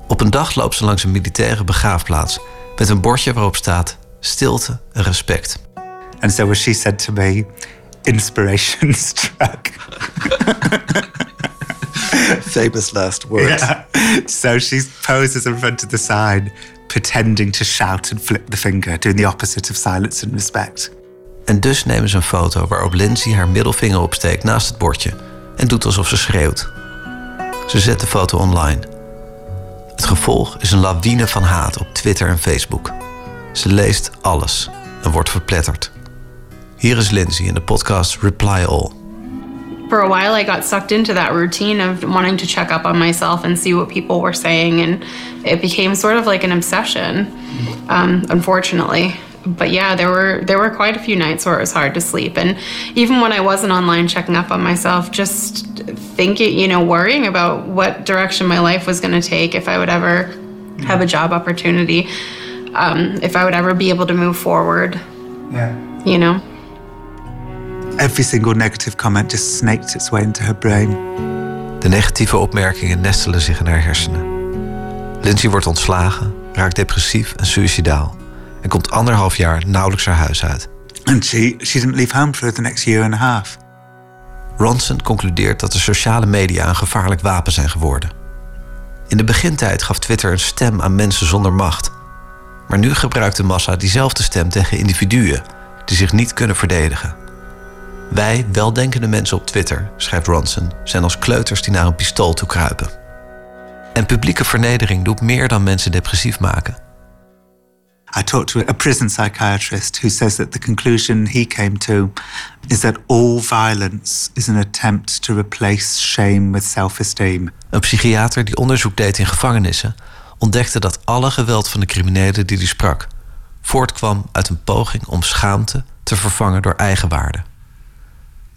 Op een dag loopt ze langs een militaire begraafplaats met een bordje waarop staat stilte en respect. And so, as she said to me, inspiration struck. Famous last words. Yeah. So she poses in front of the sign, pretending to shout and flip the finger, doing the opposite of silence and respect. En dus nemen ze een foto waarop Lindsay haar middelvinger opsteekt naast het bordje en doet alsof ze schreeuwt. Ze zet de foto online. Het gevolg is een lawine van haat op Twitter en Facebook. Ze leest alles en wordt verpletterd. Hier is Lindsay in de podcast Reply All. for a while I got sucked into that routine of wanting to check up on myself and see what people were saying and it became sort of like an obsession um, unfortunately but yeah there were there were quite a few nights where it was hard to sleep and even when I wasn't online checking up on myself just thinking you know worrying about what direction my life was going to take if I would ever have a job opportunity um, if I would ever be able to move forward. Yeah. You know? Every single negative comment just snaked its way into her brain. De negatieve opmerkingen nestelen zich in haar hersenen. Lindsay wordt ontslagen, raakt depressief en suicidaal en komt anderhalf jaar nauwelijks haar huis uit. And she, she didn't leave home for the next year and a half. Ronson concludeert dat de sociale media een gevaarlijk wapen zijn geworden. In de begintijd gaf Twitter een stem aan mensen zonder macht. Maar nu gebruikt de massa diezelfde stem tegen individuen die zich niet kunnen verdedigen. Wij, weldenkende mensen op Twitter, schrijft Ronson, zijn als kleuters die naar een pistool toe kruipen. En publieke vernedering doet meer dan mensen depressief maken. I talked to a prison psychiatrist who says that the conclusion he came to is that all violence is an attempt to replace shame with self-esteem. Een psychiater die onderzoek deed in gevangenissen ontdekte dat alle geweld van de criminelen die hij sprak voortkwam uit een poging om schaamte te vervangen door eigenwaarde.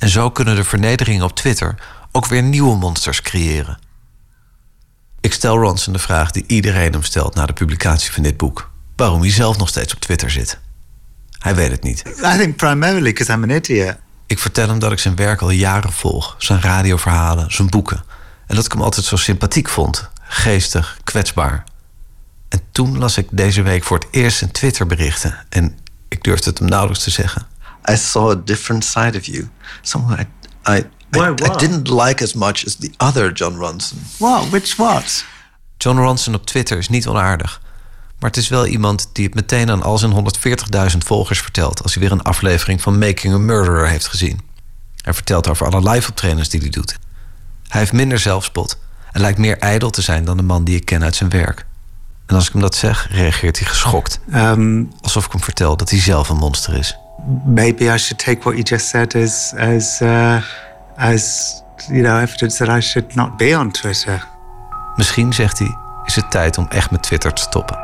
En zo kunnen de vernederingen op Twitter ook weer nieuwe monsters creëren. Ik stel Ronson de vraag die iedereen hem stelt na de publicatie van dit boek: waarom hij zelf nog steeds op Twitter zit. Hij weet het niet. I think primarily because I'm an idiot. Ik vertel hem dat ik zijn werk al jaren volg, zijn radioverhalen, zijn boeken. En dat ik hem altijd zo sympathiek vond, geestig, kwetsbaar. En toen las ik deze week voor het eerst zijn Twitterberichten en ik durfde het hem nauwelijks te zeggen. I saw a different side of you. Someone I I, I, Why, I what? didn't like as much as the other John Ronson. What? Which what? John Ronson op Twitter is niet onaardig. Maar het is wel iemand die het meteen aan al zijn 140.000 volgers vertelt... als hij weer een aflevering van Making a Murderer heeft gezien. Hij vertelt over alle live-optredens die hij doet. Hij heeft minder zelfspot en lijkt meer ijdel te zijn... dan de man die ik ken uit zijn werk. En als ik hem dat zeg, reageert hij geschokt. Um, Alsof ik hem vertel dat hij zelf een monster is. Maybe I should take what you just said as as uh, as you know evidence that I should not be on Twitter. Misschien, zegt hij, is het tijd om echt met Twitter te stoppen.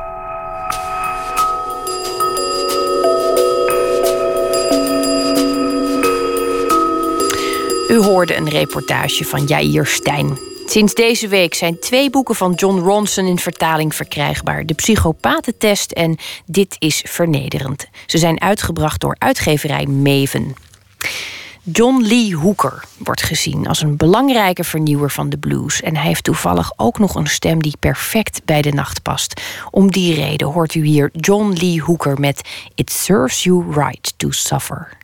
U hoorde een reportage van Jair Stijn. Sinds deze week zijn twee boeken van John Ronson in vertaling verkrijgbaar: De Psychopatentest en Dit is Vernederend. Ze zijn uitgebracht door uitgeverij Maven. John Lee Hooker wordt gezien als een belangrijke vernieuwer van de blues. En hij heeft toevallig ook nog een stem die perfect bij de nacht past. Om die reden hoort u hier John Lee Hooker met It Serves You Right to Suffer.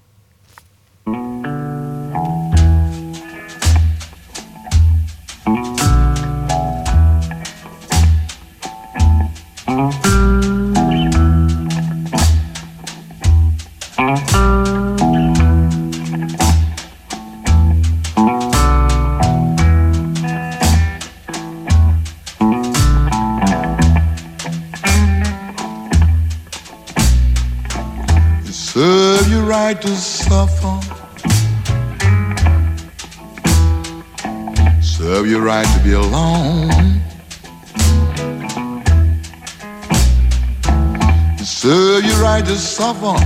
Serve you right to suffer. Serve you right to be alone. Serve you right to suffer.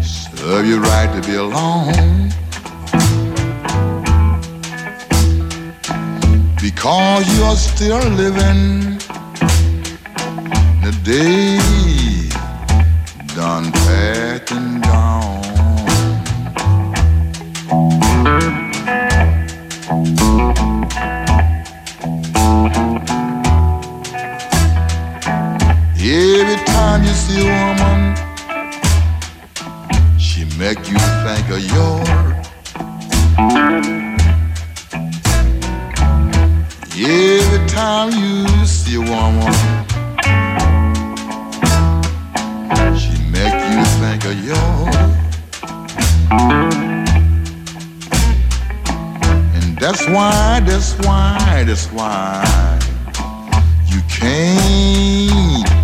Serve you right to be alone. Because you're still living the day done past and time you see a woman, she make you think of your. Every time you see a woman, she make you think of yours. And that's why, that's why, that's why you can't.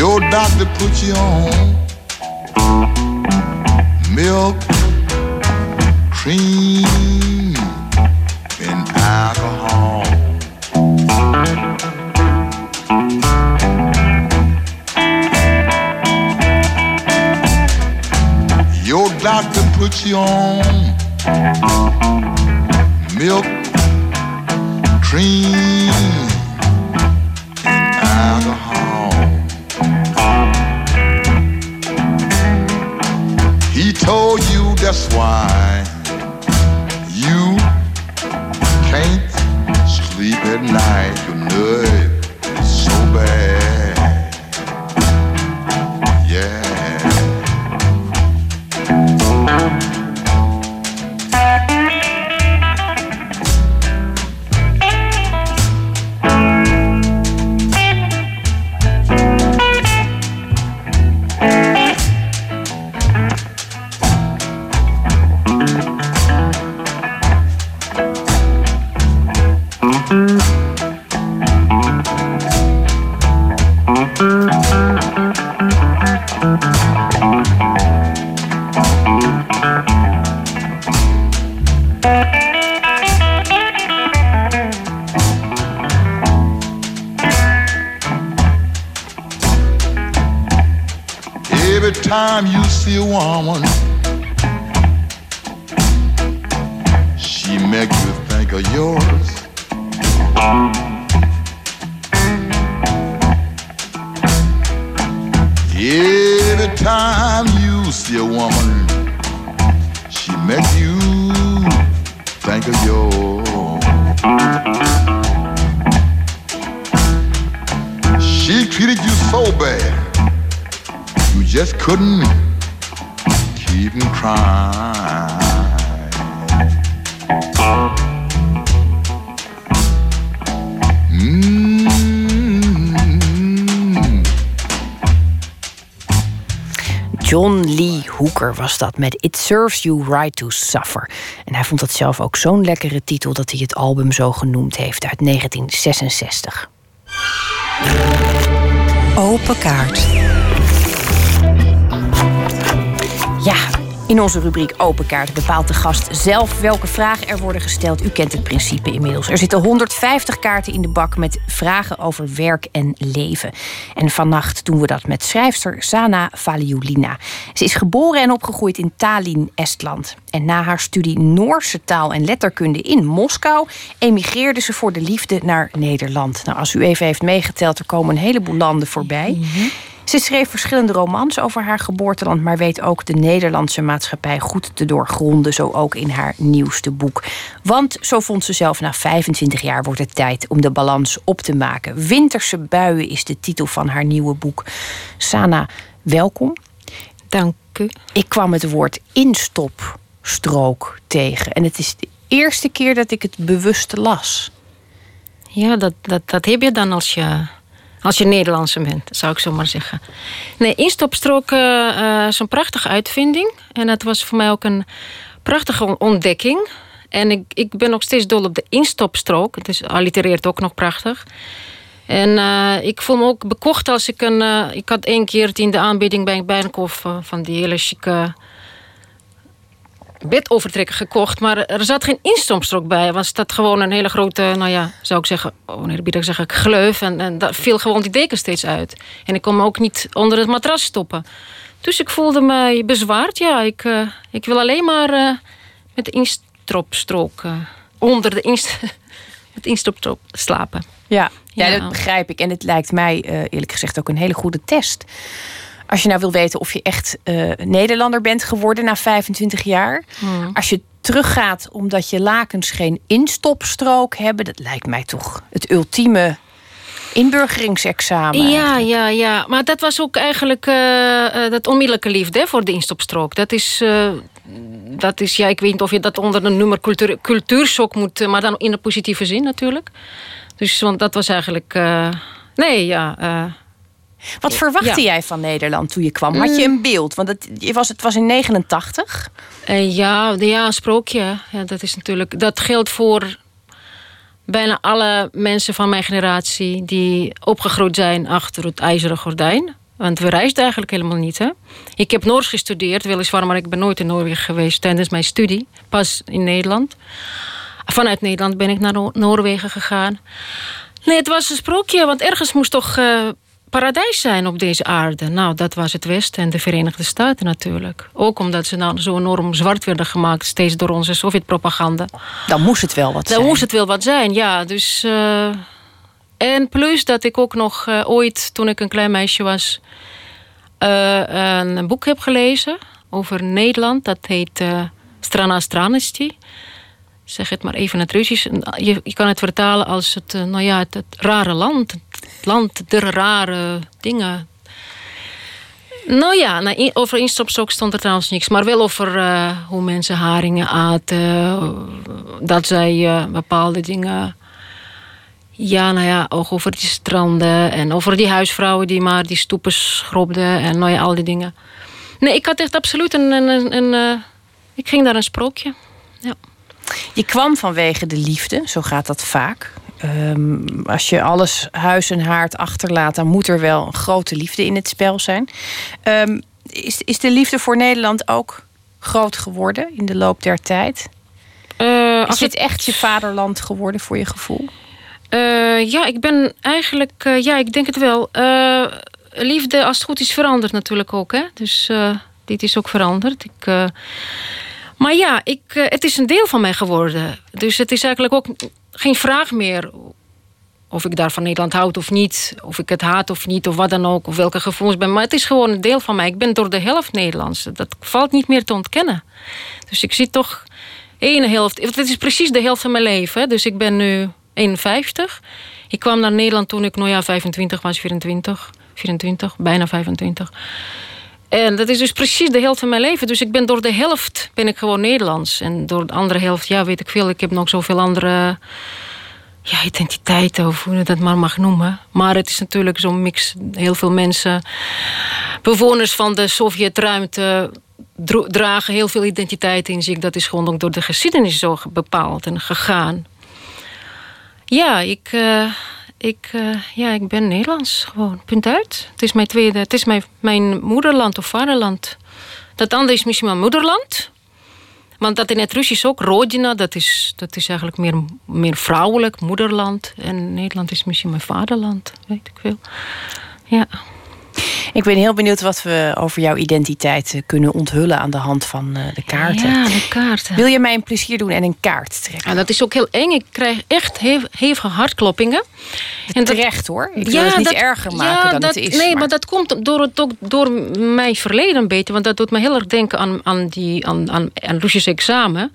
Your doctor put you on milk, cream, put you on milk, cream, and alcohol. He told you that's why was dat met It Serves You Right to Suffer. En hij vond dat zelf ook zo'n lekkere titel dat hij het album zo genoemd heeft uit 1966. Open kaart. Ja, in onze rubriek Open Kaart bepaalt de gast zelf welke vragen er worden gesteld. U kent het principe inmiddels. Er zitten 150 kaarten in de bak met vragen over werk en leven. En vannacht doen we dat met schrijfster Sana Valiulina. Ze is geboren en opgegroeid in Tallinn, Estland. En na haar studie Noorse taal en letterkunde in Moskou emigreerde ze voor de liefde naar Nederland. Nou, als u even heeft meegeteld, er komen een heleboel landen voorbij. Ze schreef verschillende romans over haar geboorteland, maar weet ook de Nederlandse maatschappij goed te doorgronden, zo ook in haar nieuwste boek. Want, zo vond ze zelf, na 25 jaar wordt het tijd om de balans op te maken. Winterse buien is de titel van haar nieuwe boek. Sana, welkom. Dank u. Ik kwam het woord instopstrook tegen en het is de eerste keer dat ik het bewust las. Ja, dat, dat, dat heb je dan als je, als je Nederlandse bent, zou ik zo maar zeggen. Nee, instopstrook eh, eh, is een prachtige uitvinding. En het was voor mij ook een prachtige on- ontdekking. En ik, ik ben nog steeds dol op de instopstrook. Het is, allitereert ook nog prachtig. En eh, ik voel me ook bekocht als ik een... eh, ik had één keer het in de aanbieding bij een eh, van die hele chique bedovertrekker gekocht. Maar er zat geen instopstrook bij. Was dat gewoon een hele grote, nou ja, zou ik zeggen... Oh nee, bieder zeg ik gleuf. En, en dat viel gewoon die deken steeds uit. En ik kon me ook niet onder het matras stoppen. Dus ik voelde me bezwaard. Ja, ik, eh, ik wil alleen maar eh, met de instopstrook... eh, onder de inst met instopstrook slapen. Ja, ja, Ja. dat begrijp ik. En het lijkt mij eerlijk gezegd ook een hele goede test. Als je nou wil weten of je echt eh, Nederlander bent geworden na 25 jaar. Hmm. Als je teruggaat omdat je lakens geen instopstrook hebben, dat lijkt mij toch het ultieme inburgeringsexamen. Ja, ja, ja. Maar dat was ook eigenlijk eh, eh, dat onmiddellijke liefde hè, voor de instopstrook. Dat is, dat is, ja, ik weet niet of je dat onder een nummer cultuur, cultuurshock moet... maar dan in de positieve zin natuurlijk. Dus, want dat was eigenlijk... nee, ja... Wat verwachtte ja. jij van Nederland toen je kwam? Had je Mm. een beeld? Want het, was, het was in 89. Eh, ja, ja, een sprookje. Ja, dat is natuurlijk. Dat geldt voor bijna alle mensen van mijn generatie die opgegroeid zijn achter het ijzeren gordijn. Want we reisden eigenlijk helemaal niet. Hè? Ik heb Noors gestudeerd, weliswaar, maar ik ben nooit in Noorwegen geweest tijdens mijn studie. Pas in Nederland. Vanuit Nederland ben ik naar Noor- Noorwegen gegaan. Nee, het was een sprookje, want ergens moest toch eh, paradijs zijn op deze aarde? Nou, dat was het Westen en de Verenigde Staten natuurlijk. Ook omdat ze nou zo enorm zwart werden gemaakt, steeds door onze Sovjet-propaganda. Dan moest het wel wat Dan zijn. moest het wel wat zijn, ja. Dus, eh, en plus dat ik ook nog eh, ooit, toen ik een klein meisje was, eh, een boek heb gelezen over Nederland. Dat heet Strana Stranosti. Zeg het maar even in het Russisch. Je, je kan het vertalen als het, nou ja, het, het rare land. Land der rare dingen. Nou ja, nou, over instopstok stond er trouwens niks. Maar wel over eh, hoe mensen haringen aten. Dat zij eh, bepaalde dingen... Ja, nou ja, ook over die stranden. En over die huisvrouwen die maar die stoepen schrobden. En nou ja, al die dingen. Nee, ik had echt absoluut een... een, een, eh, ik ging naar een sprookje. Ja. Je kwam vanwege de liefde, zo gaat dat vaak. Ehm, als je alles huis en haard achterlaat, dan moet er wel een grote liefde in het spel zijn. Ehm, is, is de liefde voor Nederland ook groot geworden in de loop der tijd? Eh, is dit het- echt je vaderland geworden voor je gevoel? Eh, ja, ik ben eigenlijk, eh, ja, ik denk het wel. Liefde, als het goed is, verandert natuurlijk ook. Hè? Dus dit is ook veranderd. Ik, maar ja, ik, het is een deel van mij geworden. Dus het is eigenlijk ook geen vraag meer of ik daar van Nederland houd of niet. Of ik het haat of niet, of wat dan ook. Of welke gevoelens ben. Maar het is gewoon een deel van mij. Ik ben door de helft Nederlands. Dat valt niet meer te ontkennen. Dus ik zit toch ene helft. Het is precies de helft van mijn leven. Dus ik ben nu 51. Ik kwam naar Nederland toen ik, nou ja, 25 was, 24. 24, bijna 25. En dat is dus precies de helft van mijn leven. Dus ik ben door de helft ben ik gewoon Nederlands. En door de andere helft, ja, weet ik veel. Ik heb nog zoveel andere ja, identiteiten, of hoe je dat maar mag noemen. Maar het is natuurlijk zo'n mix. Heel veel mensen, bewoners van de Sovjetruimte, dragen heel veel identiteit in zich. Dat is gewoon ook door de geschiedenis zo bepaald en gegaan. Ja, ik, eh, ik, eh, ja, ik ben Nederlands gewoon. Punt uit. Het is mijn tweede, het is mijn, mijn moederland of vaderland. Dat andere is misschien mijn moederland. Want dat in het Russisch ook, Rodina, dat is, dat is eigenlijk meer, meer vrouwelijk, moederland. En Nederland is misschien mijn vaderland, weet ik veel. Ja. Ik ben heel benieuwd wat we over jouw identiteit eh, kunnen onthullen aan de hand van eh, de kaarten. Ja, de kaarten. Wil je mij een plezier doen en een kaart trekken? Ja, dat is ook heel eng. Ik krijg echt hev- hevige hartkloppingen. En terecht hoor. Ik wil het niet erger maken dan dat, het is. Nee, maar, maar- dat komt door, het, ook door mijn verleden een beetje. Want dat doet me heel erg denken aan, aan, die, aan, aan, examen.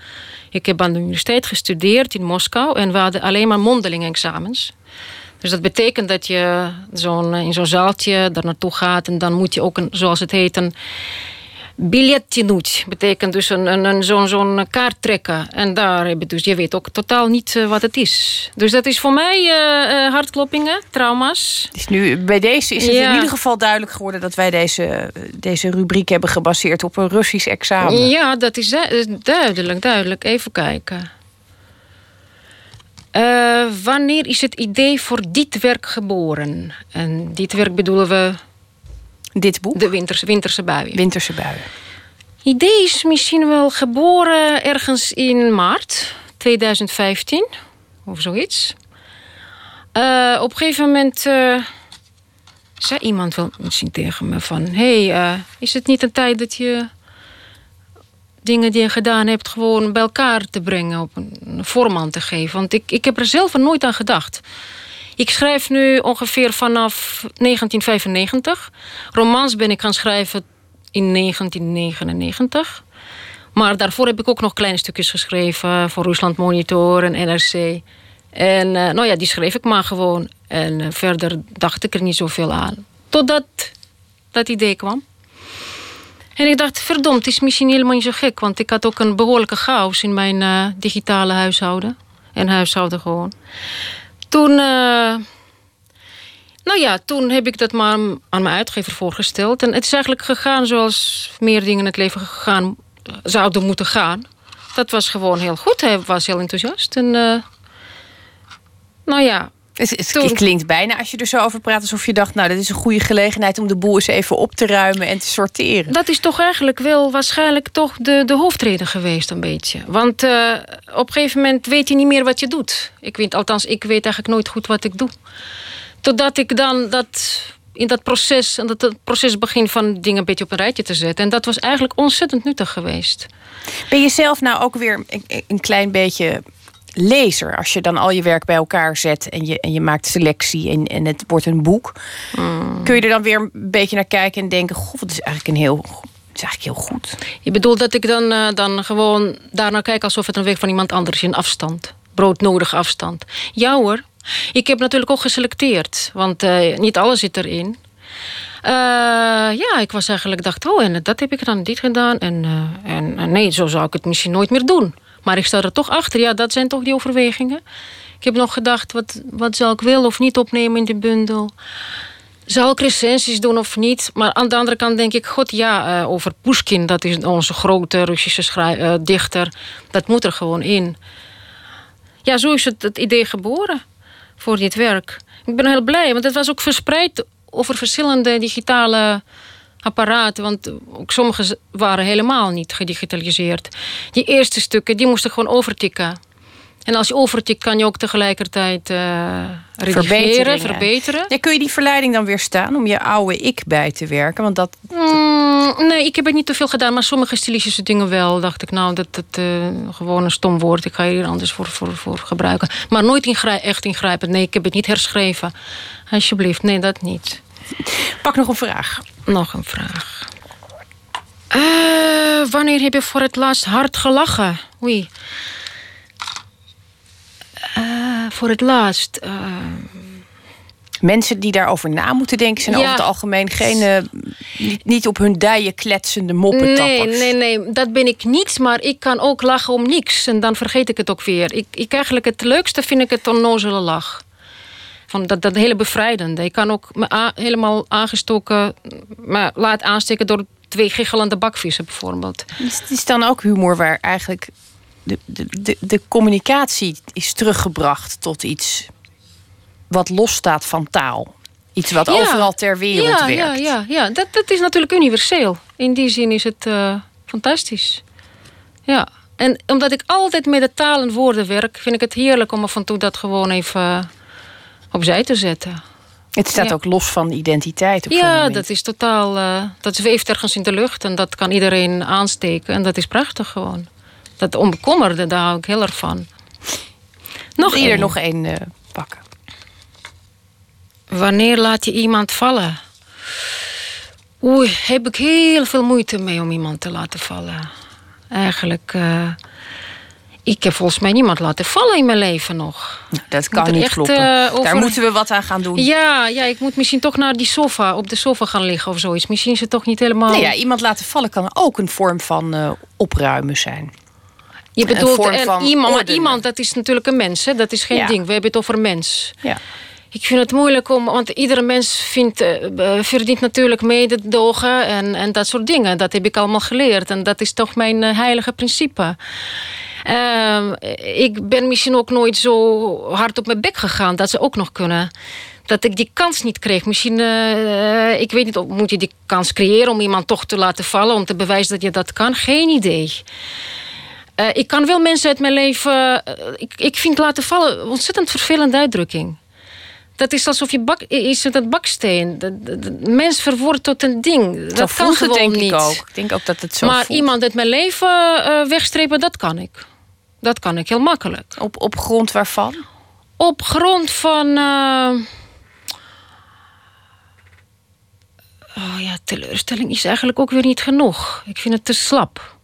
Ik heb aan de universiteit gestudeerd in Moskou. En we hadden alleen maar mondeling examens. Dus dat betekent dat je zo'n eh, in zo'n zaaltje daar naartoe gaat. En dan moet je ook, een, zoals het heet, een biljetjenoet. Betekent dus een, een, een zo'n kaart trekken. En daar heb je dus, je weet ook totaal niet eh, wat het is. Dus dat is voor mij uh, hartkloppingen, trauma's. Dus nu, bij deze is het in ieder geval duidelijk geworden... dat wij deze, deze rubriek hebben gebaseerd op een Russisch examen. Ja, dat is duidelijk, duidelijk. Even kijken. Eh, wanneer is het idee voor dit werk geboren? En dit werk bedoelen we... Dit boek? De winterse, winterse buien. Winterse buien. idee is misschien wel geboren ergens in maart 2015. Of zoiets. Eh, op een gegeven moment eh, zei iemand wel misschien tegen me van... hey, is het niet een tijd dat je dingen die je gedaan hebt... gewoon bij elkaar te brengen, op een, vorm aan te geven? Want ik, ik heb er zelf nooit aan gedacht. Ik schrijf nu ongeveer vanaf 1995. Romans ben ik gaan schrijven in 1999. Maar daarvoor heb ik ook nog kleine stukjes geschreven voor Rusland Monitor en NRC. En eh, nou ja, die schreef ik maar gewoon. En eh, verder dacht ik er niet zoveel aan. Totdat dat idee kwam. En ik dacht, verdomd, is misschien helemaal niet zo gek. Want ik had ook een behoorlijke chaos in mijn eh, digitale huishouden. En huishouden gewoon. Toen, eh, nou ja, toen heb ik dat maar aan mijn uitgever voorgesteld. En het is eigenlijk gegaan zoals meer dingen in het leven gegaan, zouden moeten gaan. Dat was gewoon heel goed. Hij was heel enthousiast. En eh, nou ja. Het, het klinkt bijna als je er zo over praat alsof je dacht... nou, dit is een goede gelegenheid om de boel eens even op te ruimen en te sorteren. Dat is toch eigenlijk wel waarschijnlijk toch de, de hoofdreden geweest een beetje. Want eh, op een gegeven moment weet je niet meer wat je doet. Ik weet, althans, ik weet eigenlijk nooit goed wat ik doe. Totdat ik dan dat in dat proces, en dat het proces begin van dingen een beetje op een rijtje te zetten. En dat was eigenlijk ontzettend nuttig geweest. Ben je zelf nou ook weer een, een klein beetje lezer? Als je dan al je werk bij elkaar zet en je, en je maakt selectie en, en het wordt een boek. Hmm. Kun je er dan weer een beetje naar kijken en denken: Goh, wat is eigenlijk een heel. Het is eigenlijk heel goed. Je bedoelt dat ik dan, eh, dan gewoon daarnaar kijk alsof het een werk van iemand anders is in afstand. Broodnodige afstand. Ja hoor. Ik heb natuurlijk ook geselecteerd, want eh, niet alles zit erin. Eh, ja, ik was eigenlijk dacht, oh, en dat heb ik dan dit gedaan. En, en, en nee, zo zou ik het misschien nooit meer doen. Maar ik sta er toch achter. Ja, dat zijn toch die overwegingen. Ik heb nog gedacht, wat, wat zal ik wel of niet opnemen in de bundel? Zal ik recensies doen of niet? Maar aan de andere kant denk ik, god ja, eh, over Pushkin, dat is onze grote Russische eh, dichter. Dat moet er gewoon in. Ja, zo is het, het idee geboren voor dit werk. Ik ben heel blij, want het was ook verspreid over verschillende digitale apparaten. Want ook sommige waren helemaal niet gedigitaliseerd. Die eerste stukken, die moesten gewoon overtikken. En als je overtikt, kan je ook tegelijkertijd redigeren, Verbeteringen. verbeteren. Ja, kun je die verleiding dan weerstaan om je oude ik bij te werken? Want dat. Mm, nee, ik heb het niet te veel gedaan, maar sommige stilistische dingen wel. Dacht ik, nou, dat het eh, gewoon een stom woord. Ik ga hier anders voor, voor, voor gebruiken. Maar nooit ingrij echt ingrijpen. Nee, ik heb het niet herschreven. Alsjeblieft, nee, dat niet. Pak nog een vraag. Nog een vraag. Eh, wanneer heb je voor het laatst hard gelachen? Oei. Eh, voor het laatst. eh, Mensen die daarover na moeten denken zijn Ja. over het algemeen geen. niet, niet op hun dijen kletsende moppetappers. Nee, nee, nee, dat ben ik niet. Maar ik kan ook lachen om niks. En dan vergeet ik het ook weer. Ik, ik eigenlijk het leukste vind ik het onnozele lach. Van dat, dat hele bevrijdende. Ik kan ook me helemaal aangestoken... me laat aansteken door twee giggelende bakvissen bijvoorbeeld. Het is dan ook humor waar eigenlijk de, de, de, communicatie is teruggebracht tot iets wat losstaat van taal. Iets wat Ja. overal ter wereld ja, werkt. Ja, ja, ja. Dat, dat is natuurlijk universeel. In die zin is het eh, fantastisch. Ja. En omdat ik altijd met de taal en woorden werk... vind ik het heerlijk om af en toe dat gewoon even opzij te zetten. Het staat Ja. ook los van identiteit. Op Ja, dat is totaal... eh, dat zweeft ergens in de lucht en dat kan iedereen aansteken. En dat is prachtig gewoon. Dat onbekommerde, daar hou ik heel erg van. Nog er één. nog één eh, pakken? Wanneer laat je iemand vallen? Oei, heb ik heel veel moeite mee om iemand te laten vallen. Eigenlijk, eh, ik heb volgens mij niemand laten vallen in mijn leven nog. Dat Moet kan niet echt, kloppen. eh, over- Daar moeten we wat aan gaan doen. Ja, ja, ik moet misschien toch naar die sofa, op de sofa gaan liggen of zoiets. Misschien is het toch niet helemaal... Nee, ja, iemand laten vallen kan ook een vorm van eh, opruimen zijn. Je Een bedoelt er van iemand, maar iemand, dat is natuurlijk een mens. Hè? Dat is geen Ja. ding. We hebben het over mens. Ja. Ik vind het moeilijk om, want iedere mens vindt, eh, eh, verdient natuurlijk mededogen en, en dat soort dingen. Dat heb ik allemaal geleerd en dat is toch mijn eh, heilige principe. Ehm, ik ben misschien ook nooit zo hard op mijn bek gegaan dat ze ook nog kunnen. Dat ik die kans niet kreeg. Misschien, eh, ik weet niet, of moet je die kans creëren om iemand toch te laten vallen, om te bewijzen dat je dat kan? Geen idee. Eh, ik kan wel mensen uit mijn leven. eh, ik, ik vind laten vallen een ontzettend vervelende uitdrukking. Dat is alsof je bak, is het een baksteen. De, mens verwoordt tot een ding. Zo dat kan gewoon denk niet. ik ook. Ik denk ook dat het zo maar voelt. iemand uit mijn leven wegstrepen, dat kan ik. Dat kan ik heel makkelijk. Op, op grond waarvan? Op grond van. eh, Oh ja, teleurstelling is eigenlijk ook weer niet genoeg. Ik vind het te slap.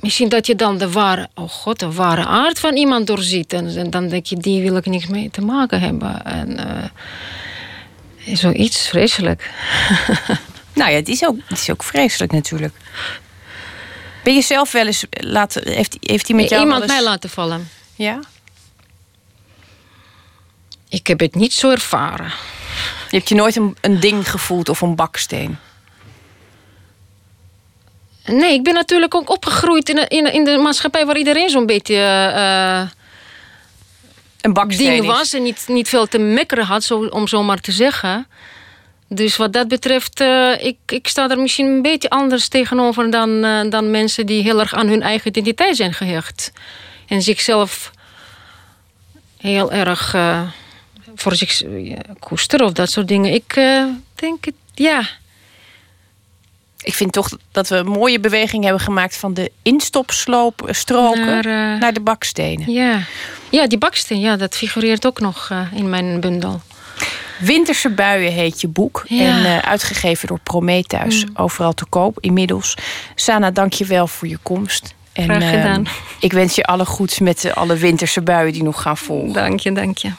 Misschien dat je dan de ware, oh god, de ware aard van iemand doorziet. En, en dan denk je, die wil ik niks mee te maken hebben. En eh, zoiets vreselijk. Nou ja, het is ook, het is ook vreselijk natuurlijk. Ben je zelf wel eens laten... Heeft, heeft hij met jou Iemand eens- mij laten vallen. Ja? Ik heb het niet zo ervaren. Je hebt je nooit een, een ding gevoeld of een baksteen? Nee, ik ben natuurlijk ook opgegroeid in de, in, de- in de maatschappij waar iedereen zo'n beetje. eh, een baksteen was en niet, niet veel te mekkeren had, zo, om zo maar te zeggen. Dus wat dat betreft, eh, ik, ik sta er misschien een beetje anders tegenover dan, eh, dan mensen die heel erg aan hun eigen identiteit zijn gehecht. En zichzelf heel erg eh, voor zich koesteren of dat soort dingen. Ik denk het, ja. Ik vind toch dat we een mooie beweging hebben gemaakt van de instopstroken naar, naar de bakstenen. Ja. ja, die baksteen, ja, dat figureert ook nog in mijn bundel. Winterse buien heet je boek. Ja. En uh, uitgegeven door Prometheus. Mm. Overal te koop inmiddels. Sana, dank je wel voor je komst. En, Graag gedaan. Uh, ik wens je alle goeds met alle winterse buien die nog gaan volgen. Dank je, dank je.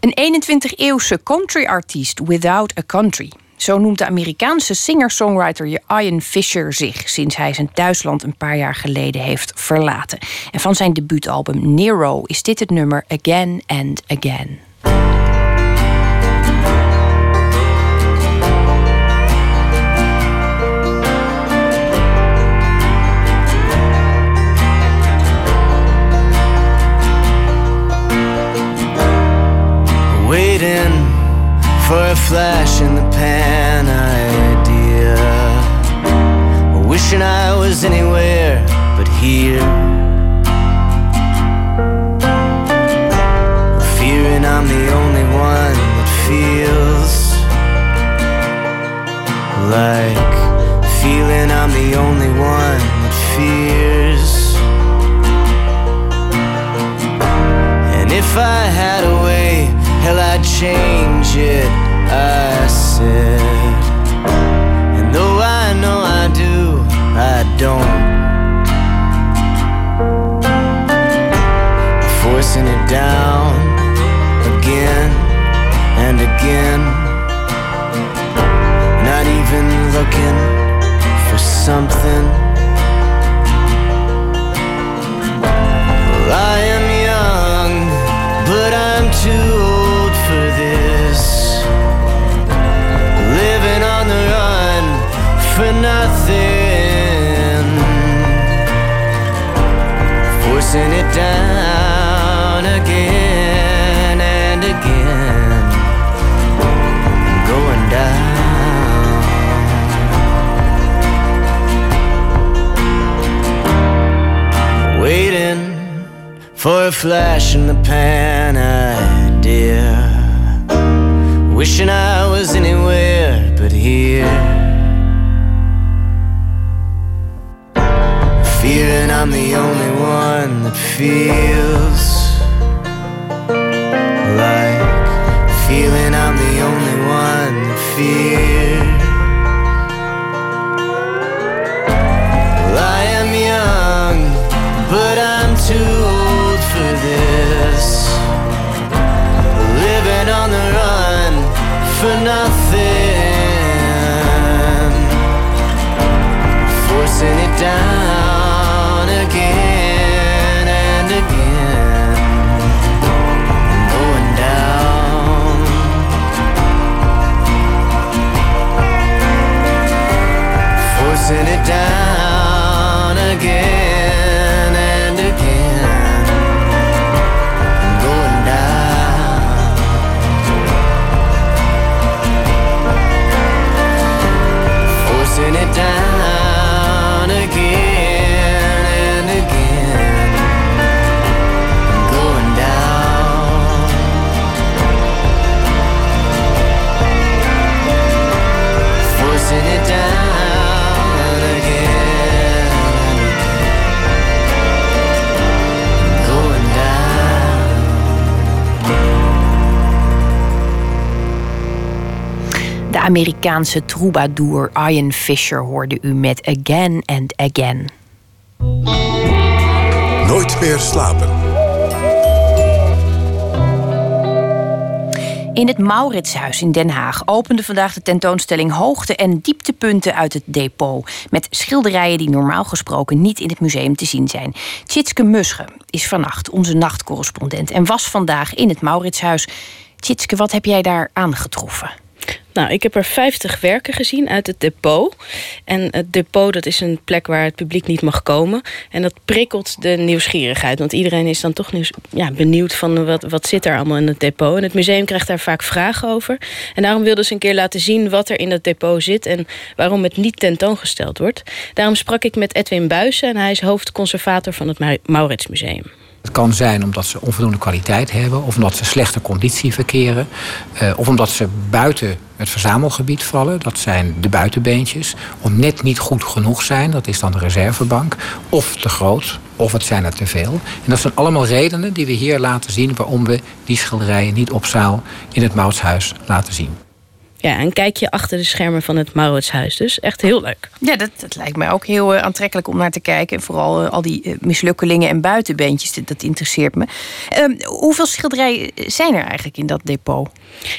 Een 21-eeuwse country-artiest without a country. Zo noemt de Amerikaanse singer-songwriter Ian Fisher zich sinds hij zijn thuisland een paar jaar geleden heeft verlaten. En van zijn debuutalbum Nero is dit het nummer Again and Again. For a flash in the pan idea. Wishing I was anywhere but here. Fearing I'm the only one that feels like feeling I'm the only one that fears. And if I had a way, hell, I'd change it. I said, and though I know I do, I don't. Forcing it down again and again. Not even looking for something. Well, I am Forcing it down again and again. Going down. Waiting for a flash in the pan idea. Wishing I was anywhere but here. Fearing I'm the only feels like feeling I'm the only one that fears. Well, I am young, but I'm too old for this. Living on the run for nothing. Forcing it down Amerikaanse troubadour Ian Fisher hoorde u met Again and Again. Nooit meer slapen. In het Mauritshuis in Den Haag opende vandaag de tentoonstelling Hoogte- en dieptepunten uit het depot. Met schilderijen die normaal gesproken niet in het museum te zien zijn. Tjitske Musche is vannacht onze nachtcorrespondent en was vandaag in het Mauritshuis. Tjitske, wat heb jij daar aangetroffen? Nou, ik heb er 50 werken gezien uit het depot. En het depot dat is een plek waar het publiek niet mag komen. En dat prikkelt de nieuwsgierigheid. Want iedereen is dan toch nieuws, ja, benieuwd van wat, wat zit er allemaal in het depot. En het museum krijgt daar vaak vragen over. En daarom wilden ze een keer laten zien wat er in het depot zit... en waarom het niet tentoongesteld wordt. Daarom sprak ik met Edwin Buijsen en hij is hoofdconservator van het Mauritsmuseum. Het kan zijn omdat ze onvoldoende kwaliteit hebben, of omdat ze slechte conditie verkeren, uh, of omdat ze buiten het verzamelgebied vallen. Dat zijn de buitenbeentjes. Of net niet goed genoeg zijn, dat is dan de reservebank. Of te groot, of het zijn er te veel. En dat zijn allemaal redenen die we hier laten zien waarom we die schilderijen niet op zaal in het Moutshuis laten zien. Ja, een kijkje achter de schermen van het Mauritshuis. Dus echt heel leuk. Ja, dat, dat lijkt mij ook heel uh, aantrekkelijk om naar te kijken. En vooral uh, al die uh, mislukkelingen en buitenbeentjes, dat, dat interesseert me. Ehm, hoeveel schilderijen zijn er eigenlijk in dat depot?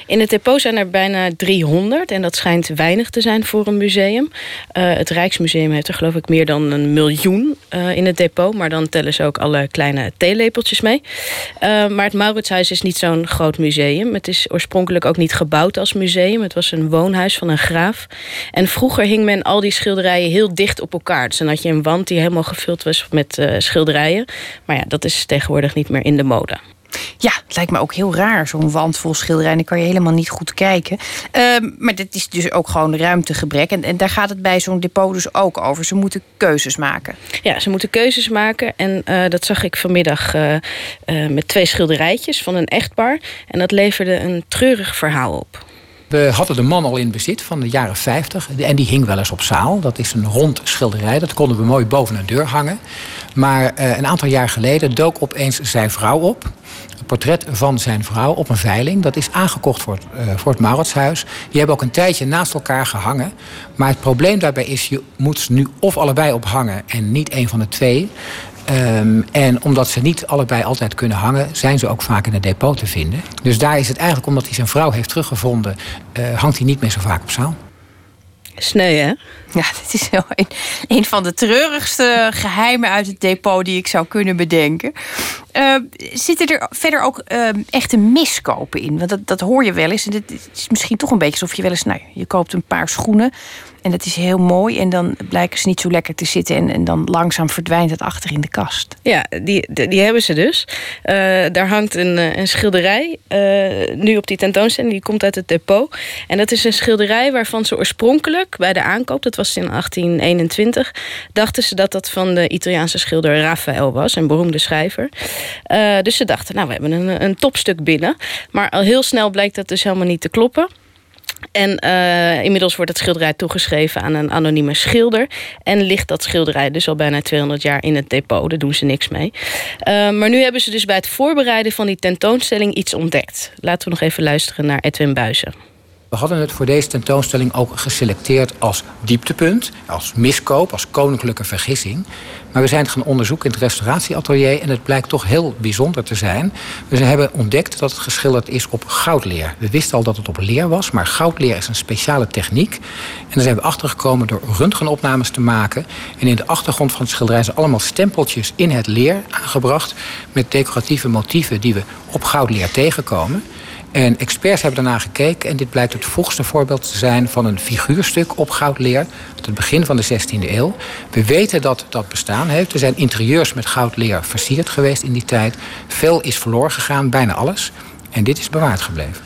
In het depot zijn er bijna 300 en dat schijnt weinig te zijn voor een museum. het Rijksmuseum heeft er geloof ik meer dan een miljoen in het depot. Maar dan tellen ze ook alle kleine theelepeltjes mee. maar het Mauritshuis is niet zo'n groot museum. Het is oorspronkelijk ook niet gebouwd als museum. Het was een woonhuis van een graaf. En vroeger hing men al die schilderijen heel dicht op elkaar. Dus dan had je een wand die helemaal gevuld was met uh, schilderijen. Maar ja, dat is tegenwoordig niet meer in de mode. Ja, het lijkt me ook heel raar, zo'n wand vol schilderijen. Dan kan je helemaal niet goed kijken. Uh, maar dit is dus ook gewoon ruimtegebrek. En, en daar gaat het bij zo'n depot dus ook over. Ze moeten keuzes maken. Ja, ze moeten keuzes maken. En uh, dat zag ik vanmiddag uh, met twee schilderijtjes van een echtpaar. En dat leverde een treurig verhaal op. We hadden de man al in bezit van de jaren 50 en die hing wel eens op zaal. Dat is een rond schilderij, dat konden we mooi boven een deur hangen. Maar uh, een aantal jaar geleden dook opeens zijn vrouw op. Een portret van zijn vrouw op een veiling. Dat is aangekocht voor het, uh, voor het Mauritshuis. Die hebben ook een tijdje naast elkaar gehangen. Maar het probleem daarbij is, je moet ze nu of allebei ophangen en niet een van de twee. Um, en omdat ze niet allebei altijd kunnen hangen, zijn ze ook vaak in het depot te vinden. Dus daar is het eigenlijk omdat hij zijn vrouw heeft teruggevonden, uh, hangt hij niet meer zo vaak op zaal. Sneu, hè? Ja, dit is wel een, een, van de treurigste geheimen uit het depot die ik zou kunnen bedenken. Uh, zitten er verder ook uh, echte miskopen in? Want dat, dat hoor je wel eens. En het is misschien toch een beetje alsof je wel eens... Nou, je koopt een paar schoenen en dat is heel mooi. En dan blijken ze niet zo lekker te zitten. En, en dan langzaam verdwijnt het achter in de kast. Ja, die, die, hebben ze dus. Uh, daar hangt een, een schilderij uh, nu op die tentoonstelling. Die komt uit het depot. En dat is een schilderij waarvan ze oorspronkelijk bij de aankoop... dat was in 1821... dachten ze dat dat van de Italiaanse schilder Raphaël was. Een beroemde schrijver. Dus ze dachten, nou, we hebben een, een topstuk binnen. Maar al heel snel blijkt dat dus helemaal niet te kloppen. En uh, inmiddels wordt het schilderij toegeschreven aan een anonieme schilder. En ligt dat schilderij dus al bijna 200 jaar in het depot. Daar doen ze niks mee. Uh, maar nu hebben ze dus bij het voorbereiden van die tentoonstelling iets ontdekt. Laten we nog even luisteren naar Edwin Buizen. We hadden het voor deze tentoonstelling ook geselecteerd als dieptepunt, als miskoop, als koninklijke vergissing. Maar we zijn het gaan onderzoeken in het restauratieatelier en het blijkt toch heel bijzonder te zijn. We hebben ontdekt dat het geschilderd is op goudleer. We wisten al dat het op leer was, maar goudleer is een speciale techniek. En daar zijn we achtergekomen door röntgenopnames te maken. En in de achtergrond van het schilderij zijn allemaal stempeltjes in het leer aangebracht met decoratieve motieven die we op goudleer tegenkomen. En experts hebben daarna gekeken en dit blijkt het vroegste voorbeeld te zijn van een figuurstuk op goudleer uit het begin van de 16e eeuw. We weten dat dat bestaan heeft. Er zijn interieurs met goudleer versierd geweest in die tijd. Veel is verloren gegaan, bijna alles. En dit is bewaard gebleven.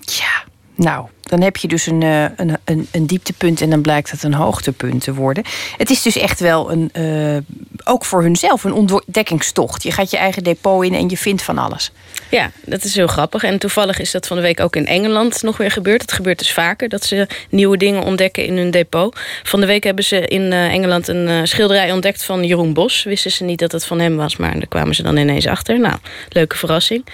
Ja, nou, dan heb je dus een, een, een, een, dieptepunt en dan blijkt het een hoogtepunt te worden. Het is dus echt wel een, uh, ook voor hunzelf een ontdekkingstocht. Je gaat je eigen depot in en je vindt van alles. Ja, dat is heel grappig. En toevallig is dat van de week ook in Engeland nog weer gebeurd. Het gebeurt dus vaker dat ze nieuwe dingen ontdekken in hun depot. Van de week hebben ze in uh, Engeland een schilderij ontdekt van Jeroen Bos. Wisten ze niet dat het van hem was, maar daar kwamen ze dan ineens achter. Nou, leuke verrassing.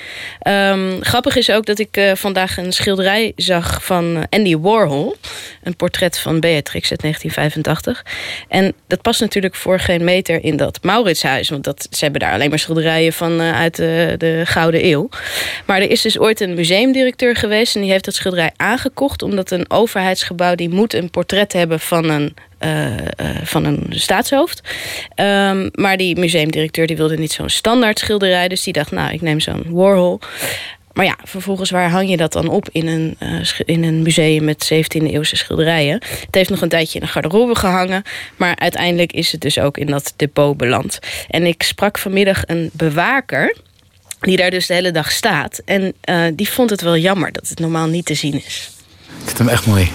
Um, grappig is ook dat ik vandaag een schilderij zag van Andy Warhol. Een portret van Beatrix uit 1985. En dat past natuurlijk voor geen meter in dat Mauritshuis. Want dat, ze hebben daar alleen maar schilderijen van uh, uit de, de Gouden Eeuw. Maar er is dus ooit een museumdirecteur geweest... en die heeft dat schilderij aangekocht... omdat een overheidsgebouw die moet een portret hebben van een van een staatshoofd. Um, maar die museumdirecteur die wilde niet zo'n standaard schilderij. Dus die dacht, nou, ik neem zo'n Warhol. Maar ja, vervolgens waar hang je dat dan op in een, uh, in een museum met 17e eeuwse schilderijen? Het heeft nog een tijdje in de garderobe gehangen, maar uiteindelijk is het dus ook in dat depot beland. En ik sprak vanmiddag een bewaker die daar dus de hele dag staat. En uh, die vond het wel jammer dat het normaal niet te zien is. Ik vind hem echt mooi.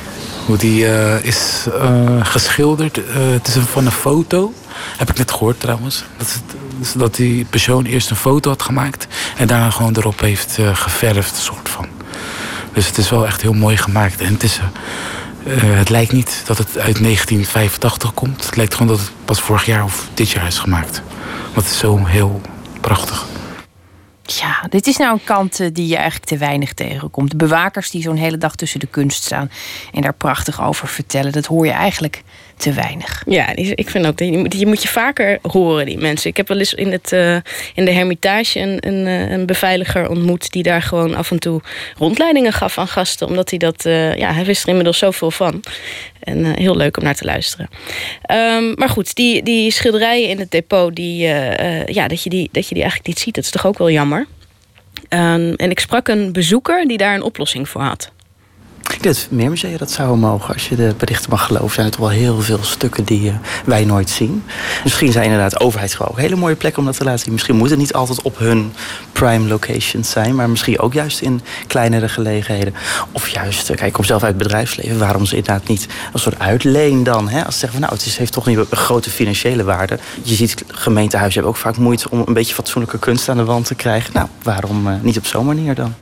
Hoe die eh, is eh, geschilderd. Eh, het is van een foto. Heb ik net gehoord trouwens. Dat, dat die persoon eerst een foto had gemaakt. En daarna gewoon erop heeft geverfd, soort van. Dus het is wel echt heel mooi gemaakt. En het, is, het lijkt niet dat het uit 1985 komt. Het lijkt gewoon dat het pas vorig jaar of dit jaar is gemaakt. Want is zo heel prachtig. Ja, dit is nou een kant eh, die je eigenlijk te weinig tegenkomt. De bewakers die zo'n hele dag tussen de kunst staan en daar prachtig over vertellen, dat hoor je eigenlijk te weinig. Ja, ik vind ook dat je, moet- je vaker horen, die mensen. Ik heb wel eens in, het, eh, in de Hermitage een, een, eh, een beveiliger ontmoet... die daar gewoon af en toe rondleidingen gaf aan gasten. Omdat hij dat... eh, ja, hij wist er inmiddels zoveel van. En heel leuk om naar te luisteren. Ehm, maar goed, die, die schilderijen in het depot... Die, ja, dat, je die, dat je die eigenlijk niet ziet, dat is toch ook wel jammer. Ehm, en ik sprak een bezoeker die daar een oplossing voor had. Ik denk dat meer musea dat zouden mogen. Als je de berichten mag geloven, zijn er toch wel heel veel stukken die eh, wij nooit zien. Misschien zijn inderdaad overheidsgebouwen ook hele mooie plekken om dat te laten zien. Misschien moet het niet altijd op hun prime locations zijn, maar misschien ook juist in kleinere gelegenheden. Of juist, eh, kijk, ik kom zelf uit het bedrijfsleven, waarom ze inderdaad niet een soort uitleen dan? Hè? Als ze zeggen van nou, het heeft toch niet een grote financiële waarde. Je ziet, gemeentehuizen hebben ook vaak moeite om een beetje fatsoenlijke kunst aan de wand te krijgen. Nou, waarom eh, niet op zo'n manier dan?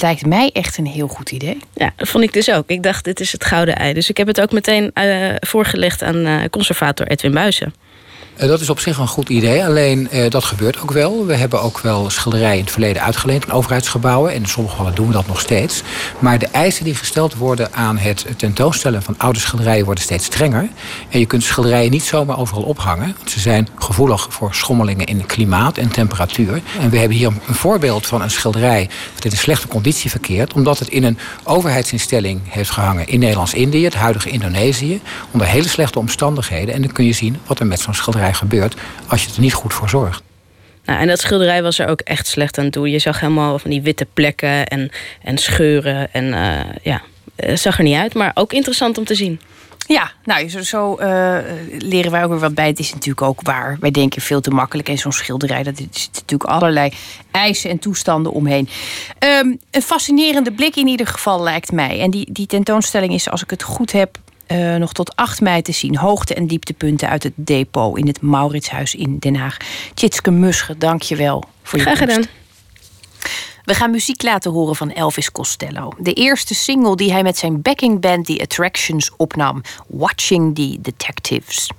Lijkt mij echt een heel goed idee. Ja, dat vond ik dus ook. Ik dacht, dit is het gouden ei. Dus ik heb het ook meteen eh, voorgelegd aan eh, conservator Edwin Buizen. Eh, Dat is op zich een goed idee, alleen eh, dat gebeurt ook wel. We hebben ook wel schilderijen in het verleden uitgeleend aan overheidsgebouwen. En in sommige gevallen doen we dat nog steeds. Maar de eisen die gesteld worden aan het tentoonstellen van oude schilderijen worden steeds strenger. En je kunt schilderijen niet zomaar overal ophangen. Want ze zijn gevoelig voor schommelingen in klimaat en temperatuur. En we hebben hier een voorbeeld van een schilderij dat in een slechte conditie verkeert. Omdat het in een overheidsinstelling heeft gehangen in Nederlands-Indië, het huidige Indonesië. Onder hele slechte omstandigheden. En dan kun je zien wat er met zo'n schilderij gebeurt als je er niet goed voor zorgt. Nou, en dat schilderij was er ook echt slecht aan toe. Je zag helemaal van die witte plekken en, en scheuren. En eh, ja, het zag er niet uit. Maar ook interessant om te zien. Ja, nou, zo, zo eh, leren wij ook weer wat bij. Het is natuurlijk ook waar. Wij denken veel te makkelijk. En zo'n schilderij, dat is natuurlijk allerlei eisen en toestanden omheen. Ehm, een fascinerende blik in ieder geval, lijkt mij. En die, die tentoonstelling is, als ik het goed heb, eh, nog tot 8 mei te zien. Hoogte- en dieptepunten uit het depot in het Mauritshuis in Den Haag. Tjitske Musche, dank je wel voor je Graag gedaan. We gaan muziek laten horen van Elvis Costello. De eerste single die hij met zijn backing band The Attractions opnam. Watching the Detectives.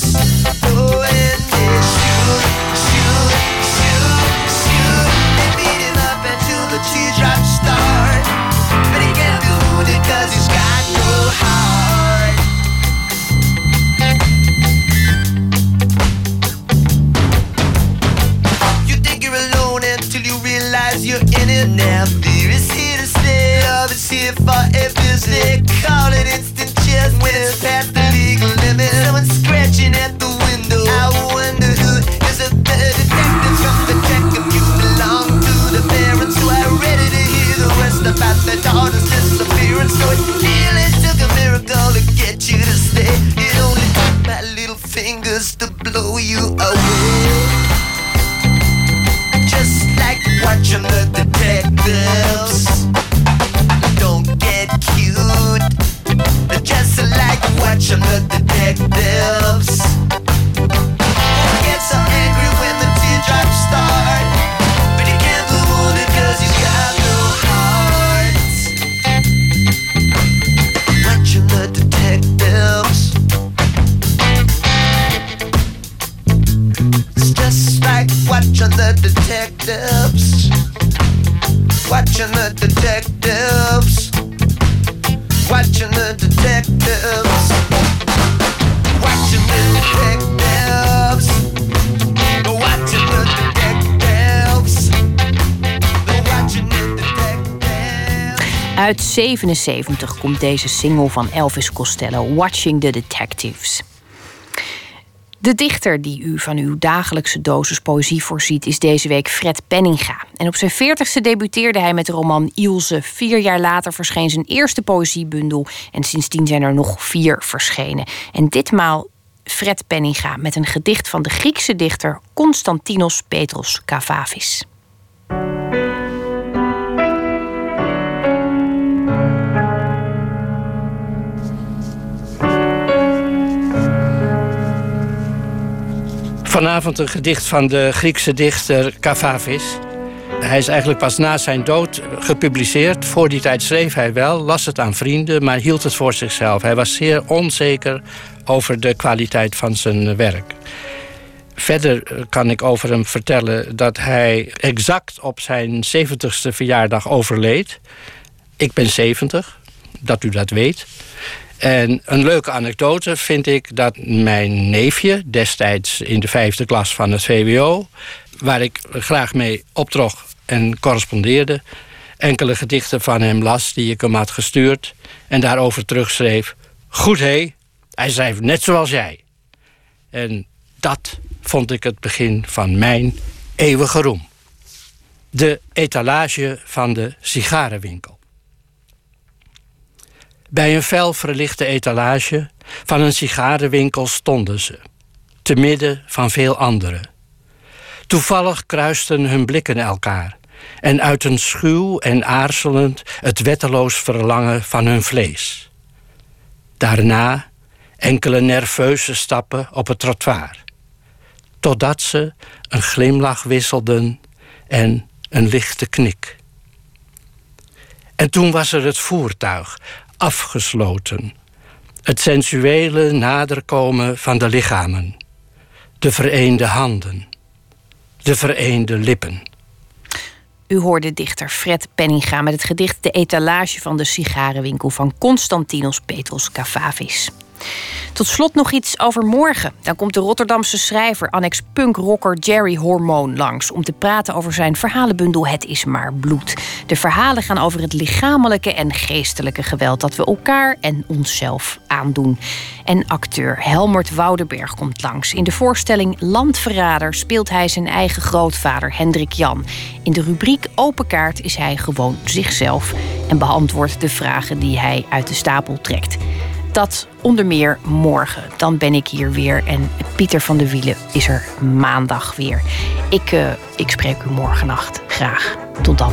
Detectives. Fingers to blow you away just like watching the detectives. Don't get cute, just like watching the detectives. detectives. Watching the detectives, watching the detectives, watching the detectives, watching the detectives, they're watching the detectives. Uit 77 komt deze single van Elvis Costello, Watching the Detectives. De dichter die u van uw dagelijkse dosis poëzie voorziet is deze week Fred Penninga. En op zijn veertigste debuteerde hij met de roman Ilse. Vier jaar later verscheen zijn eerste poëziebundel en sindsdien zijn er nog vier verschenen. En ditmaal Fred Penninga met een gedicht van de Griekse dichter Constantinos Petros Kavavis. Vanavond een gedicht van de Griekse dichter Kavavis. Hij is eigenlijk pas na zijn dood gepubliceerd. Voor die tijd schreef hij wel, las het aan vrienden, maar hield het voor zichzelf. Hij was zeer onzeker over de kwaliteit van zijn werk. Verder kan ik over hem vertellen dat hij exact op zijn 70ste verjaardag overleed. Ik ben 70, dat u dat weet. En een leuke anekdote vind ik dat mijn neefje, destijds in de vijfde klas van het VWO, waar ik graag mee optrok en correspondeerde, enkele gedichten van hem las die ik hem had gestuurd en daarover terugschreef. Goed hé, hij schrijft net zoals jij. En dat vond ik het begin van mijn eeuwige roem. De etalage van de sigarenwinkel. Bij een fel verlichte etalage van een sigarenwinkel stonden ze, te midden van veel anderen. Toevallig kruisten hun blikken elkaar en uit een schuw en aarzelend het wetteloos verlangen van hun vlees. Daarna enkele nerveuze stappen op het trottoir, totdat ze een glimlach wisselden en een lichte knik. En toen was er het voertuig, afgesloten. Het sensuele naderkomen van de lichamen. De vereende handen. De vereende lippen. U hoorde dichter Fred Penninga met het gedicht De etalage van de sigarenwinkel van Constantinos Petros Kavavis. Tot slot nog iets over morgen. Dan komt de Rotterdamse schrijver, annex punkrocker Jerry Hormoon langs om te praten over zijn verhalenbundel Het is maar bloed. De verhalen gaan over het lichamelijke en geestelijke geweld dat we elkaar en onszelf aandoen. En acteur Helmert Woudenberg komt langs. In de voorstelling Landverrader speelt hij zijn eigen grootvader Hendrik Jan. In de rubriek Open Kaart is hij gewoon zichzelf en beantwoordt de vragen die hij uit de stapel trekt. Dat onder meer morgen. Dan ben ik hier weer en Pieter van de Wielen is er maandag weer. Ik, uh, ik spreek u morgennacht. Graag. Tot dan.